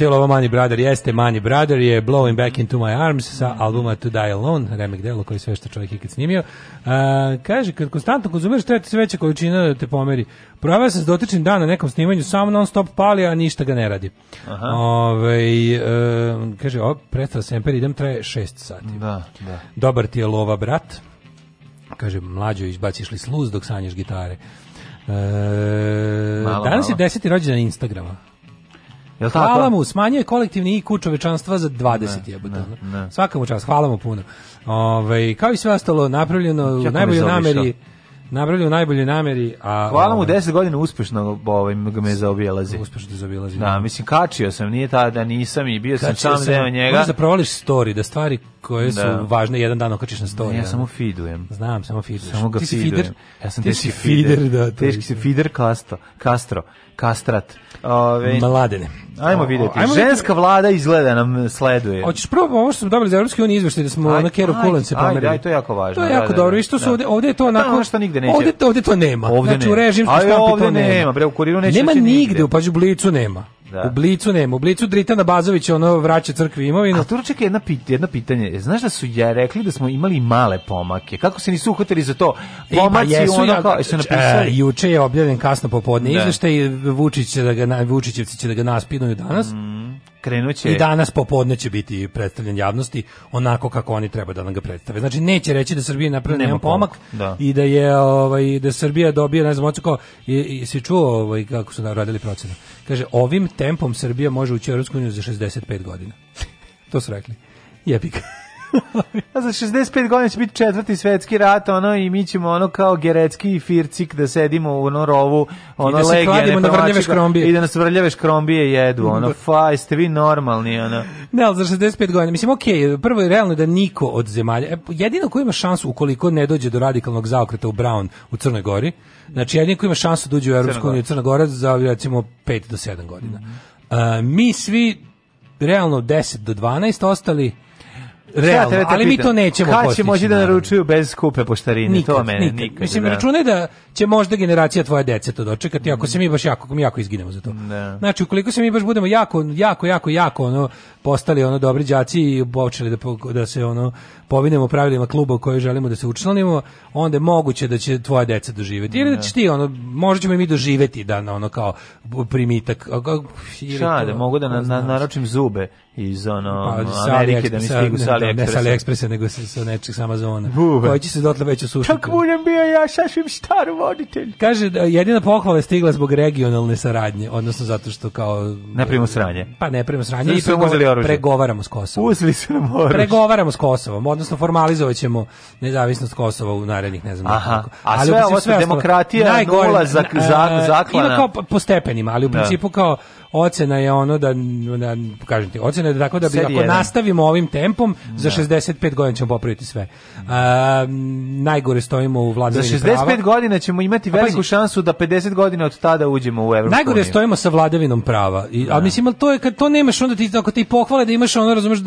Speaker 3: pitali ovo Money Brother, jeste Money Brother je Blowing Back Into My Arms sa albuma To Die Alone, remek delo koji sve što čovjek ikad snimio. Uh, kaže, kad konstantno konzumiraš, treba sve veća količina da te pomeri. Proveo se s dotičnim dan na nekom snimanju, samo non stop pali, a ništa ga ne radi.
Speaker 4: Aha.
Speaker 3: Ove, uh, e, kaže, o, predstava Semper, idem, traje 6 sati.
Speaker 4: Da, da.
Speaker 3: Dobar ti je lova, brat. Kaže, mlađo, izbaciš li sluz dok sanješ gitare. E, malo, danas malo. je deseti rođendan Instagrama.
Speaker 4: Jel tako? Hvala
Speaker 3: mu, smanjuje kolektivni IQ čovečanstva za 20 jebote. Svaka mu čast, hvala mu puno. Ove, ovaj, kao i sve ostalo, napravljeno u najboljoj nameri Napravljeno u najboljoj nameri, a
Speaker 4: Hvala mu 10 ovaj, godina uspešno ovaj me zaobilazi.
Speaker 3: Uspešno zaobilazi.
Speaker 4: Da, mislim kačio sam, nije ta da nisam i bio sam sam deo njega.
Speaker 3: Možda provališ story, da stvari koje da. su važne jedan dan okačiš na story.
Speaker 4: ja samo feedujem.
Speaker 3: Znam, samo feeduješ.
Speaker 4: Samo ga ti si feeder. Ja sam ti si feeder, da. Teški si feeder da, Castro. Castro kastrat.
Speaker 3: Ove, Mladene.
Speaker 4: Ajmo vidjeti. Ajmo Ženska vidjeti. vlada izgleda nam sleduje.
Speaker 3: Hoćeš prvo ovo što smo dobili za Evropske unije izveštaj da smo aj, na Kero Kulan se pomerili. Ajde, aj, to je jako
Speaker 4: važno. To je
Speaker 3: da, jako da, dobro. Da. I što su da. ovdje, ovdje je to pa onako... Da, što nigde neće. Ovde, ovdje to nema. Ovdje znači, nema. u režimsku štampi to nema. Nema,
Speaker 4: bre, u kuriru neće.
Speaker 3: Nema nigde, u Pađu Blicu nema. Da. U Blicu nema, u Blicu Dritana Bazovića ono vraća crkvi
Speaker 4: imovinu. A tu čekaj
Speaker 3: jedna,
Speaker 4: pit, jedno pitanje, znaš da su je rekli da smo imali male pomake, kako se nisu uhvatili za to? E, pa Pomaci I, pa jesu, ono
Speaker 3: ja, kao, jesu
Speaker 4: e,
Speaker 3: napisali? E, juče je objavljen kasno popodne da. izveštaj, Vučić će da ga, Vučićevci će da ga naspinuju danas.
Speaker 4: Mm
Speaker 3: krenuće. I danas popodne će biti predstavljen javnosti onako kako oni treba da nam ga predstave. Znači neće reći da Srbija napravila nema pomak, da. i da je ovaj da Srbija dobije ne znam kao i, i si čuo ovaj kako su radili procene. Kaže, ovim tempom Srbija može ući u Europsku uniju za 65 godina. to su rekli. Jepika.
Speaker 4: A za 65 godina će biti četvrti svetski rat, ono, i mi ćemo ono kao Gerecki i Fircik da sedimo u ono rovu, ono I da legije, kladimo na vrljave škrombije. I da nas vrljave škrombije jedu, ono, da. fa, jeste vi normalni, ono.
Speaker 3: Ne, ali za 65 godina, mislim, okej, okay, prvo je realno da niko od zemalja, e, jedino ko ima šansu ukoliko ne dođe do radikalnog zaokreta u Brown u Crnoj Gori, znači jedino ko ima šansu da uđe u Europsku uniju Crna Gora za recimo 5 do 7 godina. Mm -hmm. uh, mi svi realno 10 do 12 ostali realno, te ali mi to nećemo Kad
Speaker 4: će moći da naručuju bez skupe poštarine? Nikad, to mene,
Speaker 3: nikad.
Speaker 4: nikad Mislim,
Speaker 3: da. računaj da će možda generacija tvoje dece to dočekati, ako se mi baš jako, mi jako izginemo za to. Da. Znači, ukoliko se mi baš budemo jako, jako, jako, jako, ono, postali ono dobri đaci i počeli da, da se ono povinemo pravilima kluba u koji želimo da se učlanimo, onda je moguće da će tvoja deca doživeti. Ili da, da. ćeš ti, ono, možda ćemo i mi doživeti da ono kao primitak.
Speaker 4: Šta, da mogu da
Speaker 3: pa na,
Speaker 4: na, naročim zube iz ono, pa, Amerike da mi stigu
Speaker 3: sa AliExpressa.
Speaker 4: Ne, ne sa
Speaker 3: nego sa, sa nečeg sama zona. Koji će se dotle već osušiti.
Speaker 4: Čak budem bio ja sasvim star voditelj.
Speaker 3: Kaže, da, jedina pohvala
Speaker 4: je
Speaker 3: stigla zbog regionalne saradnje, odnosno zato što kao... Ne primimo sranje. Pa ne primimo sranje. i
Speaker 4: uzeli oružje.
Speaker 3: Pregovaramo s Kosovom.
Speaker 4: Uzeli su nam oružje.
Speaker 3: Pregovaramo s Kosovom, odnosno formalizovaćemo nezavisnost Kosova u narednih, ne znam Aha.
Speaker 4: Nekako. A sve Ali, ovo sve demokratija, najgore, nula za, za, e, zaklana. Ima
Speaker 3: kao po stepenima, ali u da. principu kao ocena je ono da, da kažem ti, ocena je da tako da bi, ako nastavimo ovim tempom, da. za 65 godina ćemo popraviti sve. Mm. A, najgore stojimo u vladavini prava. Za 65 prava.
Speaker 4: godina ćemo imati veliku pa, šansu da 50 godina od tada uđemo u Evropu.
Speaker 3: Najgore stojimo sa vladavinom prava. I, a da. mislim, ali to je, kad to nemaš, onda ti, ako te pohvale da imaš ono, razumeš,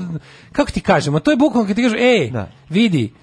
Speaker 3: kako ti kažemo, to je bukvalno kad ti kažu, ej, da. vidi,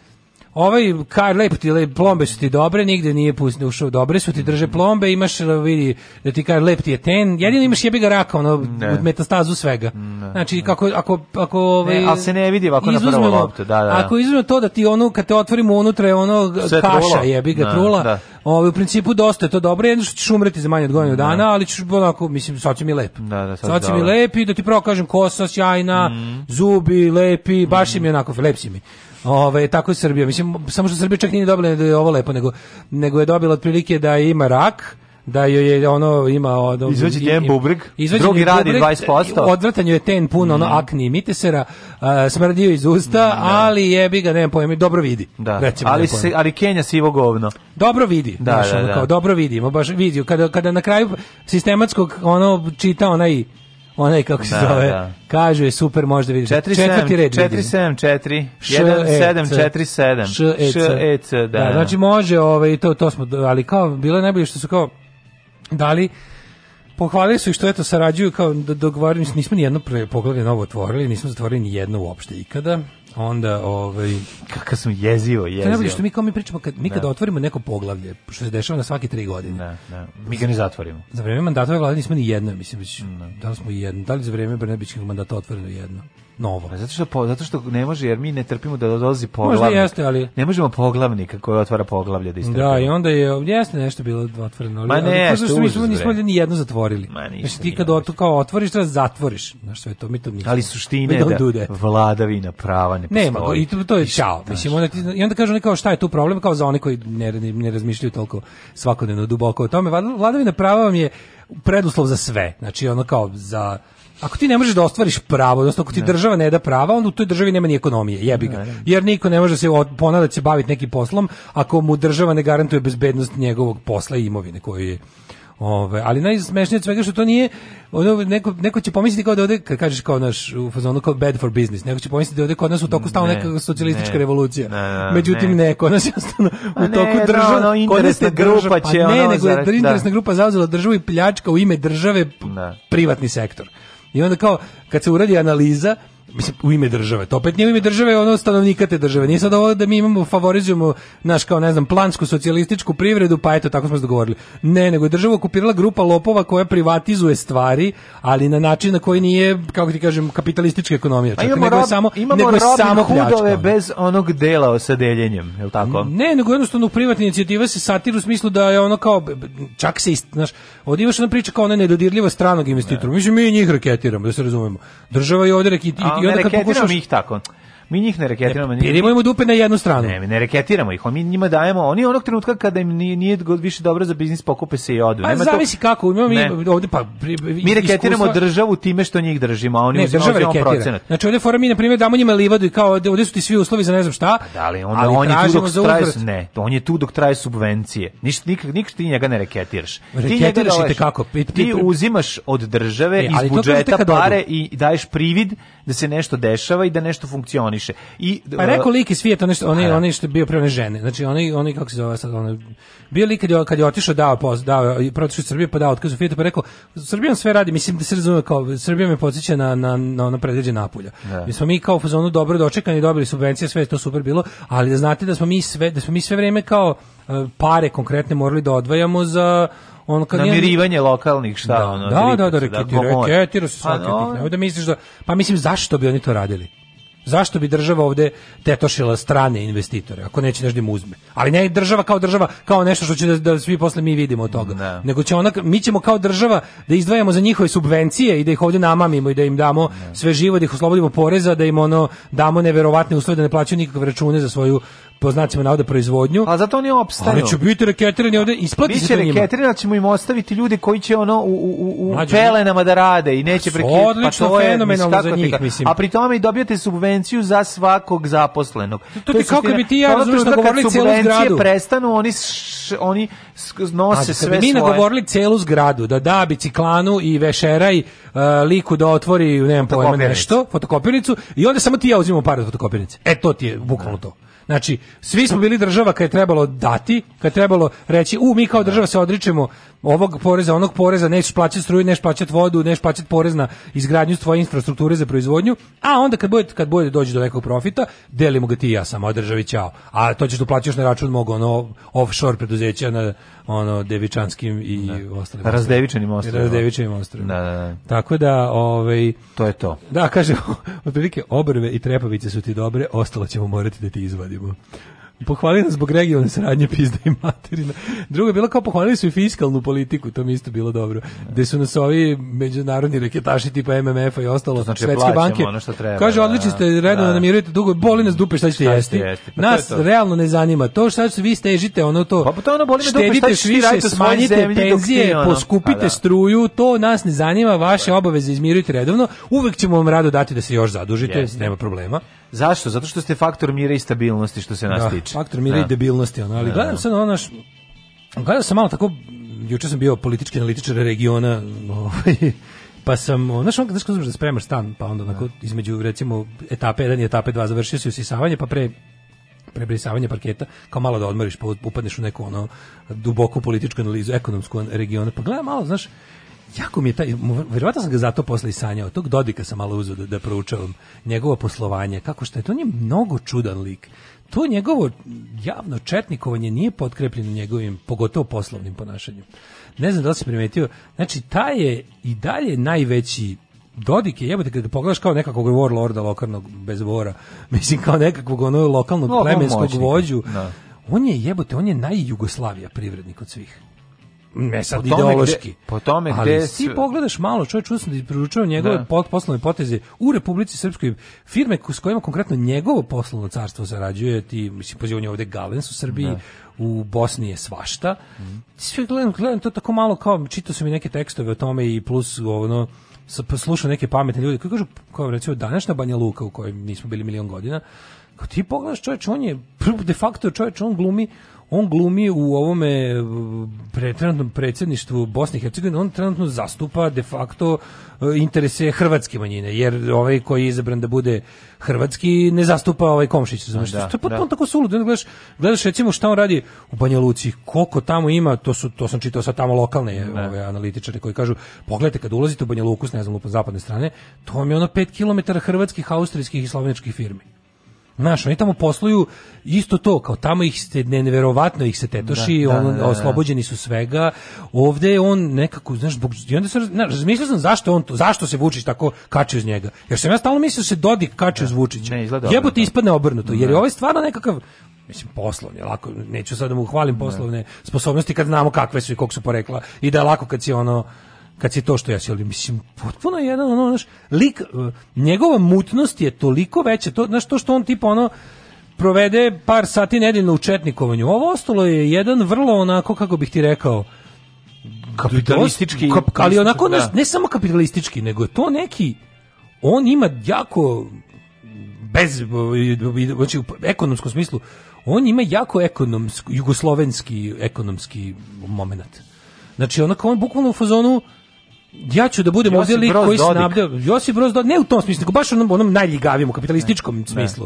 Speaker 3: ovaj kar lepo ti lep, plombe su ti dobre, nigde nije pustio ušao, dobre su ti drže mhm. plombe, imaš vidi da ti kar lep ti je ten, jedino imaš jebi ga raka, ono od metastazu svega. Ne, znači kako ako ako ovaj
Speaker 4: al se ne vidi ovako na prvu loptu, da, da.
Speaker 3: Ako izuzmemo to da ti ono kad te otvorimo unutra je ono Sve kaša trulo. jebi ga da, trula. Da. Ovaj u principu dosta je to dobro, jedno što ćeš umreti za manje od godinu dana, ali ćeš onako mislim sad će mi lepo
Speaker 4: Da, da,
Speaker 3: sad, sad
Speaker 4: će da,
Speaker 3: mi da. lepi da ti pravo kažem kosa sjajna, mm. zubi lepi, baš mm. mi onako lep mi. Ovaj tako je Srbija. Mislim samo što Srbija čak nije dobila da je ovo lepo, nego nego je dobila otprilike da ima rak da joj je ono ima od
Speaker 4: izvađen je bubreg drugi radi 20%
Speaker 3: odvratan je ten puno ono mm. akni mitisera uh, smrdio iz usta mm, ali jebi ga ne pojma dobro vidi
Speaker 4: da. Recimo, ali se ali Kenja sivo govno
Speaker 3: dobro vidi da, znaš, da, da. kao, dobro vidimo baš vidio kada kada na kraju sistematskog ono čita onaj onaj kako se da, zove, da. kažu je super, možda vidiš.
Speaker 4: 4, Četvrti 7, vidim. 7, 4,
Speaker 3: 1, da, Znači može, ovaj, to, to smo, ali kao, bilo je najbolje što su kao dali, pohvalili su i što eto sarađuju kao da dogovaraju, nismo ni jedno poglavlje novo otvorili, nismo zatvorili ni jedno uopšte ikada onda ovaj
Speaker 4: kakav
Speaker 3: sam
Speaker 4: jezio jezio
Speaker 3: najbolje što mi kao mi pričamo kad mi da. kada otvorimo neko poglavlje što se dešava na svake tri godine ne,
Speaker 4: da, ne. Da. mi ga ne zatvorimo
Speaker 3: za vreme mandatove vlade nismo ni jedno mislim već da li smo jedno da li za vreme Brnebićkog mandata otvoreno jedno novo.
Speaker 4: Zato što, po, zato što ne može, jer mi ne trpimo da dolazi poglavnik. Možda
Speaker 3: jeste, ali...
Speaker 4: Ne možemo poglavnik koji otvara poglavlje da istrpimo. Da,
Speaker 3: i onda je, jeste nešto bilo otvoreno. Ali, Ma ne, ali, što mi smo, nismo ni jedno zatvorili. Ma
Speaker 4: ništa. Znači,
Speaker 3: ti kad oto, kao otvoriš, da zatvoriš. Znaš, sve to,
Speaker 4: mi to nismo. Ali
Speaker 3: suštine
Speaker 4: je da vladavina prava ne postoji.
Speaker 3: Nema, i to, to je čao. Mislim, onda ti, I onda kažu nekako šta je tu problem, kao za one koji ne, ne razmišljaju toliko svakodnevno duboko o tome. Vladavina prava vam je preduslov za sve. Znači, ono kao za Ako ti ne možeš da ostvariš pravo, odnosno ako ti ne. država ne da prava, onda u toj državi nema ni ekonomije, jebi ga. Jer niko ne može se ponadati se baviti nekim poslom ako mu država ne garantuje bezbednost njegovog posla i imovine koju je Ove, ali najsmešnije od svega što to nije ono, neko, neko će pomisliti kao da ovde kad kažeš kao naš u fazonu kao bad for business neko će pomisliti da ovde kod nas u toku stalo ne, neka socijalistička ne, revolucija
Speaker 4: ne,
Speaker 3: međutim ne, kod nas je u pa toku država ono, interesna
Speaker 4: pa grupa će
Speaker 3: pa ne, ono nego interesna da. grupa zauzela državu i pljačka u ime države da. privatni sektor I onda kao, kad se uradi analiza, mislim u ime države. To opet nije u ime države, ono stanovnika te države. Nije sad ovo da mi imamo favorizujemo naš kao ne znam plansku socijalističku privredu, pa eto tako smo se dogovorili. Ne, nego je država okupirala grupa lopova koja privatizuje stvari, ali na način na koji nije kako ti kažem kapitalistička ekonomija. Pa čak, nego rob, samo imamo nego Robin samo hudove
Speaker 4: bez onog dela sa deljenjem, je l' tako?
Speaker 3: Ne, nego jednostavno privatna inicijativa se satiru u smislu da je ono kao čak se znaš, ovdje imaš ona priča kao ona nedodirljiva stranog investitora. Ne. Mi mi njih raketiramo, da se razumemo. Država je ovdje
Speaker 4: i onda
Speaker 3: kad pokušaš
Speaker 4: ih tako Mi njih ne reketiramo. Ne, pirimo
Speaker 3: im dupe na jednu stranu.
Speaker 4: Ne, mi ne reketiramo ih, mi njima dajemo, oni onog trenutka kada im nije, nije više dobro za biznis, pokupe se i odu. Pa zavisi
Speaker 3: to... kako, imamo ne. ovde pa...
Speaker 4: Pri, mi reketiramo državu time što njih držimo, a oni ne,
Speaker 3: uzimamo procenat. Znači ovde fora mi, na primjer, damo njima livadu i kao ovde su ti svi uslovi za ne znam šta, pa
Speaker 4: da li onda ali on je tu dok traje, ne, on je tu dok traje subvencije. Ništa nikak nikak ti njega ne reketiraš. Reketiraš ti
Speaker 3: kako?
Speaker 4: Ti uzimaš od države e, iz budžeta pare i daješ privid da se nešto dešava i da nešto funkcioniše funkcioniše. I
Speaker 3: pa rekao e, lik iz Fijeta, nešto, oni, oni što je bio pre žene. Znači oni, oni kako se zove sad oni, bio lik kad je kad je otišao dao poz, dao i protiv Srbije pa dao otkaz u Fijeta pa rekao Srbijom sve radi, mislim da se razume kao Srbija me podseća na na na ona predviđa napolja. Da. Mi smo mi kao u fazonu dobro dočekani, dobili subvencije, sve to super bilo, ali da znate da smo mi sve da smo mi sve vreme kao e, pare konkretne morali da odvajamo za on
Speaker 4: kad namirivanje nije... lokalnih šta
Speaker 3: da,
Speaker 4: ono
Speaker 3: da da da reketi da, reketira se pa svaki put da, ne da misliš da pa mislim zašto bi oni to radili Zašto bi država ovde tetošila strane investitore ako neće nešto da im uzme? Ali ne država kao država, kao nešto što će da, da svi posle mi vidimo od toga.
Speaker 4: Ne. Da.
Speaker 3: Nego će ona, mi ćemo kao država da izdvajamo za njihove subvencije i da ih ovde namamimo i da im damo ne. Da. sve živo, da ih oslobodimo poreza, da im ono damo neverovatne uslove da ne plaćaju nikakve račune za svoju po znacima navoda proizvodnju. A
Speaker 4: zato oni opstaju. Ali će
Speaker 3: biti reketirani ovde, isplati Biće se to njima. Biće da
Speaker 4: ćemo im ostaviti ljude koji će ono u, u, u Mađu, pelenama da rade i neće prekidati.
Speaker 3: Odlično, pa to je, fenomenalno za njih, mislim.
Speaker 4: A pri tome i dobijate subvenciju za svakog zaposlenog.
Speaker 3: To, to ti kako bi ti ja razumno da govorili celu zgradu.
Speaker 4: prestanu, oni, š, oni nose Mađu, sve svoje. Mi
Speaker 3: nagovorili celu zgradu, da da biciklanu i vešeraj uh, liku da otvori, ne znam pojma, nešto, fotokopirnicu i onda samo ti ja uzimam par od fotokopirnice. E, to ti je bukvalno to. Znači, svi smo bili država kad je trebalo dati, kad je trebalo reći, u, mi kao država se odričemo ovog poreza, onog poreza, neš plaćati struju, neš plaćati vodu, neš plaćati porez na izgradnju svoje infrastrukture za proizvodnju, a onda kad bude, kad bude dođe do nekog profita, delimo ga ti i ja sam, a državi ćao. A to ćeš da plaćaš na račun mog ono offshore preduzeća na ono devičanskim i da. ostalim.
Speaker 4: Razdevičanim ostrovima. Razdevičanim ostrovima.
Speaker 3: Da,
Speaker 4: da,
Speaker 3: da. Tako da, ovaj
Speaker 4: to je to.
Speaker 3: Da, kažem, otprilike obrve i trepavice su ti dobre, ostalo ćemo morati da ti izvadimo pohvalili nas zbog regionalne saradnje pizda i materina. Drugo je bilo kao pohvalili su i fiskalnu politiku, to mi isto bilo dobro. Gde su nas ovi međunarodni reketaši tipa MMF-a i ostalo, znači, da svetske banke. Ono što treba, kaže, da, odlični ste, da. redno da. namirujete dugo, boli nas dupe, šta ćete šta jesti. jesti. Pa nas to. realno ne zanima. To šta ćete vi stežite, ono to, pa, pa to ono, boli me štedite dupe, šta više, smanjite penzije, ono. poskupite pa da. struju, to nas ne zanima, vaše obaveze izmirujte redovno. Uvek ćemo vam rado dati da se još zadužite, nema problema.
Speaker 4: Zašto? Zato što ste faktor mira i stabilnosti što se nas tiče
Speaker 3: čoveče. Faktor mira i debilnosti, ono, ali da, gledam se na da. onaš, gledam sam malo tako, juče sam bio politički analitičar regiona, ovaj, pa sam, znaš, on, znaš kada da spremaš stan, pa onda onako, da. između, recimo, etape 1 i etape 2 završio se usisavanje, pa pre prebrisavanje parketa, kao malo da odmoriš, pa upadneš u neku ono duboku političku analizu, ekonomsku regiona, pa gledam malo, znaš, jako mi je taj, verovatno sam ga zato posle i sanjao, tog Dodika sam malo uzeo da, da proučavam njegovo poslovanje, kako što je, to on je mnogo čudan lik to njegovo javno četnikovanje nije potkrepljeno njegovim, pogotovo poslovnim ponašanjem. Ne znam da li si primetio, znači, ta je i dalje najveći Dodik je jebote kada pogledaš kao nekakvog warlorda lokalnog bezvora, mislim kao nekakvog onog lokalnog no, plemenskog vođu. No. Da. On je jebote, on je najjugoslavija privrednik od svih ne mm, sad po ideološki. Gde, po tome gde... Ali ti pogledaš malo, čovjek čuo sam da ispručao njegove da. Pot, poslovne poteze u Republici Srpskoj, firme s kojima konkretno njegovo poslovno carstvo zarađuje, ti, mislim, pozivanje ovde Galens u Srbiji, da u Bosni je svašta. Mm. Sve gledam, gledam to tako malo kao, čitao sam i neke tekstove o tome i plus ono, pa slušao neke pametne ljude koji kažu, kao recimo današnja Banja Luka u kojoj nismo bili milion godina, kao ti pogledaš čovječ, on je de facto čovječ, on glumi on glumi u ovome trenutnom predsjedništvu Bosne i Hercegovine, on trenutno zastupa de facto e, interese hrvatske manjine, jer ovaj koji je izabran da bude hrvatski ne zastupa ovaj Komšić, znači da, to je potpuno da. tako suludo, gledaš, gledaš recimo šta on radi u Banja Luci, koliko tamo ima, to su to sam čitao sa tamo lokalne ne. Da. ove analitičare koji kažu, pogledajte kad ulazite u Banja Luku, ne znam, u zapadne strane, to vam je ono 5 km hrvatskih, austrijskih i slovenačkih firmi. Znaš, oni tamo posluju isto to, kao tamo ih ste, ne, neverovatno ih se tetoši, da, da, on, da, da, da, oslobođeni su svega. Ovde je on nekako, znaš, bog, i onda sam, znaš, razmišljao sam zašto on to, zašto se Vučić tako kači uz njega. Jer sam ja stalno mislio da se Dodik kače uz Vučića. Jebote, ispadne obrnuto, jer je ovo ovaj stvarno nekakav, mislim poslovni, lako, neću sad da mu hvalim poslovne sposobnosti kad znamo kakve su i kog su porekla i da je lako kad si ono kad si to što ja si, ali mislim, potpuno jedan, ono, znaš, lik, e, njegova mutnost je toliko veća, to, znaš, to što on tipo ono, provede par sati nedeljno u četnikovanju. Ovo ostalo je jedan vrlo onako, kako bih ti rekao,
Speaker 4: kapitalistički, kap,
Speaker 3: ali onako, da. ne, ne samo kapitalistički, nego je to neki, on ima jako, bez, znači, u ekonomskom smislu, on ima jako ekonomski, jugoslovenski ekonomski momenat Znači, onako, on bukvalno u fazonu, ja ću da budem ovdje lik koji snabdeo Josip Broz Dodik, ne u tom smislu, baš u onom, onom najljigavijem kapitalističkom ne. smislu.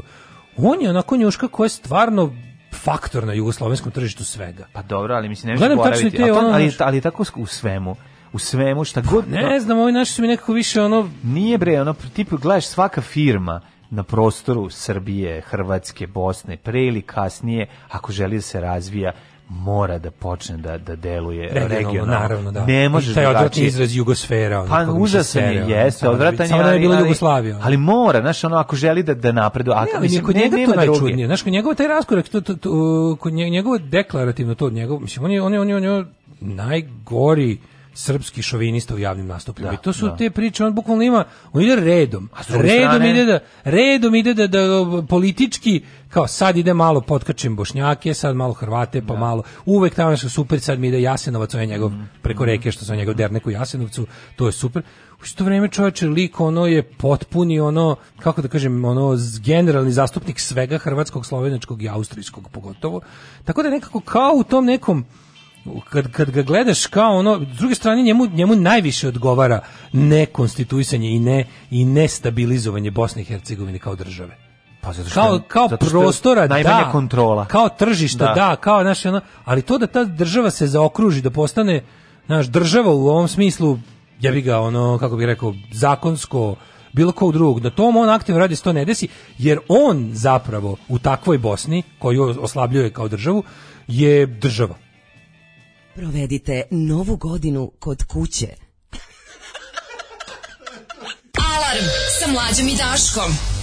Speaker 3: Ne. On je onako njuška koja je stvarno faktor na jugoslovenskom tržištu svega.
Speaker 4: Pa dobro, ali mislim ne boraviti. Te, ono, ali, ali tako u svemu u svemu šta pa god.
Speaker 3: Ne no, znam, ovi naši su mi nekako više ono
Speaker 4: nije bre, ono tip gledaš svaka firma na prostoru Srbije, Hrvatske, Bosne, pre ili kasnije, ako želi da se razvija, mora da počne da da deluje regionalno. Da, da, da, regionalno.
Speaker 3: Naravno, da. Ne
Speaker 4: može
Speaker 3: da odvratni
Speaker 4: izraz jugosfera. Ono, pa
Speaker 3: užasan je, jeste, odvratan je, ali,
Speaker 4: bilo Jugoslavija. Ali mora, znaš, ono ako želi da da napreduje, a ne, mislim, kod njega to najčudnije.
Speaker 3: Znaš, kod njegov taj raskorak, to, to, to, kod njegovo deklarativno to, njegov, mislim, on je on je on je, on je najgori srpski šovinista u javnim nastupima. Da, I to su da. te priče, on bukvalno ima, on ide redom. A redom strane... ide da, redom ide da, da politički kao sad ide malo potkačim Bošnjake, sad malo Hrvate, pa da. malo. Uvek tamo su super, sad mi ide Jasenovac, on je njegov mhm. preko mhm. reke što su njegov derneku Jasenovcu, to je super. U isto vreme čovječe lik ono je potpuni ono kako da kažem ono generalni zastupnik svega hrvatskog, slovenačkog i austrijskog pogotovo. Tako da nekako kao u tom nekom kad, kad ga gledaš kao ono, s druge strane njemu, njemu najviše odgovara nekonstituisanje i ne i nestabilizovanje Bosne i Hercegovine kao države. Pa zato što kao kao što prostora najmanja da, kontrola. Kao tržišta da, da kao naše ali to da ta država se zaokruži da postane naš država u ovom smislu ja bih ga ono kako bih rekao zakonsko bilo kog drugog da tom on aktivno radi da se ne desi jer on zapravo u takvoj Bosni koju oslabljuje kao državu je država
Speaker 7: Provedite novu godinu kod kuće. Alarm sa mlađom i Daškom.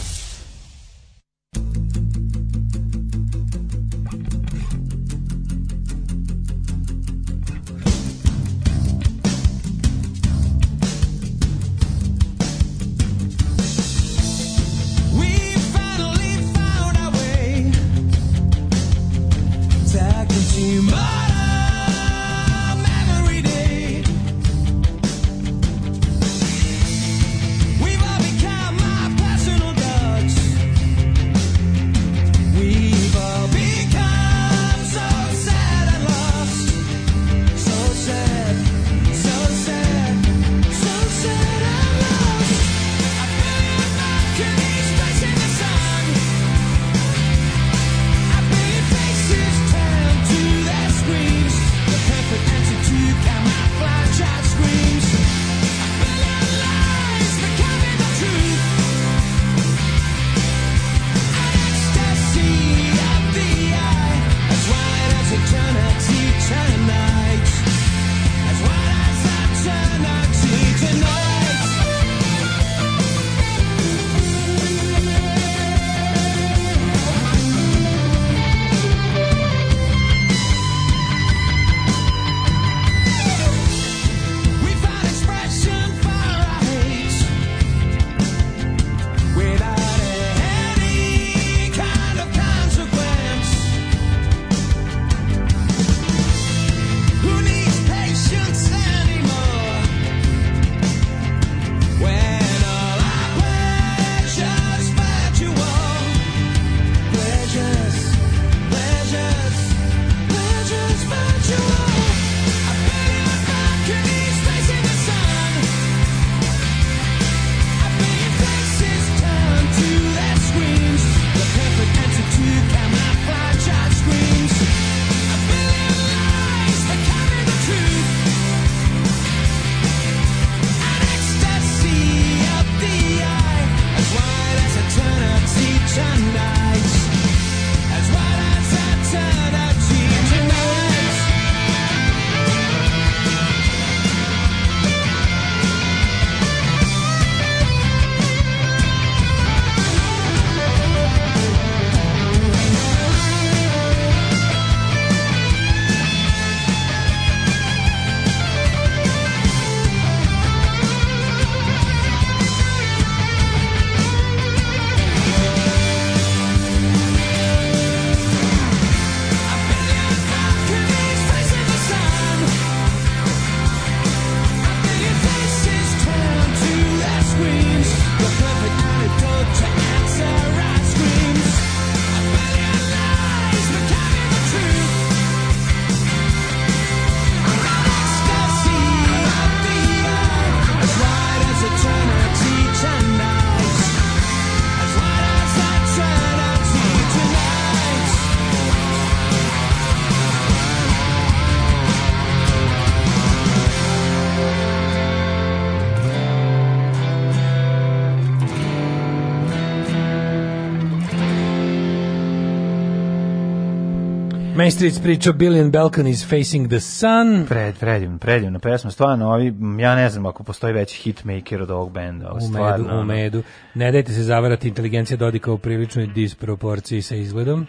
Speaker 4: Main Street pričao Billion Balconies Facing the Sun. Pred,
Speaker 3: predivno, predivno pesma, stvarno, ovi, ja ne znam ako postoji veći hitmaker od ovog benda. U stvarno,
Speaker 4: u medu. Ne dajte se zavarati, inteligencija dodika u priličnoj disproporciji sa izgledom.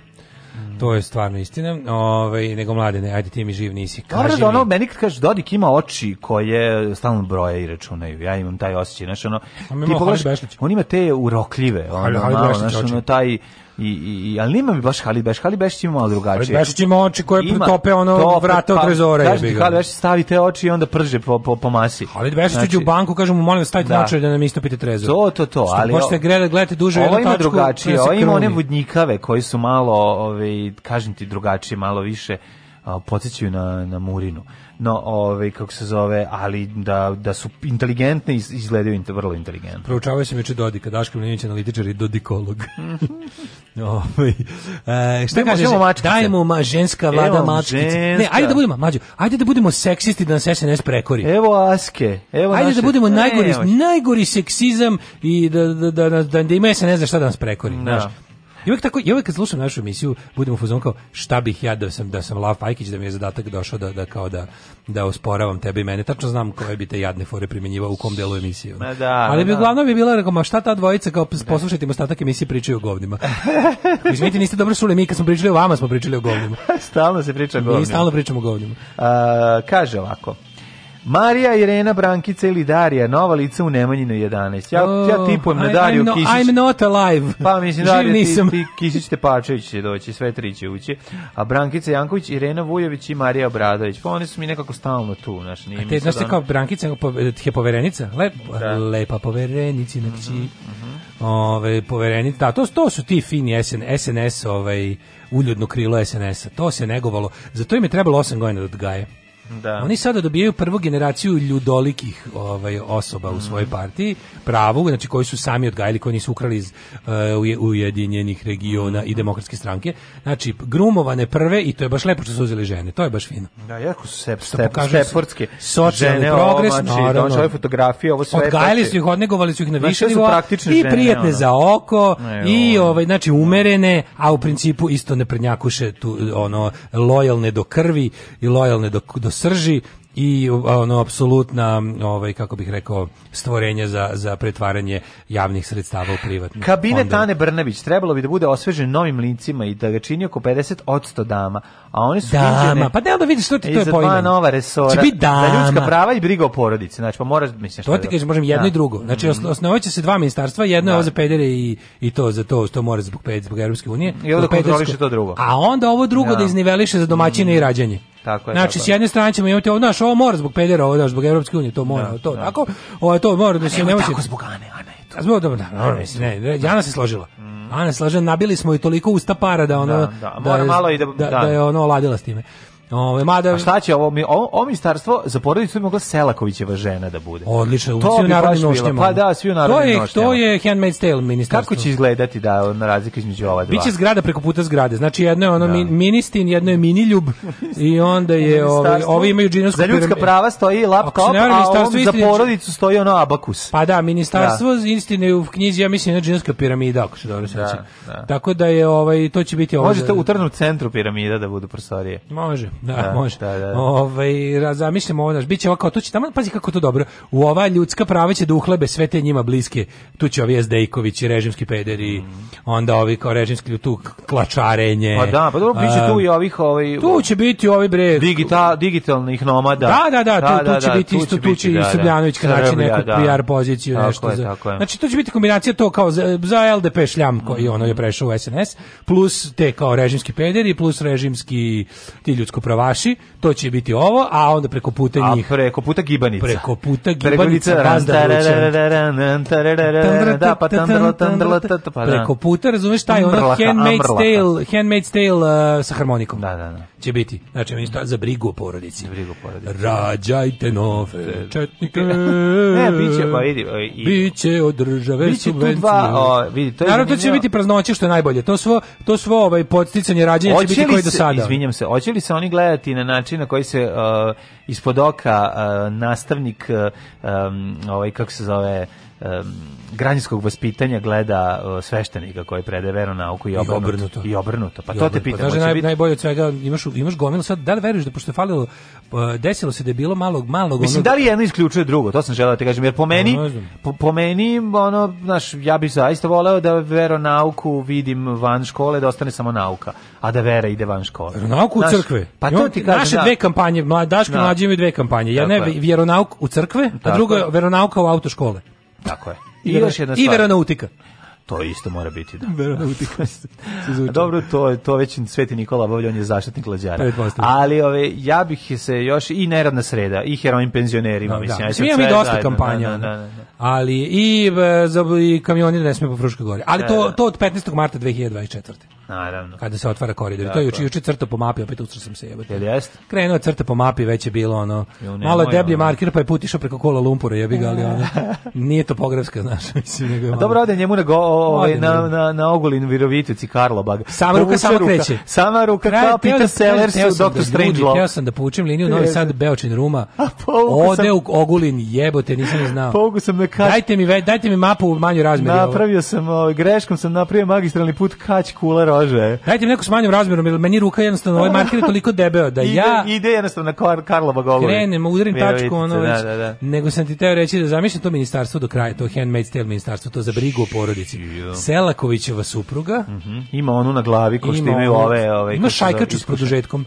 Speaker 4: Mm. To je stvarno istina. Ovaj nego ne, ajde ti mi živ nisi.
Speaker 3: Da kaži da ono meni kad kažeš Dodik ima oči koje stalno broje i računaju. Ja imam taj osećaj, znači ono. Ti pogledaš, on ima te urokljive, ono, malo, znači ono taj I, i, ali nema mi baš Halid Beš. Halid Beš ima malo drugačije.
Speaker 4: Halid Beš ima oči koje ima tope ono top, vrata od pa, trezora. Kaži ti
Speaker 3: Halid Beš stavi te oči i onda prže po, po, po masi.
Speaker 4: Halid Beš znači, u banku, kažu mu molim da stavite da. naočare da nam istopite trezor. To, to, to. ali, možete gledati, gledati duže ovo ima tačku, drugačije, da
Speaker 3: ovo ima one vodnjikave koji su malo, ove, ovaj, kažem ti drugačije, malo više, a, podsjećaju na, na Murinu no ovaj kako se zove, ali da, da su inteligentni izgledaju vrlo inteligentno.
Speaker 4: Proučavaju se meče Dodika, Daško Milinović analitičar i dodikolog. Mhm.
Speaker 3: ovaj e, šta kažeš? Dajmo ma ženska vlada Evo, mačkice. Ne, ajde da budemo mađo. Ajde da budemo seksisti da nas ne prekori.
Speaker 4: Evo aske. Evo
Speaker 3: Ajde da naše... da budemo najgori najgori seksizam i da da da da, da, da ima ne zna šta da nas prekori, da. Naš. I uvek tako, i uvek kad slušam našu emisiju, budem u fazonu kao šta bih ja da sam da sam Lav Pajkić da mi je zadatak došao da da kao da da osporavam tebe i mene. Tačno znam koje bi te jadne fore primenjivao u kom delu emisije. Ma da, Ali da, bi da. glavno bi bila rekao, ma šta ta dvojica kao poslušajte ostatak emisije pričaju o govnima. Izvinite, niste dobro čuli, mi kad smo pričali o vama smo pričali o govnima.
Speaker 4: stalno se priča o govnima.
Speaker 3: Mi stalno pričamo o govnima.
Speaker 4: A, kaže ovako. Marija, Irena, Brankica ili Darija, nova lica u Nemanjinu 11. Ja, oh, ja tipujem na Dariju no, Kisić. I'm
Speaker 3: not alive.
Speaker 4: Pa mislim, Darija, nisam. ti, ti Kisić Tepačević će doći, sve tri će ući. A Brankica Janković, Irena Vujović i Marija Bradović. Pa oni su mi nekako stalno tu. Znaš, nije A te,
Speaker 3: znaš te da- kao Brankica, je poverenica? Lep, da. Lepa poverenici, mm -hmm, mm -hmm. Ove, poverenici, da, to, to su ti fini SN, SNS, ovaj, uljudno krilo SNS-a. To se negovalo. Zato im je trebalo 8 godina da odgaje. Da. Oni sada dobijaju prvu generaciju ljudolikih ovaj, osoba u mm. svojoj partiji, pravu, znači koji su sami odgajali, koji nisu ukrali iz uh, Ujedinjenih regiona mm. i demokratske stranke. Znači, grumovane prve i to je baš lepo što su uzeli žene, to je baš fino.
Speaker 4: Da, jako su step, step, stepfordske.
Speaker 3: Socijalni žene, progres, ovo, znači, naravno. Ove fotografije, ovo sve. Odgajali znači, su ih, odnegovali su ih na više znači, nivoa i prijatne žene, za oko ne, i ovaj, znači, umerene, a u principu isto ne prednjakuše tu, ono, lojalne do krvi i lojalne do, do srži i ono apsolutna ovaj kako bih rekao stvorenje za za pretvaranje javnih sredstava u privatne.
Speaker 4: Kabinet Onda... Ane Brnabić trebalo bi da bude osvežen novim licima i da ga čini oko 50% dama, a oni su
Speaker 3: dama, pa da onda vidiš što ti to je pojma. dva nova znači,
Speaker 4: resora. Za ljudska prava i briga o porodici. Znači pa mora mislim
Speaker 3: To ti kažem da- možemo jedno da. i drugo. Znači osnovaće se dva ministarstva, jedno da. je ovo za pedere i i to za to što mora zbog ped zbog evropske unije. I
Speaker 4: ovo kontroliše to drugo.
Speaker 3: A onda ovo drugo da, da izniveliše za domaćine mm. i rađanje. Tako je. Znači, tako. s jedne strane ćemo imati ovo, znaš, ovo mora zbog pedera, ovo da, zbog Evropske unije, to mora, da, to, da. tako, ovo to mora da
Speaker 4: se
Speaker 3: ne
Speaker 4: može... Tako zbog Ane, Ane. A
Speaker 3: zbog, dobro, da, ne, ne, Jana se složila. Mm. Ana se složila, nabili smo i toliko usta para da ono... Da, da, mora da, malo i da, da, da, da je ono oladila s time.
Speaker 4: Ove, mada... A šta će ovo, ovo, ovo ministarstvo za porodicu mogla Selakovićeva žena da bude.
Speaker 3: Odlično, to svi u narodnim nošnjama. Pa da, svi u narodnim nošnjama. To je, to je Handmaid's Tale
Speaker 4: ministarstvo. Kako će izgledati da, na razliku između ova dva?
Speaker 3: Biće zgrada preko puta zgrade. Znači jedno je ono da. ministin, jedno je miniljub i onda je, ovi, ovi imaju džinovsku
Speaker 4: Za ljudska prava stoji laptop, a ovom za porodicu stoji ono abakus.
Speaker 3: Pa da, ministarstvo da. istine u knjizi, ja mislim, je džinovska piramida, ako se dobro sećam. Da, da. Tako da je, ovaj, to će biti
Speaker 4: ovo. Možete u trnu centru piramida da budu prostorije.
Speaker 3: Može. Da, da može. Da, da. da. Ovaj zamislim ovo naš biće ovako to će tamo pazi kako to dobro. U ova ljudska prava će da uhlebe sve te njima bliske. Tu će ovi Zdejković i režimski pederi. Mm. Onda ovi kao režimski tu klačarenje. Pa
Speaker 4: da, pa dobro biće tu i ovih ovaj Tu
Speaker 3: će biti ovi bre
Speaker 4: digital digitalnih nomada.
Speaker 3: Da, da, da, tu, da, tu da, će biti isto tu će i Srbljanović naći neku PR poziciju nešto za. Znači to će biti kombinacija to kao za LDP šljam i ono je prešao u SNS plus te kao režimski pederi plus režimski ti ljudsko pravo pravaši, to će biti ovo, a onda preko puta njih. A
Speaker 4: preko puta gibanica.
Speaker 3: Preko puta gibanica. Preko puta, razumeš, taj ono handmaid's tale, handmaid's tale uh, sa harmonikom. Da, da, da. Će biti. Znači, meni za brigu o porodici. Za brigu o porodici. Rađajte nove četnike.
Speaker 4: ne, biće, pa vidi.
Speaker 3: I, biće od države subvencije. Dva, o, vidi, to će biti praznoće, što je najbolje. To svo, to svo ovaj, podsticanje rađanja će biti koji do sada.
Speaker 4: Izvinjam se, hoće li se oni gledati gledati na način na koji se uh, ispod oka uh, nastavnik uh, um, ovaj kako se zove um, građanskog vaspitanja gleda uh, sveštenika koji predaje veronauku i obrnuto. I obrnuto. I obrnuto. Pa I obrnuto. to te pitam. Pa,
Speaker 3: naj, biti... najbolje od svega, imaš, imaš gomilu sad, da li veruješ da pošto je falilo, pa, desilo se da je bilo malog, malog... Mislim, onog...
Speaker 4: da li jedno isključuje drugo, to sam želeo da te kažem, jer po meni, po, po, meni, ono, znaš, ja bih zaista voleo da veru nauku vidim van škole, da ostane samo nauka, a da vera ide van škole.
Speaker 3: Nauku u crkve. Pa to ti kažem, Naše da. dve kampanje, mladaški no. Da. mlađi imaju dve kampanje. Jedna je vjeronauk u crkve, a druga
Speaker 4: je
Speaker 3: veronauka u autoškole. Tako je. I, I još jedna stvar. I veronautika.
Speaker 4: To isto mora biti, da. Utika. Dobro, to je to već Sveti Nikola obavlja, on je zaštitnik lađara. Ali ove ja bih se još i neradna sreda
Speaker 3: i
Speaker 4: heroin penzionerima, no, da, mislim,
Speaker 3: da. Mislim, imam i dosta zajedno, kampanja. Da, da, da, da, da, ali i, e, i kamioni ne smiju po Fruška gori. Ali to, to od 15. marta 2024. Naravno. Kada se otvara koridor. Tako. To je juče juče crta po mapi, opet usro sam se jebote. Jel jest? Krenuo je crta po mapi, već je bilo ono jo, malo deblji marker pa je put išao preko Kola Lumpura, jebi ga, ali ono nije to pogrevska, znaš, mislim
Speaker 4: nego. Malo... Dobro, ode njemu na go, ovaj na na na Ogulin Virovitici Karlobag.
Speaker 3: Sama ruka sama kreće.
Speaker 4: Sama ruka kao Peter da- da- Sellers u Doctor da Strange
Speaker 3: Ja sam da poučim liniju Novi Sad Beočin Ruma. Ode u Ogulin, jebote, nisam znao. Pouku sam na kač. Dajte mi dajte mi mapu u manju razmeru.
Speaker 4: Napravio sam, ovaj, greškom sam napravio magistralni put Kać Kulera ovaj,
Speaker 3: može. Dajte mi neku s manjim razmjerom, jer meni ruka jednostavno, ovaj marker je toliko debeo da ide, ja...
Speaker 4: Ide jednostavno na Kar Karlova govori. Krenem,
Speaker 3: udarim tačku, ono već. Da, znači, da, da. Nego sam ti teo reći da zamišljam to ministarstvo do kraja, to handmade style ministarstvo, to za brigu o porodici. Selakovićeva supruga. Mm -hmm.
Speaker 4: Ima onu na glavi ko što imaju ove... ove
Speaker 3: ima šajkaču s produžetkom.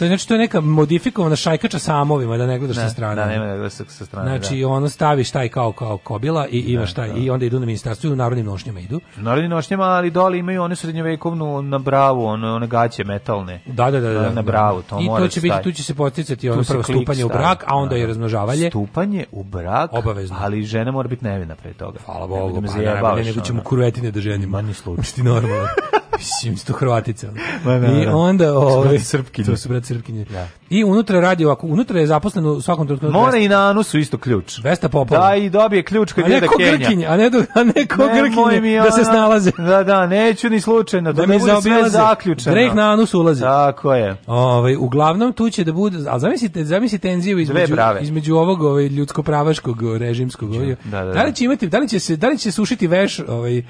Speaker 3: To je znači to je neka modifikovana šajkača samovima da ne gledaš ne, sa da, strane. Da, nema da gledaš sa strane. Znači da. ono staviš taj kao kao kobila i imaš da, taj da. i onda idu na ministarstvo i u narodnim
Speaker 4: nošnjama idu. Narodnim nošnjama, ali dole imaju one srednjovekovnu na bravu, one one gaće metalne. Da,
Speaker 3: da, da, da na da. bravu, to I to će biti tu
Speaker 4: će se podsticati ono prvo stupanje u brak, a onda da. je razmnožavanje. Stupanje u brak, obavezno. Ali žena mora biti nevina pre toga. Hvala Bogu, pa, nego
Speaker 3: ćemo kuretine da ženimo. Ma ni slučaj. Ti normalno. Mislim, to Hrvatica. Ma, da, I da. onda... Ove,
Speaker 4: ovaj, srpkinje. To
Speaker 3: su brat Srpkinje. Da. I unutra radi ovako, unutra je zaposleno u svakom trenutku...
Speaker 4: Mora i na Anu su isto ključ.
Speaker 3: Vesta Popova. Da,
Speaker 4: i dobije ključ kad ide da Kenja. Grkinje, a
Speaker 3: ne, do, a neko ko ne, Grkinje, mi, ona, da se snalaze.
Speaker 4: Da, da, neću ni slučajno, da, da mi bude sve zaključeno. Dreh
Speaker 3: na Anu ulazi.
Speaker 4: Tako je. Ove,
Speaker 3: ovaj, uglavnom, tu će da bude... Ali zamislite, zamislite tenziju između, između ovog ovaj, ljudsko-pravaškog ovaj, režimskog. Ovaj. Da, da, da. da li će imati, da li će se, da li će sušiti veš ovaj,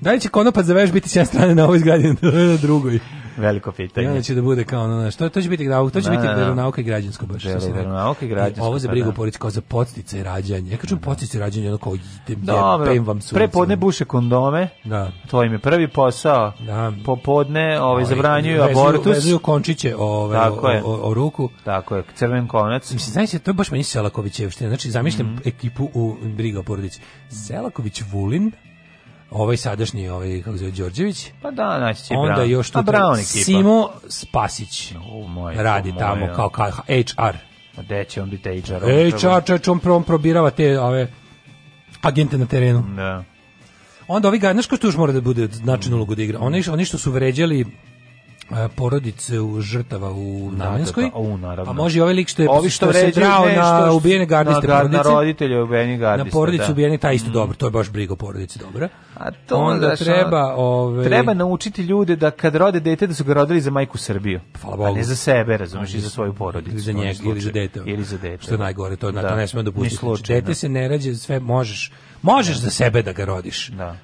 Speaker 3: Da li će konopac za veš biti s jedne strane na ovoj zgradi, na drugoj?
Speaker 4: Veliko pitanje. Ja, onda
Speaker 3: će da bude kao ono, što to će biti da, to će da, biti da, da. nauka i građansko baš, Da, se nauka i građansko. ovo za pa brigu da. porodice kao za i rađanja. Ja kažem da. i rađanje, ono kao idem,
Speaker 4: Dobre, jepem vam sunce. Prepodne buše kondome. Da. To im je prvi posao. Da. Popodne, ovaj zabranjuju abortus. Vezuju
Speaker 3: končiće ovaj, o, o, o, ruku.
Speaker 4: Tako je, crven konac.
Speaker 3: Mislim, znači to je baš meni Selakovićevština. Znači zamišljam mm -hmm. ekipu u briga porodice. Selaković Vulin, ovaj sadašnji ovaj kako zove Đorđević.
Speaker 4: Pa da, naći će Onda Brown. još tu
Speaker 3: Simo Spasić. O, moj, radi o, tamo kao, kao HR.
Speaker 4: A gde će
Speaker 3: on
Speaker 4: biti HR?
Speaker 3: HR, čeč, on prvom probirava te ove agente na terenu. Da. Onda ovi ga, znaš ko što još mora da bude značajnu ulogu da igra? Oni, oni što su vređali E, porodice u žrtava u da, da, Namenskoj. Da, u, naravno. A može i ovaj lik što je Ovi što, što se drao na ubijene gardiste na, porodice. Na roditelje ubijene gardiste.
Speaker 4: Na porodicu da.
Speaker 3: ubijene, taj isto mm. dobro. To je baš brigo porodice, dobro. A
Speaker 4: to onda da treba... Ove... Ovaj- treba naučiti ljude da kad rode dete, da su ga rodili za majku Srbiju. Hvala Bogu. A ne za sebe, razumiješ, i za svoju porodicu. Ili
Speaker 3: za njeg, ili za dete. Ili za dete. Što je najgore, to, da. to ne smemo dopustiti. Znači, dete se ne rađe, sve možeš. Možeš za sebe da ga rodiš. Da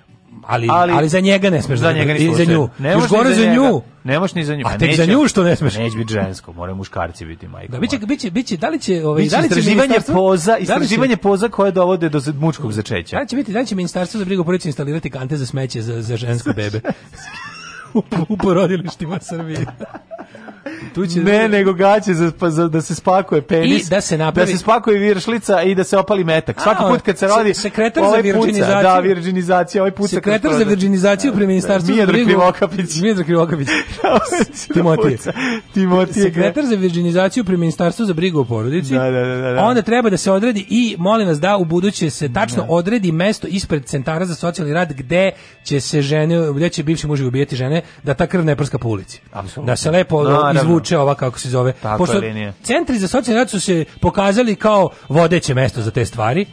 Speaker 3: ali, ali, ali, za njega ne smeš. Za da- njega ni za nju.
Speaker 4: Ne
Speaker 3: Još gore za, nju.
Speaker 4: Ne možeš ni za nju.
Speaker 3: A pa tek za nju što ne smeš. Neće biti
Speaker 4: žensko, moraju muškarci biti majka.
Speaker 3: Da, biće, biće, biće, da li će...
Speaker 4: Ovaj,
Speaker 3: da li će
Speaker 4: istraživanje poza, da istraživanje poza koje dovode do mučkog začeća.
Speaker 3: Da li će biti, da li će ministarstvo za brigu porodice instalirati kante za smeće za, za ženske bebe? u, u porodilištima
Speaker 4: Srbije. Tu će ne, da... nego gaće za, pa za, da se spakuje penis. I da se napravi. Da se spakuje viršlica i da se opali metak. Svaki put kad se rodi...
Speaker 3: Se, sekretar ovaj za virginizaciju.
Speaker 4: Puca, da, virginizacija, ovaj put
Speaker 3: Sekretar za virginizaciju da, pri da. ministarstvu... Mijedro
Speaker 4: Krivokapić.
Speaker 3: Mijedro Krivokapić. Da, ovaj Timotije. Timotije. Sekretar za virđinizaciju pri ministarstvu za brigu o porodici. Da, da, da, da. Onda treba da se odredi i molim vas da u buduće se tačno odredi mesto ispred centara za socijalni rad gde će se žene, gde će bivši muži ubijati žene da ta krv ne prska po ulici. Absolutno. Da se lepo Naravno. izvuče ova kako se zove. Tako Pošto centri za socijalni rad su se pokazali kao vodeće mesto za te stvari.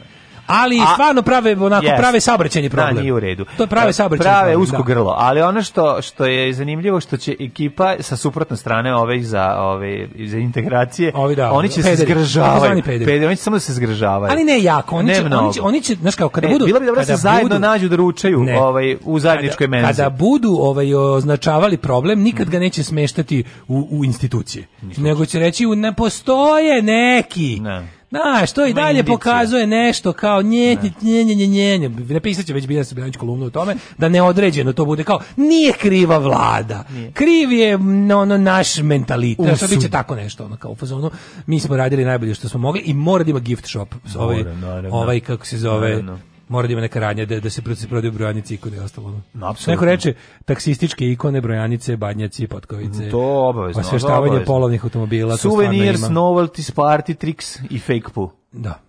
Speaker 3: Ali a, stvarno prave onako yes. prave saobraćajni da, problem. Da, nije u
Speaker 4: redu. To je prave saobraćajni prave da. usko da. grlo, ali ono što što je zanimljivo što će ekipa sa suprotne strane ove za ove za integracije, Ovi
Speaker 3: da,
Speaker 4: oni će pederi, se zgražavati. Pederi.
Speaker 3: oni će samo da se zgražavati. Ali ne jako, oni ne će, mnogo. oni će oni će znaš kao kada e, budu
Speaker 4: Bilo bi dobro da se zajedno nađu da ručaju ne, ovaj u zajedničkoj menzi. Kada
Speaker 3: budu ovaj označavali problem, nikad ga neće smeštati u, u institucije. Nego će reći ne postoje neki. Ne Na, što i dalje pokazuje nešto kao da. nje, nje, nje, nje, nje, napisat će već Biljan Srbljanić kolumnu o tome, da neodređeno to bude kao, nije kriva vlada, nije. kriv je ono naš mentalitet, što će tako nešto, ono kao u fazonu, mi smo radili najbolje što smo mogli i mora da ima gift shop, ovaj, More, no, no, no. ovaj kako se zove, mora da ima neka radnja da, da se prodaju brojanice, ikone i ostalo. No, Neko reče, taksističke ikone, brojanice, badnjaci, potkovice. To obavezno. Osveštavanje pa obavezno. polovnih automobila.
Speaker 4: Souvenirs, novelties, party tricks i fake poo.
Speaker 3: Da.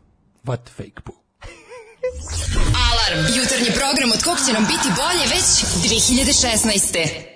Speaker 4: What fake poo?
Speaker 8: Alarm! Jutarnji program od kog će nam biti bolje već 2016.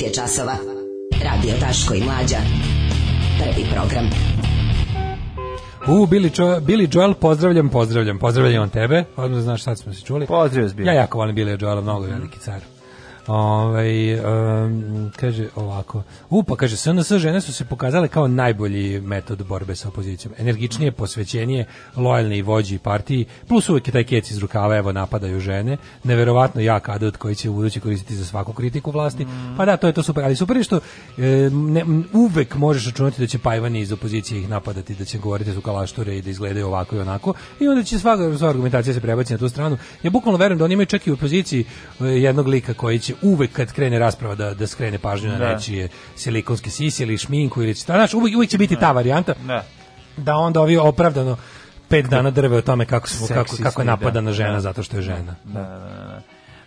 Speaker 3: 9 je časova. Radio Taško i Mlađa. Prvi program. U, Billy, jo Billy Joel, pozdravljam, pozdravljam, pozdravljam on tebe. Odmah znaš, sad smo se čuli.
Speaker 4: Pozdrav, Billy.
Speaker 3: Ja jako volim Billy Joela, mnogo veliki car. Ovaj um, kaže ovako. Upa kaže SNS žene su se pokazale kao najbolji metod borbe sa opozicijom. Energičnije, posvećenije, lojalni vođi partiji, plus uvek je taj kec iz rukava, evo napadaju žene. Neverovatno jak adat koji će u budući koristiti za svaku kritiku vlasti. Mm. Pa da, to je to super, ali super što e, ne, uvek možeš računati da će pajvani iz opozicije ih napadati, da će govoriti su kalaštore i da izgledaju ovako i onako. I onda će svaka, sva argumentacija se prebaciti na tu stranu. Ja bukvalno verujem da oni imaju čak i u opoziciji e, jednog lika koji će uvek kad krene rasprava da da skrene pažnju na da. nečije silikonske sise ili šminku ili šta, znaš, uvek, uvek će biti ta da. varijanta. Da. Da onda ovi opravdano pet da. dana drve o tome kako se kako kako je napada na žena zato što je žena.
Speaker 4: Da, da, da.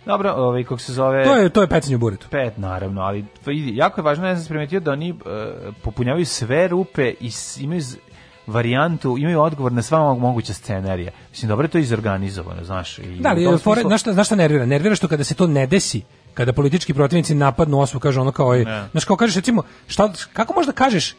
Speaker 4: Dobro, ovaj kako se zove.
Speaker 3: To je to je pecanje u buretu.
Speaker 4: Pet naravno, ali vidi, jako je važno ja sam primetio da oni uh, popunjavaju sve rupe i imaju varijantu, imaju odgovor na sva moguća scenarija. Mislim, dobro je to izorganizovano, znaš.
Speaker 3: I da, ali, fore, smislu... znaš, znaš šta nervira? Nervira što kada se to ne desi, kada politički protivnici napadnu osobu, kaže ono kao, je, znaš, kao kažeš, recimo, šta, kako možda kažeš,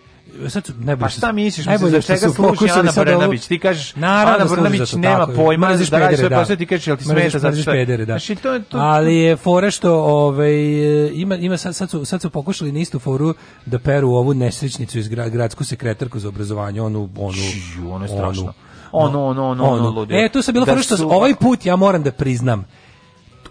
Speaker 4: sad ne pa šta misliš najbolje za čega služi Ana Brnabić ti kažeš da Ana Brnabić nema pojma da mrziš da radi sve posao ti kažeš jel ti smeta za što
Speaker 3: pedere, da. znači, to, to... ali je fora što ovaj ima ima sad sad su, sad su pokušali na istu foru da peru ovu nesrećnicu iz grad, gradsku sekretarku za obrazovanje onu onu
Speaker 4: Čiju, ono je strašno ono ono ono ono, ono.
Speaker 3: e tu se bilo da fora što su... ovaj put ja moram da priznam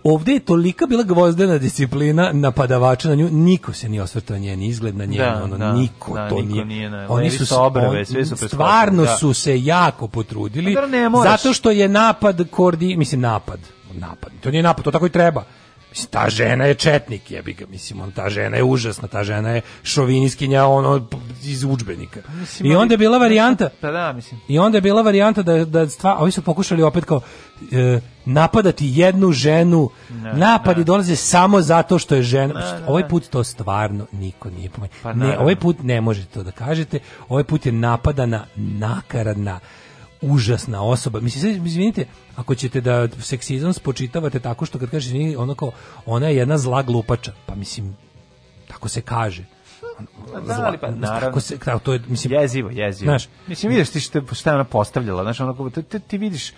Speaker 3: ovde je tolika bila gvozdena disciplina napadavača na nju, niko se nije osvrtao njen izgled na njen, da, ono, da, niko
Speaker 4: da,
Speaker 3: to niko
Speaker 4: nije. nije na,
Speaker 3: oni su obrave, on, sve su stvarno da. su se jako potrudili, pa zato što je napad koordi, mislim napad, napad, to nije napad, to tako i treba Mislim, ta žena je četnik, jebi ga, mislim, on, ta žena je užasna, ta žena je šoviniskinja, ono, iz udžbenika. Pa I onda je bila varijanta, pa da, mislim. I onda je bila varijanta da, da stva, ovi su pokušali opet kao, e, napadati jednu ženu, ne, napadi ne. dolaze samo zato što je žena. Ne, ovaj put to stvarno niko nije pomenuo. Pa, ne, ovaj put ne možete to da kažete, ovaj put je napadana nakaradna užasna osoba. Mislim, izvinite, ako ćete da seksizam spočitavate tako što kad kaže ona kao, ona je jedna zla glupača. Pa mislim, tako se kaže.
Speaker 4: Pa da, ali pa naravno.
Speaker 3: Se, tako, da, to je, mislim, jezivo,
Speaker 4: jezivo. Znaš, mislim, vidiš ti šta, šta je ona postavljala, znaš, onako, ti, ti vidiš,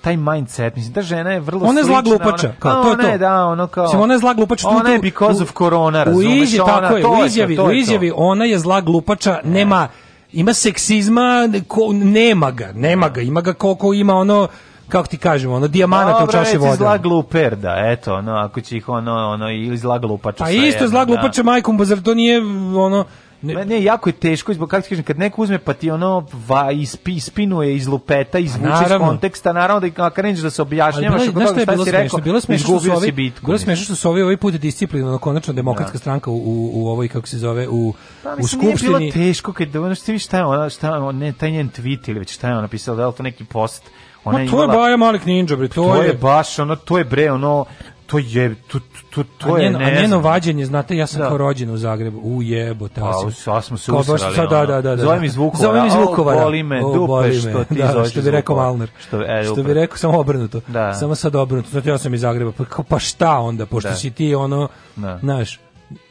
Speaker 4: taj mindset, mislim, ta žena je vrlo ona
Speaker 3: je slična. Zla glupača, ona, kao, to je ona to. je,
Speaker 4: da, ono kao...
Speaker 3: Mislim, ona je zla glupača.
Speaker 4: Ona je because u, of corona, razumeš? U izjavi,
Speaker 3: tako ona, to u izjavi, je to. u izjavi, ona je zla glupača, nema... Ne ima seksizma, ko, nema ga, nema ga, ima ga koliko ima ono kako ti kažemo, ono dijamanata u
Speaker 4: čaši vode. Zla gluperda, eto, ono, ako će ih ono, ono, ili zla glupača. Pa
Speaker 3: isto zla da. glupača majkom, pa zar to nije, ono,
Speaker 4: Ne, ne, jako je teško, zbog kako kažem, kad neko uzme pa ti ono va, ispi, ispinuje iz lupeta, pa izvuče iz konteksta, naravno da kad nećeš da se
Speaker 3: objašnjavaš oko toga šta si rekao, bilo izgubio si bitku. Bilo smešno što su ovi ovaj put disciplinovano, konačno demokratska da. stranka u, u ovoj, kako se zove, u, pa, u
Speaker 4: skupštini. Nije bilo teško, kad, ono što vidiš šta ona, šta, on, ne, taj njen tweet ili već šta je ona napisala, da je to neki post, ona
Speaker 3: to je Baja Malik Ninja, bre,
Speaker 4: to, to je... je baš ono, to je bre, ono, to je to to to je a njeno,
Speaker 3: ne a njeno znam. vađenje znate ja sam da. kao rođen u Zagrebu u jebota
Speaker 4: pa sad smo se
Speaker 3: usrali sad, da, da, da, da. zove mi
Speaker 4: zvukova zove mi boli me
Speaker 3: o, dupe boli
Speaker 4: me. što ti
Speaker 3: da,
Speaker 4: zoveš
Speaker 3: što bi rekao Malner što, e, što bi rekao samo obrnuto da. samo sad obrnuto znate ja sam iz Zagreba pa, pa šta onda pošto da. si ti ono da. znaš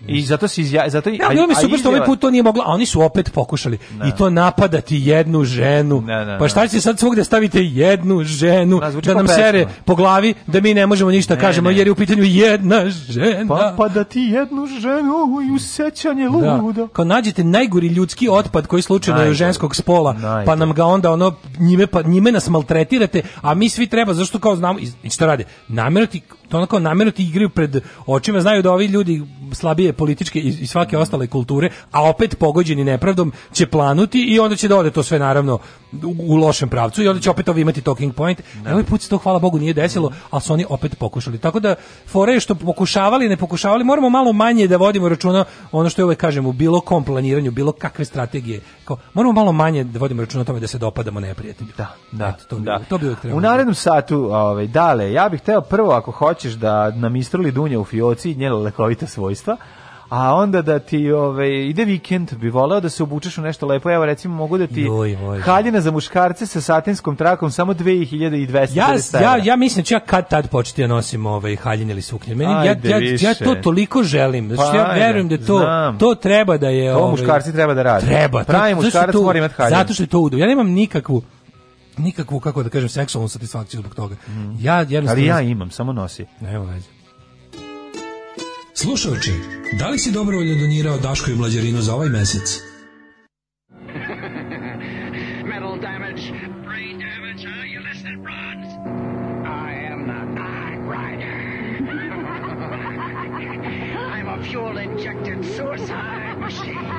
Speaker 4: I zato se izja, zato i
Speaker 3: ja, ali mi super što ovaj put to nije mogla, a oni su opet pokušali. No. Da. I to napadati jednu ženu. No, da, no, da, pa šta će sad svugde stavite jednu ženu da nam pesma. sere po glavi da mi ne možemo ništa ne, kažemo ne. jer je u pitanju jedna žena.
Speaker 4: Pa da ti jednu ženu i usećanje ludo.
Speaker 3: Kao nađete najgori ljudski otpad koji slučajno je ženskog spola, pa najgori. pa nam ga onda ono njime pa njime nas maltretirate, a mi svi treba zašto kao znamo i šta radi? Namerati to ono namjerno ti igraju pred očima, znaju da ovi ljudi slabije političke i, i svake ostale kulture, a opet pogođeni nepravdom će planuti i onda će da ode to sve naravno u, u lošem pravcu i onda će opet ovi imati talking point. Da. I ovaj put se to, hvala Bogu, nije desilo, da. ali su oni opet pokušali. Tako da, fore što pokušavali, ne pokušavali, moramo malo manje da vodimo računa, ono što je uvek u bilo kom planiranju, bilo kakve strategije. Kao, moramo malo manje da vodimo računa o tome da se dopadamo neprijatelju.
Speaker 4: Da, da, Eto,
Speaker 3: to bi,
Speaker 4: da.
Speaker 3: To bi uvek U
Speaker 4: narednom satu, ovaj, dale, ja bih teo prvo, ako hoćeš, da nam istrali Dunja u fioci i njena lekovita svojstva, a onda da ti ove, ide vikend, bi voleo da se obučeš u nešto lepo. Evo recimo mogu da ti Joj, haljina za muškarce sa satinskom trakom samo 2200 ja,
Speaker 3: ja, ja mislim da ću ja kad tad početi da nosim ovaj haljine ili suknje. Meni, Ajde, ja, ja, ja to toliko želim. Znači, ja verujem da to, to treba da je...
Speaker 4: To
Speaker 3: ovaj,
Speaker 4: muškarci treba da radi. Treba. Pravi muškarac to,
Speaker 3: mora imati haljine. Zato što je to udo. Ja nemam nikakvu nikakvu kako da kažem seksualnu satisfakciju zbog toga. Mm.
Speaker 4: Ja jednostavno
Speaker 3: Ali
Speaker 4: ja imam, samo nosi.
Speaker 3: Evo, veze.
Speaker 8: Slušajući, da li si dobrovoljno donirao Daško i Mlađarinu za ovaj mesec? Metal damage, brain damage, are you listening, Bronze? I am the Night Rider. I'm a fuel-injected suicide machine.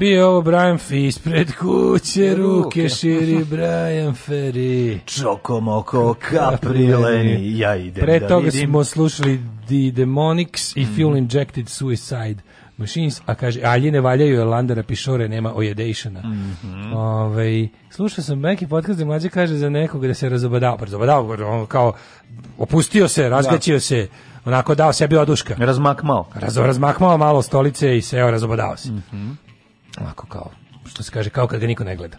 Speaker 3: Bio ovo Brian Fis ispred kuće, ruke širi Brian Ferry.
Speaker 4: Čokomoko kaprileni, ja idem Pre da toga
Speaker 3: vidim. smo slušali The Demonics i mm. Fuel Injected Suicide. Machines, a kaže, alje ne valjaju jer Landera Pišore nema ojedejšana. Mm -hmm. Ove, ovaj, slušao sam neki podcast gde mlađe kaže za nekog da se razobadao, pa razobadao, kao opustio se, da. razgaćio da. se, onako dao sebi oduška.
Speaker 4: Razmakmao.
Speaker 3: Raz, razmakmao malo stolice i seo, razobadao se.
Speaker 4: Mm -hmm
Speaker 3: onako kao, što se kaže, kao kad ga niko ne gleda.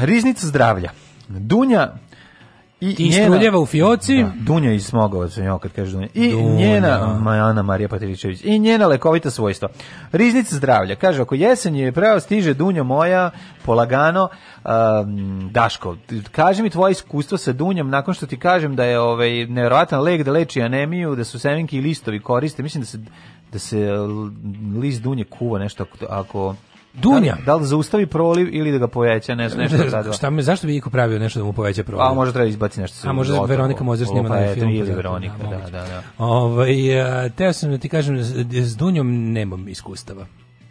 Speaker 4: Riznica zdravlja. Dunja
Speaker 3: i, I njena, Struljeva u Fioci.
Speaker 4: Da, Dunja i Smogova, se njoj kad kaže Dunja.
Speaker 3: I Dunja. njena, Majana Marija Patričević, i njena lekovita svojstva.
Speaker 4: Riznica zdravlja, kaže, ako jesen je pravo stiže Dunja moja, polagano, um, Daško, kaže mi tvoje iskustvo sa Dunjom, nakon što ti kažem da je ovaj, nevjerovatan lek da leči anemiju, da su seminki i listovi koriste, mislim da se da se eh, list dunje kuva nešto ako, ako
Speaker 3: Dunja.
Speaker 4: Da, da, li zaustavi proliv ili da ga poveća
Speaker 3: nešto nešto da, da, Šta me zašto bi iko pravio nešto da mu poveća proliv?
Speaker 4: A može treba da izbaciti nešto.
Speaker 3: A može da Veronika može s na film
Speaker 4: ili
Speaker 3: Veronika,
Speaker 4: da, da, da, da.
Speaker 3: Ovaj eh, teo sam da ti kažem s Dunjom nemam iskustava.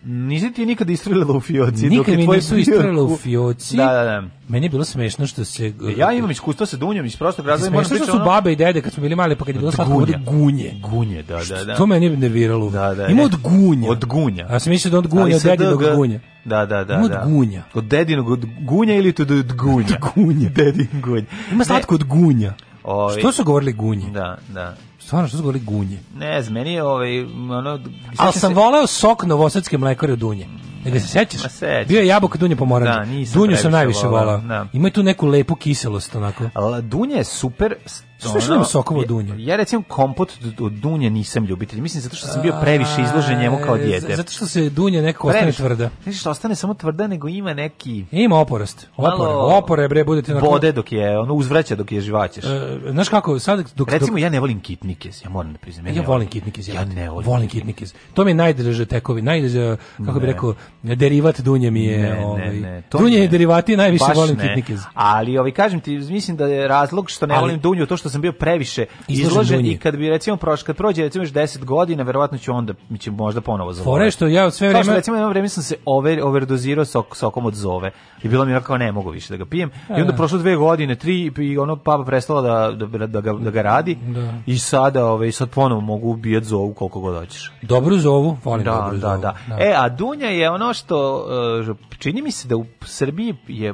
Speaker 4: Nisi ti nikada istrelila u fioci?
Speaker 3: Nikad dok mi nisu istrelila u fioci. Da, da, da. Meni je bilo smešno što se... E,
Speaker 4: ja imam iskustva sa dunjom iz prostog
Speaker 3: razloga. Smešno što su ono... babe i dede kad smo bili mali, pa kad je bilo slatko od gunje.
Speaker 4: Gunje, da,
Speaker 3: da, da. To meni je nerviralo. Da, da, Ima od gunja.
Speaker 4: Od gunja.
Speaker 3: Ja sam mislio da od gunja, od dedinog ga... gunja.
Speaker 4: Da, da, da. Ima
Speaker 3: od da. gunja.
Speaker 4: Od dedinog od gunja ili od, od gunja?
Speaker 3: Od
Speaker 4: gunja.
Speaker 3: Dedin gunja. Ima slatko od gunja. Ovi. Što su govorili gunji? Da, da. Stvarno, što su govorili gunje?
Speaker 4: Ne znam, meni je ovaj... Ono,
Speaker 3: Ali sam se... voleo sok novosadske mlekare od dunje. Ne ga se sećaš? Bio je jabuka dunje pomoranđa. Da, Dunju sam najviše volao. Da. Ima tu neku lepu kiselost onako. Al dunje
Speaker 4: je super
Speaker 3: Sve što ima sokovo dunje.
Speaker 4: Ja, ja recimo kompot od dunje nisam ljubitelj. Mislim zato što sam bio previše izložen njemu kao dijete.
Speaker 3: Zato što se dunje nekako ostane tvrda.
Speaker 4: Znači što ostane samo tvrda nego ima neki Ima
Speaker 3: oporost. Opore, opore bre budete
Speaker 4: na Bode dok je ono uzvraća dok je živaćeš. E,
Speaker 3: znaš kako sad
Speaker 4: dok recimo dok... ja ne volim kitnike, ja moram da priznam. Ja,
Speaker 3: ja volim kitnike, ja, ja ne volim, volim kitnike. To mi je najdraže tekovi, najdraže kako bih rekao derivat dunje mi je, ne, ovaj. Ne, ne, to dunje je derivati najviše volim kitnike.
Speaker 4: Ali ovi ovaj, kažem ti mislim da
Speaker 3: je
Speaker 4: razlog što ne volim dunju to što što sam bio previše izložen i kad bi recimo prošlo kad prođe recimo još 10 godina, verovatno ću onda mi će možda ponovo
Speaker 3: zavoleti. Fore što ja sve vreme
Speaker 4: recimo jedno vreme sam se over overdozirao sok, sokom od zove i bilo mi je kao ne mogu više da ga pijem. I onda da. prošlo dve godine, tri i ono papa prestala da, da, da, da, ga, da ga radi. Da. I sada ovaj sad ponovo mogu ubijat zovu koliko god hoćeš.
Speaker 3: Dobru zovu, volim da, dobru da, zovu.
Speaker 4: Da. da. E, a Dunja je ono što eh, čini mi se da u Srbiji je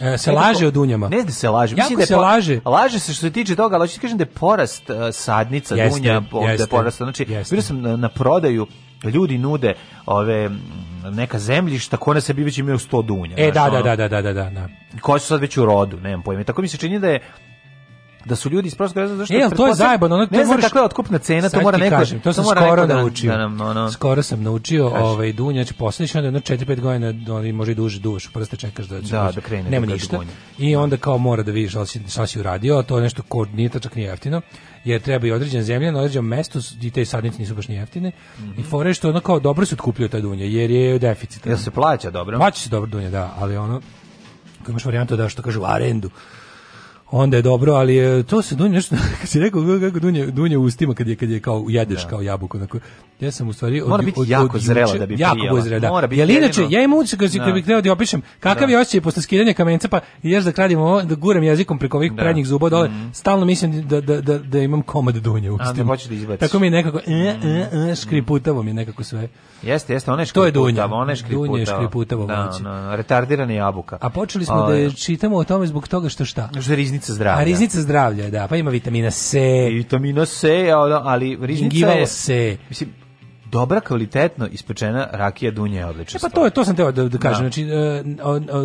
Speaker 3: E, se e, laže o dunjama.
Speaker 4: Ne da se laže. Jako Mislim
Speaker 3: da se po... laže.
Speaker 4: Laže se što se tiče toga, ali hoću ti kažem da je porast uh, sadnica jeste, dunja, da jeste, da porast. Znači, vidio sam na, na prodaju ljudi nude ove neka zemljišta koja se bi već imaju 100 dunja.
Speaker 3: E, da da, da, da, da, da,
Speaker 4: da,
Speaker 3: da, da.
Speaker 4: Koje su sad već u rodu, nemam pojma. Tako mi se čini da je da su ljudi iz prostog razloga zašto
Speaker 3: e, to je zajebano, ono,
Speaker 4: ne znam kakva je otkupna cena, to mora neko, kažem,
Speaker 3: to, sam
Speaker 4: to mora skoro neko
Speaker 3: da- naučio. Da, nam, Skoro sam naučio, Kaži. ovaj dunjač znači, posliš onda jedno 4-5 godina, ali može i duže duvaš, prste čekaš da će.
Speaker 4: Da, da krene.
Speaker 3: Nema
Speaker 4: da
Speaker 3: ništa. I onda kao mora da vidiš šta si šta si uradio, a to je nešto kod nije tačak nije jeftino jer treba i određen zemlja na određenom mestu i te sadnice nisu baš ni jeftine. Mm -hmm. I mhm. fore što ono kao dobro se otkupljuje ta dunja jer je deficit. Jel
Speaker 4: se plaća dobro?
Speaker 3: Plaća se dobro dunja, da, ali ono imaš varijantu da što kažu arendu onda je dobro, ali e, to se Dunje nešto, kad si rekao kako Dunje, u ustima kad je, kad je kao jedeš da. kao jabuku, onako, ja sam u stvari...
Speaker 4: Od, Mora biti od, jako
Speaker 3: od,
Speaker 4: zrela
Speaker 3: da bi jako
Speaker 4: prijela. Zrela, da. Mora biti
Speaker 3: Jer inače, ja imam utisak da da. kad, kad bih hteo da opišem kakav da. je osjećaj posle skidanja kamenca, pa ješ da kradim ovo, da gurem jezikom preko ovih da. prednjih zuba dole, mm. stalno mislim da,
Speaker 4: da,
Speaker 3: da, da imam komad Dunja u ustima.
Speaker 4: Da
Speaker 3: Tako mi je nekako, e, e, e, mhm. škriputavo mi je nekako sve.
Speaker 4: Jeste, jeste, ona
Speaker 3: je
Speaker 4: škriputavo, ona je
Speaker 3: škriputavo. Dunje je škriputavo
Speaker 4: da, retardirana jabuka.
Speaker 3: A počeli smo da ovaj. čitamo o tome zbog toga što šta? Što
Speaker 4: riznica zdravlja.
Speaker 3: A riznica zdravlja, da, pa ima vitamina C. I
Speaker 4: vitamina
Speaker 3: C,
Speaker 4: ali riznica je... C. Mislim, dobra kvalitetno ispečena rakija dunja
Speaker 3: je
Speaker 4: odlična.
Speaker 3: E pa to je to sam teo da, da kažem. No. Da. Znači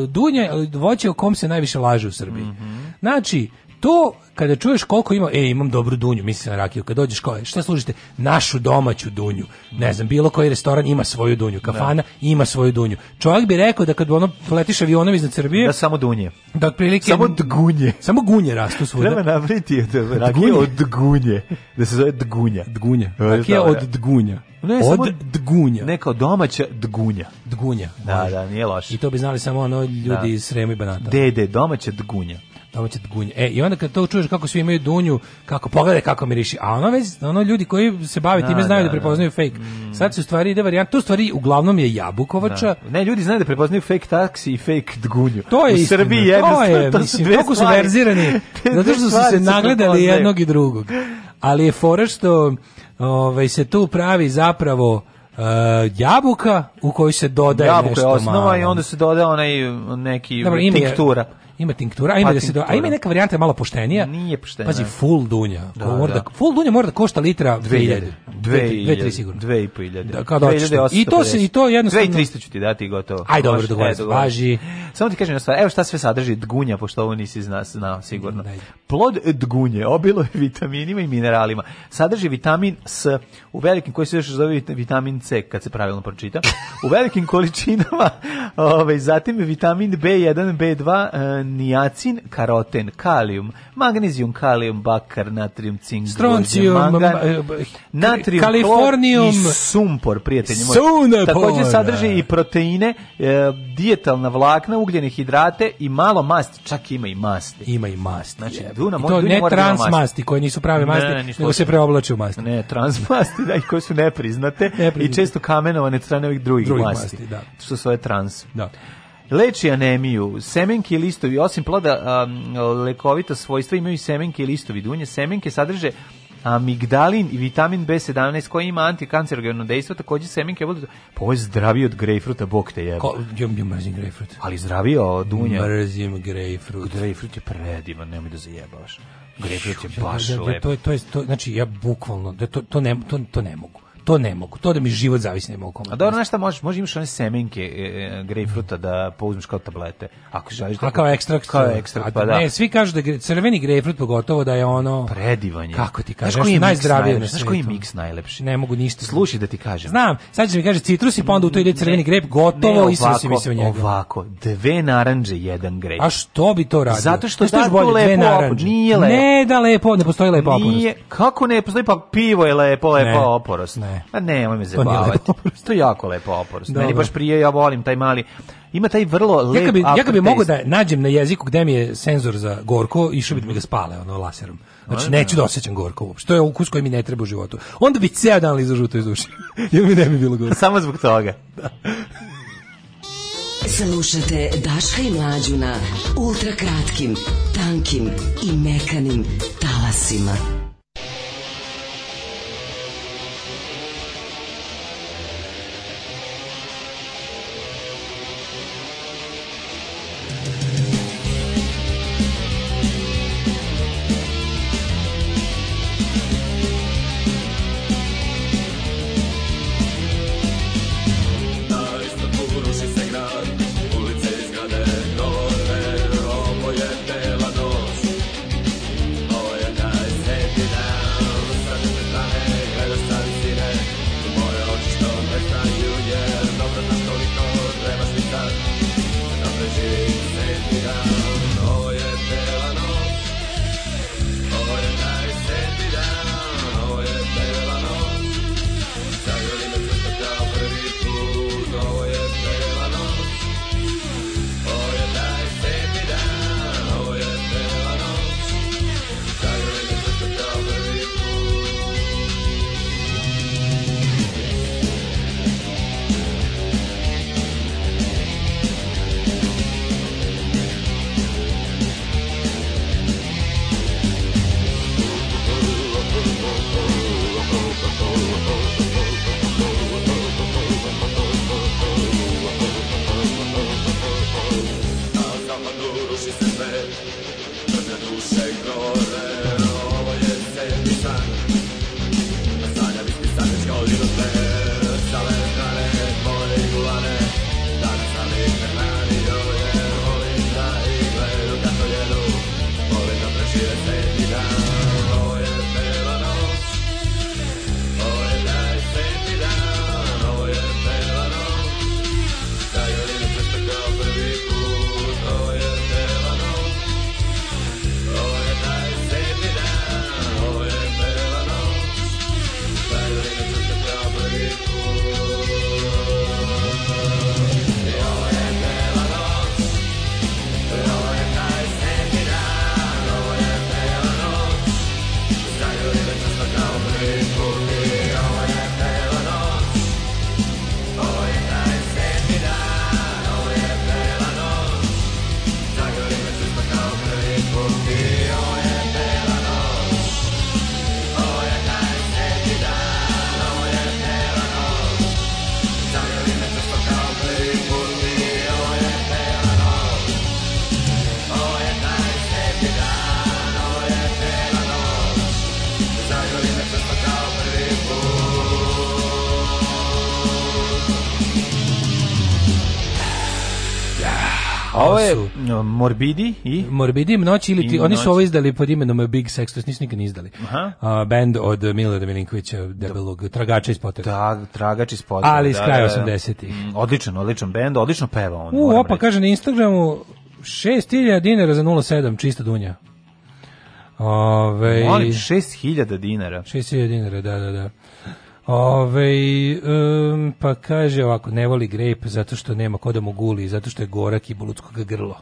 Speaker 3: e, dunja je voće o kom se najviše laže u Srbiji. Mm -hmm. Znači to kada čuješ koliko ima, e, imam dobru dunju, mislim na rakiju, kad dođeš koje, šta služite? Našu domaću dunju. Ne znam, bilo koji restoran ima svoju dunju, da. kafana ima svoju dunju. Čovjek bi rekao da kad ono letiš avionom iznad Srbije,
Speaker 4: da samo dunje. Da
Speaker 3: otprilike
Speaker 4: samo dgunje.
Speaker 3: Samo gunje rastu svuda. Treba
Speaker 4: napraviti od rakija od dgunje, da se zove dgunja.
Speaker 3: Dgunja.
Speaker 4: Da, rakija da, od dgunja. Ne, od samo dgunja.
Speaker 3: Neka domaća dgunja.
Speaker 4: Dgunja.
Speaker 3: Da, da, nije loše. I to bi znali samo ono ljudi da. iz Srema i Banata.
Speaker 4: Dede,
Speaker 3: domaća dgunja domaće gunje. E, i onda kad to čuješ kako svi imaju dunju, kako pogledaj kako miriši. A ono već, ono ljudi koji se bave da, time znaju da, da, da. prepoznaju da. fake. Mm. Sad se u stvari ide varijanta, to u stvari uglavnom je jabukovača.
Speaker 4: Da. Ne, ljudi znaju da prepoznaju fake taksi i fake gunju.
Speaker 3: To je u Srbiji je, to je, to mislim, kako su verzirani, zato što su se nagledali jednog i drugog. Ali je fora što ovaj, se tu pravi zapravo Uh, jabuka u kojoj se dodaje Jabuka nešto je osnova malo.
Speaker 4: i onda se dodaje onaj neki Dobro,
Speaker 3: ime ima tinktura, a ima, pa da se do, a ima neka varijanta malo poštenija.
Speaker 4: Nije poštenija.
Speaker 3: Pazi, full dunja. Da, da. da. full dunja mora da košta litra 2000.
Speaker 4: 2.3 sigurno.
Speaker 3: 2.500. Da, kao da I to se, i to jednostavno...
Speaker 4: 2.300 ću ti dati gotovo.
Speaker 3: Aj, dobro, dogovor, važi.
Speaker 4: Samo ti kažem, evo šta sve sadrži dgunja, pošto ovo nisi znao, zna, sigurno. Plod dgunje obilo je vitaminima i mineralima. Sadrži vitamin S, u velikim, koji se još zove vitamin C, kad se pravilno pročita, u velikim količinama, ovaj, zatim vitamin B1, B2, niacin, karoten, kalijum, magnezijum, kalijum, bakar, natrium, cink, stroncium, mangan, e, natrium, kalifornijum, sumpor, prijatelji
Speaker 3: moji.
Speaker 4: Takođe sadrži i proteine, e, dijetalna vlakna, ugljene hidrate i malo masti, čak ima i masti. Ima
Speaker 3: i masti.
Speaker 4: Znači, duna, I
Speaker 3: to ne trans masti, koje nisu prave masti, ne, ne, nego se preoblače u masti.
Speaker 4: Ne, trans masti, da, koje su nepriznate, nepriznate. i često kamenovane strane ovih drugih, drugih masti, masti
Speaker 3: da.
Speaker 4: što su ove trans.
Speaker 3: Da.
Speaker 4: Leči anemiju, semenke i listovi, osim ploda um, lekovita svojstva imaju i semenke i listovi dunje. Semenke sadrže amigdalin i vitamin B17 koji ima antikancerogeno dejstvo, takođe semenke budu...
Speaker 3: Pa ovo
Speaker 4: je
Speaker 3: zdraviji od grejpfruta, bok te jebe. Ko,
Speaker 4: ja, ja mrzim
Speaker 3: grejpfrut. Ali zdraviji od dunja.
Speaker 4: Mrzim grejpfrut.
Speaker 3: Grejpfrut je predivan, nemoj da zajebavaš. Grejpfrut je baš da, da,
Speaker 4: da, lep. To je, to je, to, znači, ja bukvalno, da to, to, ne, to, to ne mogu to ne mogu. To da mi život zavisi ne mogu.
Speaker 3: A dobro, nešto možeš, možeš imaš one semenke e, e, grejpfruta da pouzmeš kao tablete. Ako želiš da... A kao ekstrakt. Kao ekstrakt, pa da. da. Ne, svi kažu da je crveni grejpfrut pogotovo da je ono...
Speaker 4: Predivanje.
Speaker 3: Kako ti kažeš, koji
Speaker 4: je
Speaker 3: najzdravije na
Speaker 4: Znaš koji je mix najlepši?
Speaker 3: Ne mogu ništa.
Speaker 4: Slušaj da ti kažem.
Speaker 3: Znam, sad ćeš mi kaže citrus i pa onda u to ide crveni grejp, gotovo i sve se misli njega.
Speaker 4: Ovako, dve naranđe, jedan grejp.
Speaker 3: A što bi to radio?
Speaker 4: Zato što što da bolje dve
Speaker 3: naranđe. Nije lepo. Ne, da lepo, ne postoji
Speaker 4: lepo oporost. Nije, kako ne postoji pa pivo je lepo, lepo oporost. Ne, je. Pa ne, nemoj me zabavati. To, je jako lepo oporost. Dobro. Meni baš prije, ja volim taj mali ima taj vrlo lep. Ja
Speaker 3: ga bi
Speaker 4: ja
Speaker 3: bi mogao da nađem na jeziku gde mi je senzor za gorko, išao bi da mi ga spale ono laserom. Znači neću da. da osjećam gorko uopšte. To je ukus koji mi ne treba u životu. Onda bi ceo dan lizao žuto iz uši. Jer mi ne bi bilo gorko.
Speaker 4: Samo zbog toga.
Speaker 3: Da.
Speaker 9: Slušate Daška i Mlađuna na ultra kratkim, tankim i mekanim talasima. Morbidi i Morbidi noć ili ti, oni su ovo izdali pod imenom Big Sex, to nisu nikad izdali. Aha. A, band od Milorada Milinkovića, debelog tragača iz Potter. Da, tragač iz Potter. Ali iz da, kraja 80-ih. Da, da. mm, odličan, odličan bend, odlično peva on. U, opa, reći. kaže na Instagramu 6000 dinara za 07, čista dunja. Ove, Molim, 6000 dinara. 6000 dinara, da, da, da. Ove, um, pa kaže ovako, ne voli grejp zato što nema koda mu guli, zato što je gorak i bolutskog grlo.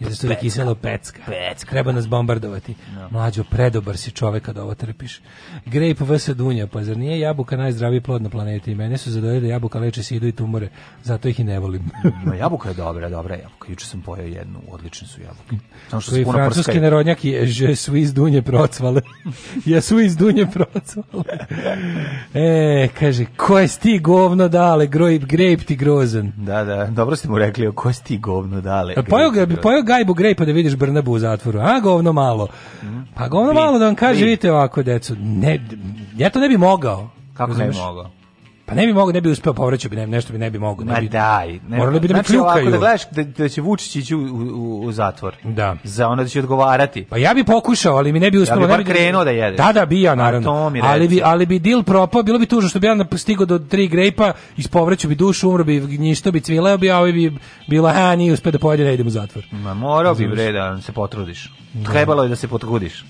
Speaker 9: I zato mm, što je pa kiselo pecka. pecka. Treba nas bombardovati. No. Da. Mlađo, predobar si čovek kada ovo trpiš. Grape vs. Dunja, pa zar nije jabuka najzdraviji plod na planeti? mene su zadovoljili da jabuka leče sidu i tumore, zato ih i ne volim. no, mm, jabuka je dobra, dobra je jabuka. Juče sam pojao jednu, odlične su jabuke. Samo što su puno francuski prskaju. narodnjak je je su iz Dunje procvale. Jesu iz Dunje procvale. E, E, kaže, ko je sti govno dale, grojb, grejp ti grozan. Da, da, dobro ste mu rekli, ko je sti govno dale. Pojao ga, pojao gajbu grejpa da vidiš Brnabu u zatvoru, a govno malo. Mm. Pa govno malo da vam kaže, vidite ovako, decu, ne, ja to ne bi mogao. Kako ne bi mogao? Pa ne bi mogao, ne bi uspeo pa povraćao bi, ne, nešto bi ne bi mogao. Ne bi, Ma daj. Ne, morali bi da znači, ovako da gledaš da, da će Vučić ići u, u, u, zatvor. Da. Za ono da će odgovarati. Pa ja bi pokušao, ali mi ne bi uspelo. Ja bi, ne bi krenuo da jede. Da, da, bi ja, naravno. ali, bi, ali bi deal propao, bilo bi tužno što bi ja stigao do tri grejpa, ispovraćao bi dušu, umro bi, ništa bi, cvileo bi, a ovaj bi bilo, ha, nije uspeo da pojede, ne da idem u zatvor. Ma morao bi, vreda da se potrudiš. Da. Trebalo je da se potrudiš.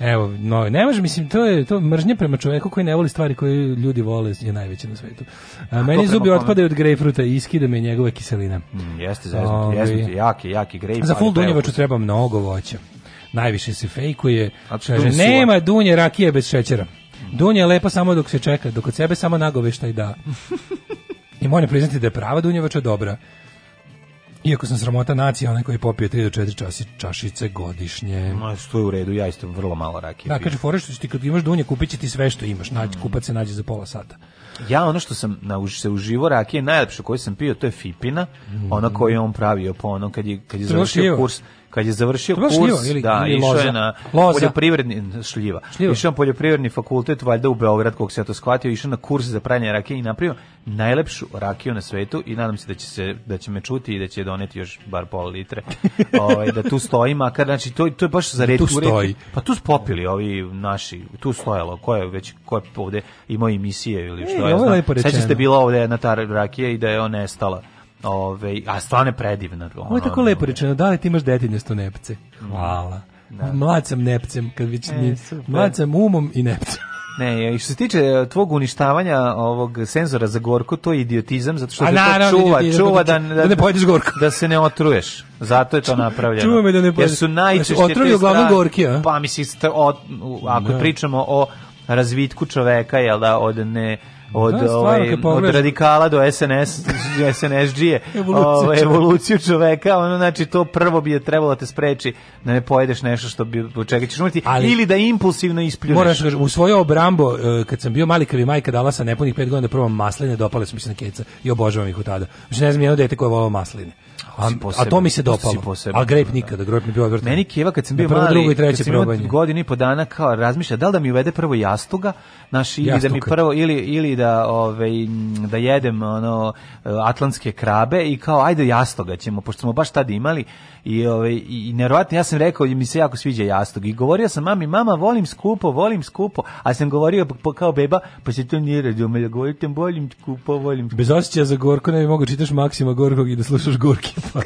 Speaker 9: Evo, no, ne može, mislim, to je to mržnja prema čovjeku koji ne voli stvari koje ljudi vole je najveća na svetu. A, meni zubi otpadaju od grejpfruta i iskida me njegove kiseline. Mm, jeste, zeznuti, jeste, jaki, jaki grejpfrut. Za ful dunjevaču treba mnogo voća. Najviše se fejkuje. Znači, kaže, nema dunje rakije bez šećera. Mm. Dunja je lepa samo dok se čeka, dok od sebe samo nagovešta i da. I moram priznati da je prava dunjevača dobra. Iako sam sramota nacija, onaj koji popije 3 do 4 časi, čašice godišnje. Ma, što je u redu, ja isto vrlo malo rakije. Da, kaže, fore što ti kad imaš dunje, kupit će ti sve što imaš, nađi, mm. kupac se nađe za pola sata. Ja ono što sam na se uživo rakije najlepše koju sam pio, to je Fipina, mm. ona koju je on pravio po onom kad je kad je završio kurs kad je završio kurs, šljiva, ili, da, ili išao je na loza. poljoprivredni šljiva. šljiva. Išao na poljoprivredni fakultet valjda u Beograd, kog se ja to shvatio, išao na kurs za pranje rakije i napravio najlepšu rakiju na svetu i nadam se da će se da će me čuti i da će doneti još bar pol litre. ovaj da tu stoji makar znači to to je baš za da retku. Tu stoji. Pa tu spopili ovi naši, tu stojalo, ko je već ko je ovde imao emisije ili što e, je. Ovaj Sećate da bila ovde jedna ta rakija i da je ona nestala Ove, a stvarno je predivna. Ono, Ovo je tako lepo rečeno, da li ti imaš detinjesto nepce? Hvala. Da. Mlad sam nepcem, kad već e, mlad sam umom i nepcem. Ne, e, i što se tiče e, tvog uništavanja ovog senzora za gorko, to je idiotizam zato što se to čuva, čuva da, da, da ne da- pojedeš gorko. Da se ne otruješ. Zato je to napravljeno. Čuva me da ne pojedeš. Jer su najčešće otruju uglavnom gorki, a? Pa mislim, ako ne. Da. pričamo o razvitku čoveka, jel da, od ne od, da, ovaj, od radikala do SNS, SNSD-je, evoluciju, ovaj, evoluciju čoveka, ono, znači, to prvo bi je trebalo da te spreči da ne pojedeš nešto što bi, od čega umreti, ali, ili da impulsivno ispljuneš. Moraš, da u svoju obrambo, eh, kad sam bio mali, kad mi majka dala sa nepunih 5 godina da probam masline, dopale su mi se na keca i obožavam ih od tada. Znači, ne znam, jedno dete koje je volao masline. A, a to mi se dopalo. A grape nikada, grape mi bio odvrtan. Meni Keva kad sam bio prvo, mali, drugo i treće probanje. Godinu i po dana kao razmišlja da li da mi uvede prvo jastuga, naš ili Jastuka. da mi prvo ili ili da ovaj da jedem ono atlantske krabe i kao ajde jastoga ćemo pošto smo baš tad imali i ovaj i neverovatno ja sam rekao mi se jako sviđa jastog i govorio sam mami mama volim skupo, volim skupo, a sam govorio pa, kao beba pa se to nije radio, radilo, govorim volim skupo, volim. Bez osjećaja za gorko ne bi mogu čitaš Maksima Gorkog i da slušaš Gorki stvar.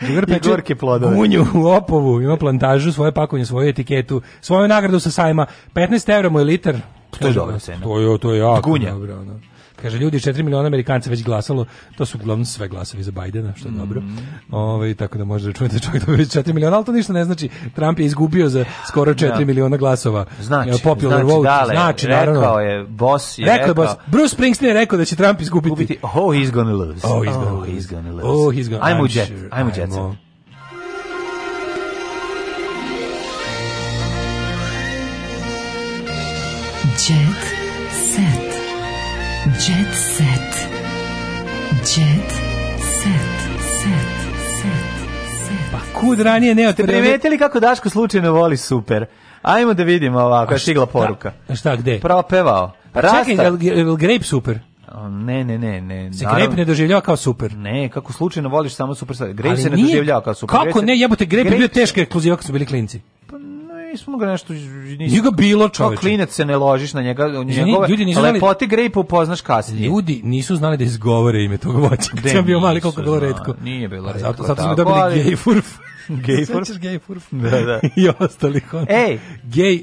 Speaker 9: Drugar peče gorke plodove. Unju u Opovu, ima plantažu, svoje pakovanje, svoju etiketu, svoju nagradu sa sajma. 15 € mu je liter. To je dobra cena. To je, to je jako Gunja. dobro. Ono. Kaže, ljudi, 4 miliona Amerikanaca već glasalo, to su uglavnom sve glasovi za Bajdena, što je mm dobro. Ovaj tako da možete računati da čovjek dobio 4 miliona, al to ništa ne znači. Trump je izgubio za skoro 4 da. miliona glasova. Znači, popular znači, vote. Dale, znači, naravno. Rekao je, boss je rekao. rekao je boss. Bruce Springsteen je rekao da će Trump izgubiti. Gubiti. Oh, he's gonna lose. Oh, he's gonna, oh, lose. He's gonna lose. Oh, he's gonna I'm, I'm, jet. Sure. I'm, I'm jet. I'm Jet Jet set. Jet set. Set. Set. Pa kud ranije ne te otrebili? primetili kako Daško slučajno voli super? Ajmo da vidimo ovako, je stigla poruka. A šta, gde? Propevao. Pa Rasta. Čekaj, jel, jel grape super? Ne, ne, ne, ne. Se naravno- ne doživljava kao super. Ne, kako slučajno voliš samo super sad. Grape se ne doživljava kao super. Kako ne, jebote, grape je bio Grape- teška ekskluziva kad su bili klinci nismo ga nešto nisi ga bilo čoveče. klinac se ne ložiš na njega, njegove ljudi nisu lepote grej poznaš kasnije. Ljudi nisu znali da izgovore ime tog voća. Ja bio mali koliko bilo retko. Nije bilo retko. Zato, zato smo dobili gej furf. Gejfurf. Sećaš Gejfurf? Da, da. I ostalih on. Ej,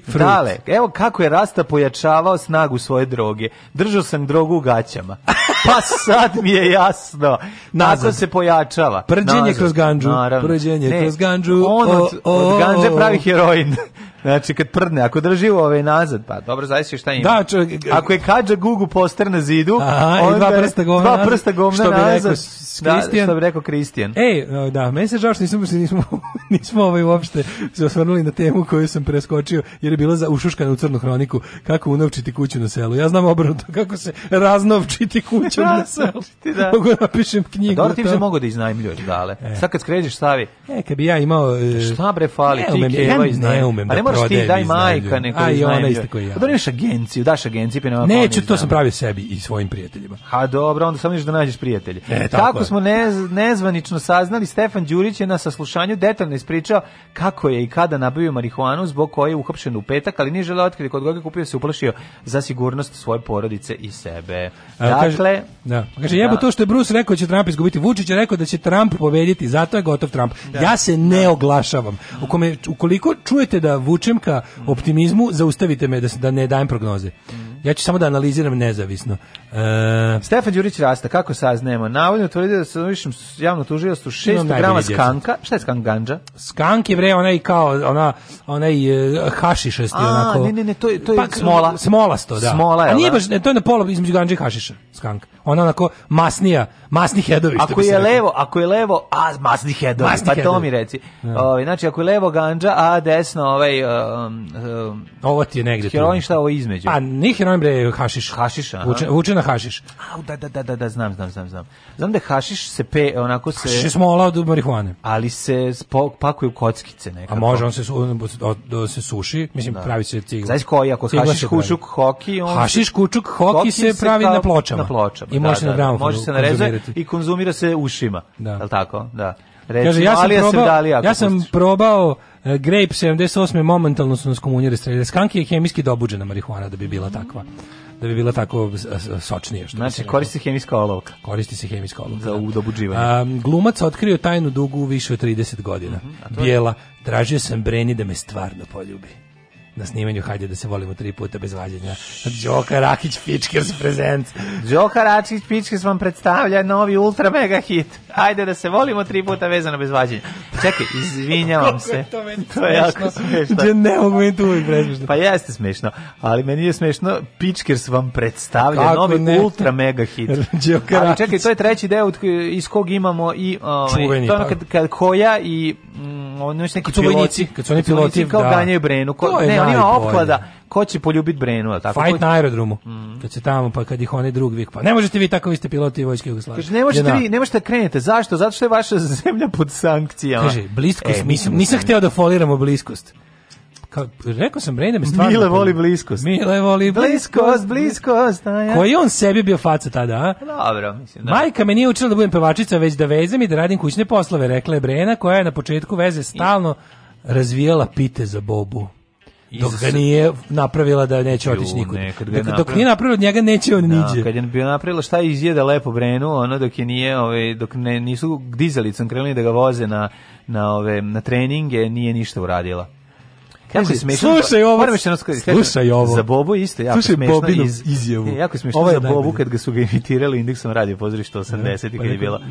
Speaker 9: furf. Dale, evo kako je Rasta pojačavao snagu svoje droge. Držao sam drogu u gaćama. Pa sad mi je jasno. Nakon se pojačava. Prđenje kroz ganđu. Naravno. Prđenje ne, kroz ganđu. On od, od ganđe pravi heroin. Znači, kad prdne, ako drži ove ovaj nazad, pa dobro, zavisi šta ima. Da, čovjek, e, ako je kađa gugu poster na zidu, Aha, onda, dva prsta govna dva prsta govna što bi nazad, rekao Kristijan. Da, što bi rekao Kristijan. Ej, e, da, meni se žao što nismo, nismo, nismo ovaj uopšte se osvrnuli na temu koju sam preskočio, jer je bila za ušuškana u crnu hroniku, kako unovčiti kuću na selu. Ja znam obrnuto kako se raznovčiti kuću na selu. da. Mogu da napišem knjigu. Dobro, da ti se mogu da iznajmljuješ, dale. E. Sad kad skređeš, stavi. E, kad bi ja imao... E, šta bre fali, ne ti umem, ja ne umem da moraš ti, daj majka, neko da A i ona isto koji ja. Pa Doneš da agenciju, daš agenciju, pa nema Neću, to sam pravio sebi i svojim prijateljima. Ha, dobro, onda samo da nađeš prijatelje. E, tako, tako smo nez, nezvanično saznali, Stefan Đurić je na saslušanju detaljno ispričao kako je i kada nabavio marihuanu zbog koje je uhapšen u petak, ali nije želeo otkriti kod koga kupio se uplašio za sigurnost svoje porodice i sebe. E, dakle, da. kaže jebo da. to što je Bruce rekao da će Trump izgubiti, Vučić je rekao da će Trump pobediti, zato je gotov Trump. Da. Ja se ne oglašavam. U kome, Ukoliko čujete da Vučić vučem ka optimizmu, zaustavite me da, da ne dajem prognoze. Ja ću samo da analiziram nezavisno. Uh, Stefan Đurić Rasta, kako saznajemo? Navodno tvrdi da se višim javno tužilaštvu 600 grama skanka. Šta je skank ganđa? Skank je bre onaj kao ona onaj uh, hašišasti A, onako. Ne, ne, ne, to je to je pa, smola. sto, da. Smola je. A nije da? baš, ne, to je na pola između ganđe i hašiša, skank. Ona onako masnija, masni hedovi Ako je rekao. levo, ako je levo, a masni hedovi, masni pa hedovi. to mi reci. Ja. Da. Ovaj znači ako je levo ganđa, a desno ovaj um, um, ovo ti je negde. Heroin šta ovo između? A pa, ni heroin bre hašiš. Hašiša. Vučena na da hašiš. A, da, da, da, da, da, znam, znam, znam, znam. Znam da hašiš se pe, onako se... Hašiš smola od marihuane. Ali se spo, pakuje u kockice nekako. A može, on se, on, on se suši, mislim, da. pravi se cigla. Znaš koji, ako hašiš kučuk hoki, on... Hašiš kučuk hoki, hoki se, pravi na pločama. Na pločama, I može da, da. se na gramofonu Može se narezati i konzumira se ušima. Da. Je tako? Da. Reći, Kaže, ja sam probao, ja sam probao Uh, grape 78. momentalno su nas komunjeri streljali. Skanki je hemijski dobuđena marihuana da bi bila takva da bi bila tako sočnije. Što znači, koristi se hemijska olovka. Koristi se hemijska olovka. Za da. udobuđivanje. Um, glumac otkrio tajnu dugu više od 30 godina. Mm -hmm, Bijela, dražio sam Breni da me stvarno poljubi na snimanju hajde da se volimo tri puta bez vađenja. Đoka Rakić Pičkers prezent. Đoka Rakić Pičkers vam predstavlja novi ultra mega hit. Ajde da se volimo tri puta vezano bez vađenja. Čekaj, izvinjavam se. to, meni to je jako smešno. Ja ne mogu meni to uvijek presmešno. Pa jeste smešno, ali meni je smešno Pičkers vam predstavlja Kako novi ne? ultra mega hit. ali čekaj, to je treći deo iz kog imamo i... Um, Čuveni, to ono pa. kad, kad koja i... Mm, ono neki piloti. Kad su oni piloti, kao da. ganjaju brenu. Ko, ne, on ima opklada ko će poljubiti Brenu, al tako. Fight će... na aerodromu. Mm. Kad se tamo pa kad ih oni drug vik pa. Ne možete vi tako vi ste piloti vojske Jugoslavije. Kaže ne možete Jedna. vi, ne možete da krenete. Zašto? Zato što je vaša zemlja pod sankcijama. Kaže bliskost, e, mislim, nisam hteo da foliramo bliskost kao, rekao sam Brain mi stvarno... Mile voli bliskost. Mile voli bliskost, bliskost. A ja. Koji je on sebi bio faca tada, a? Dobro, mislim da. Majka me nije učila da budem pevačica, već da vezem i da radim kućne poslove, rekla je Brena, koja je na početku veze stalno razvijala pite za bobu dok ga nije napravila da neće otići nikud. Dakle, dok, dok nije napravila od njega neće on da, niđe. Kad je bio napravila šta izjede lepo brenu, ono dok je nije, ovaj, dok ne, nisu dizalicom krenuli da ga voze na, na, ove, na treninge, nije ništa uradila. Kako je Slušaj ovo. Moram što Slušaj ovo. Za Bobo isto jako Slušaj smešno Bobinu iz, izjavu. Je, jako smešno za najbolji. kad ga su ga imitirali indeksom radio pozorišta 80 da, ne, pa kad je bila.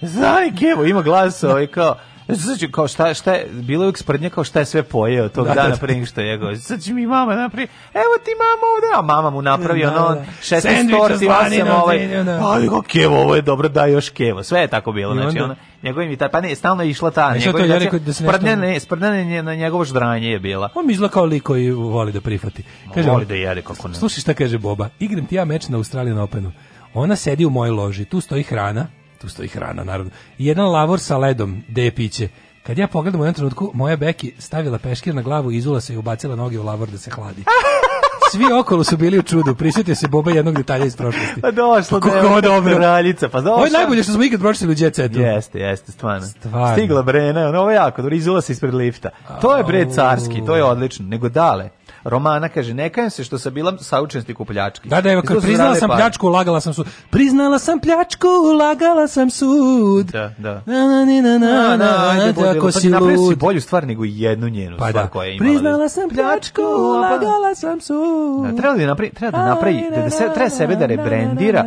Speaker 9: Zanik, evo, ima glas ovaj kao Znači, kao šta, šta je, bilo je uvijek kao šta je sve pojeo tog da, dana da. pre nego što je jeo Sad će mi mama da napravi, evo ti mama ovde, a mama mu napravi da, ono, da. 16 torti, osam ovaj, da. ali kao kevo, ovo je dobro, da još kevo. Sve je tako bilo, znači, ona njegovim i imita, pa ne, stalno je išla ta, njegov imitacija, ja ne, na njegovo ždranje je bila. On mi izgleda kao lik koji voli da prihvati. Kaže, voli da jede, kako ne. Slušaj šta kaže Boba, igram ti ja meč na Australijan Openu. Ona sedi u mojoj loži, tu stoji hrana, tu stoji hrana, naravno. I jedan lavor sa ledom, gde je piće. Kad ja pogledam u jednom trenutku, moja Beki stavila peškir na glavu, izula se i ubacila noge u lavor da se hladi. Svi okolo su bili u čudu. Prisjetio se Boba jednog detalja iz prošlosti. Pa došlo pa da dobro. Kraljica, pa došlo. Ovo je najbolje što smo ikad prošli u djecetu. Jeste, jeste, stvarno. stvarno. Stigla Brena, ono ovo jako, dobro, izula se ispred lifta. To je bre carski, to je odlično. Nego dale, romana, kaže, ne kajem se što sam bila saučesnik u pljački. Da, da, evo, kad priznala sam pare. pljačku, lagala sam sud. Priznala sam pljačku, lagala sam sud. Da, da. Na, na, ni, na, na, na, na, na, na, na, pa si lud. bolju stvar nego jednu njenu pa, stvar da. koja je imala. Priznala sam pljačku, pa- lagala sam sud. Da, treba da napravi, treba da napravi, da, da, se, treba sebe da rebrendira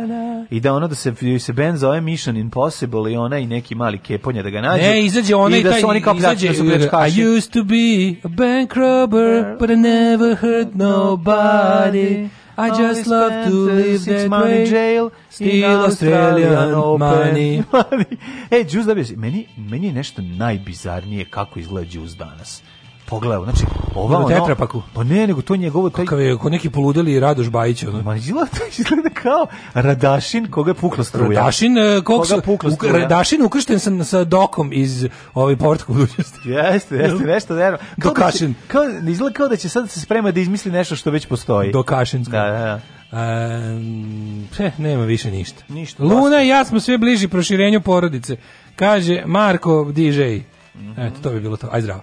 Speaker 9: i da ono da se se bend zove Mission Impossible i ona i neki mali keponja da ga nađe. Ne, izađe ona i, i da su oni kao pljački, da su pljačkaši. I used to be a bank robber, but I never never hurt nobody. I just love to live that way. Jail, Still Australian money. money. e, Juice, da meni, meni je nešto najbizarnije kako izgleda Juice danas pogledao. Znači, ova ono... Tetrapaku. Pa ne, nego to njegovo... Taj... Kakav je, ko neki poludeli Radoš Bajić, ono. Ma izgleda, izgleda kao Radašin koga je pukla struja. Radašin, uh, koga pukla struja. Radašin ukršten sam sa dokom iz ovaj portka budućnosti. Jeste, jeste, nešto verno. Dokašin. Da kao, izgleda kao da će sad da se sprema da izmisli nešto što već postoji. Dokašinsko. Da, da, da. Um, e, nema više ništa. ništa Luna i ja smo sve bliži proširenju porodice. Kaže Marko DJ. Mm -hmm. Eto, to bi bilo to. Aj zdravo.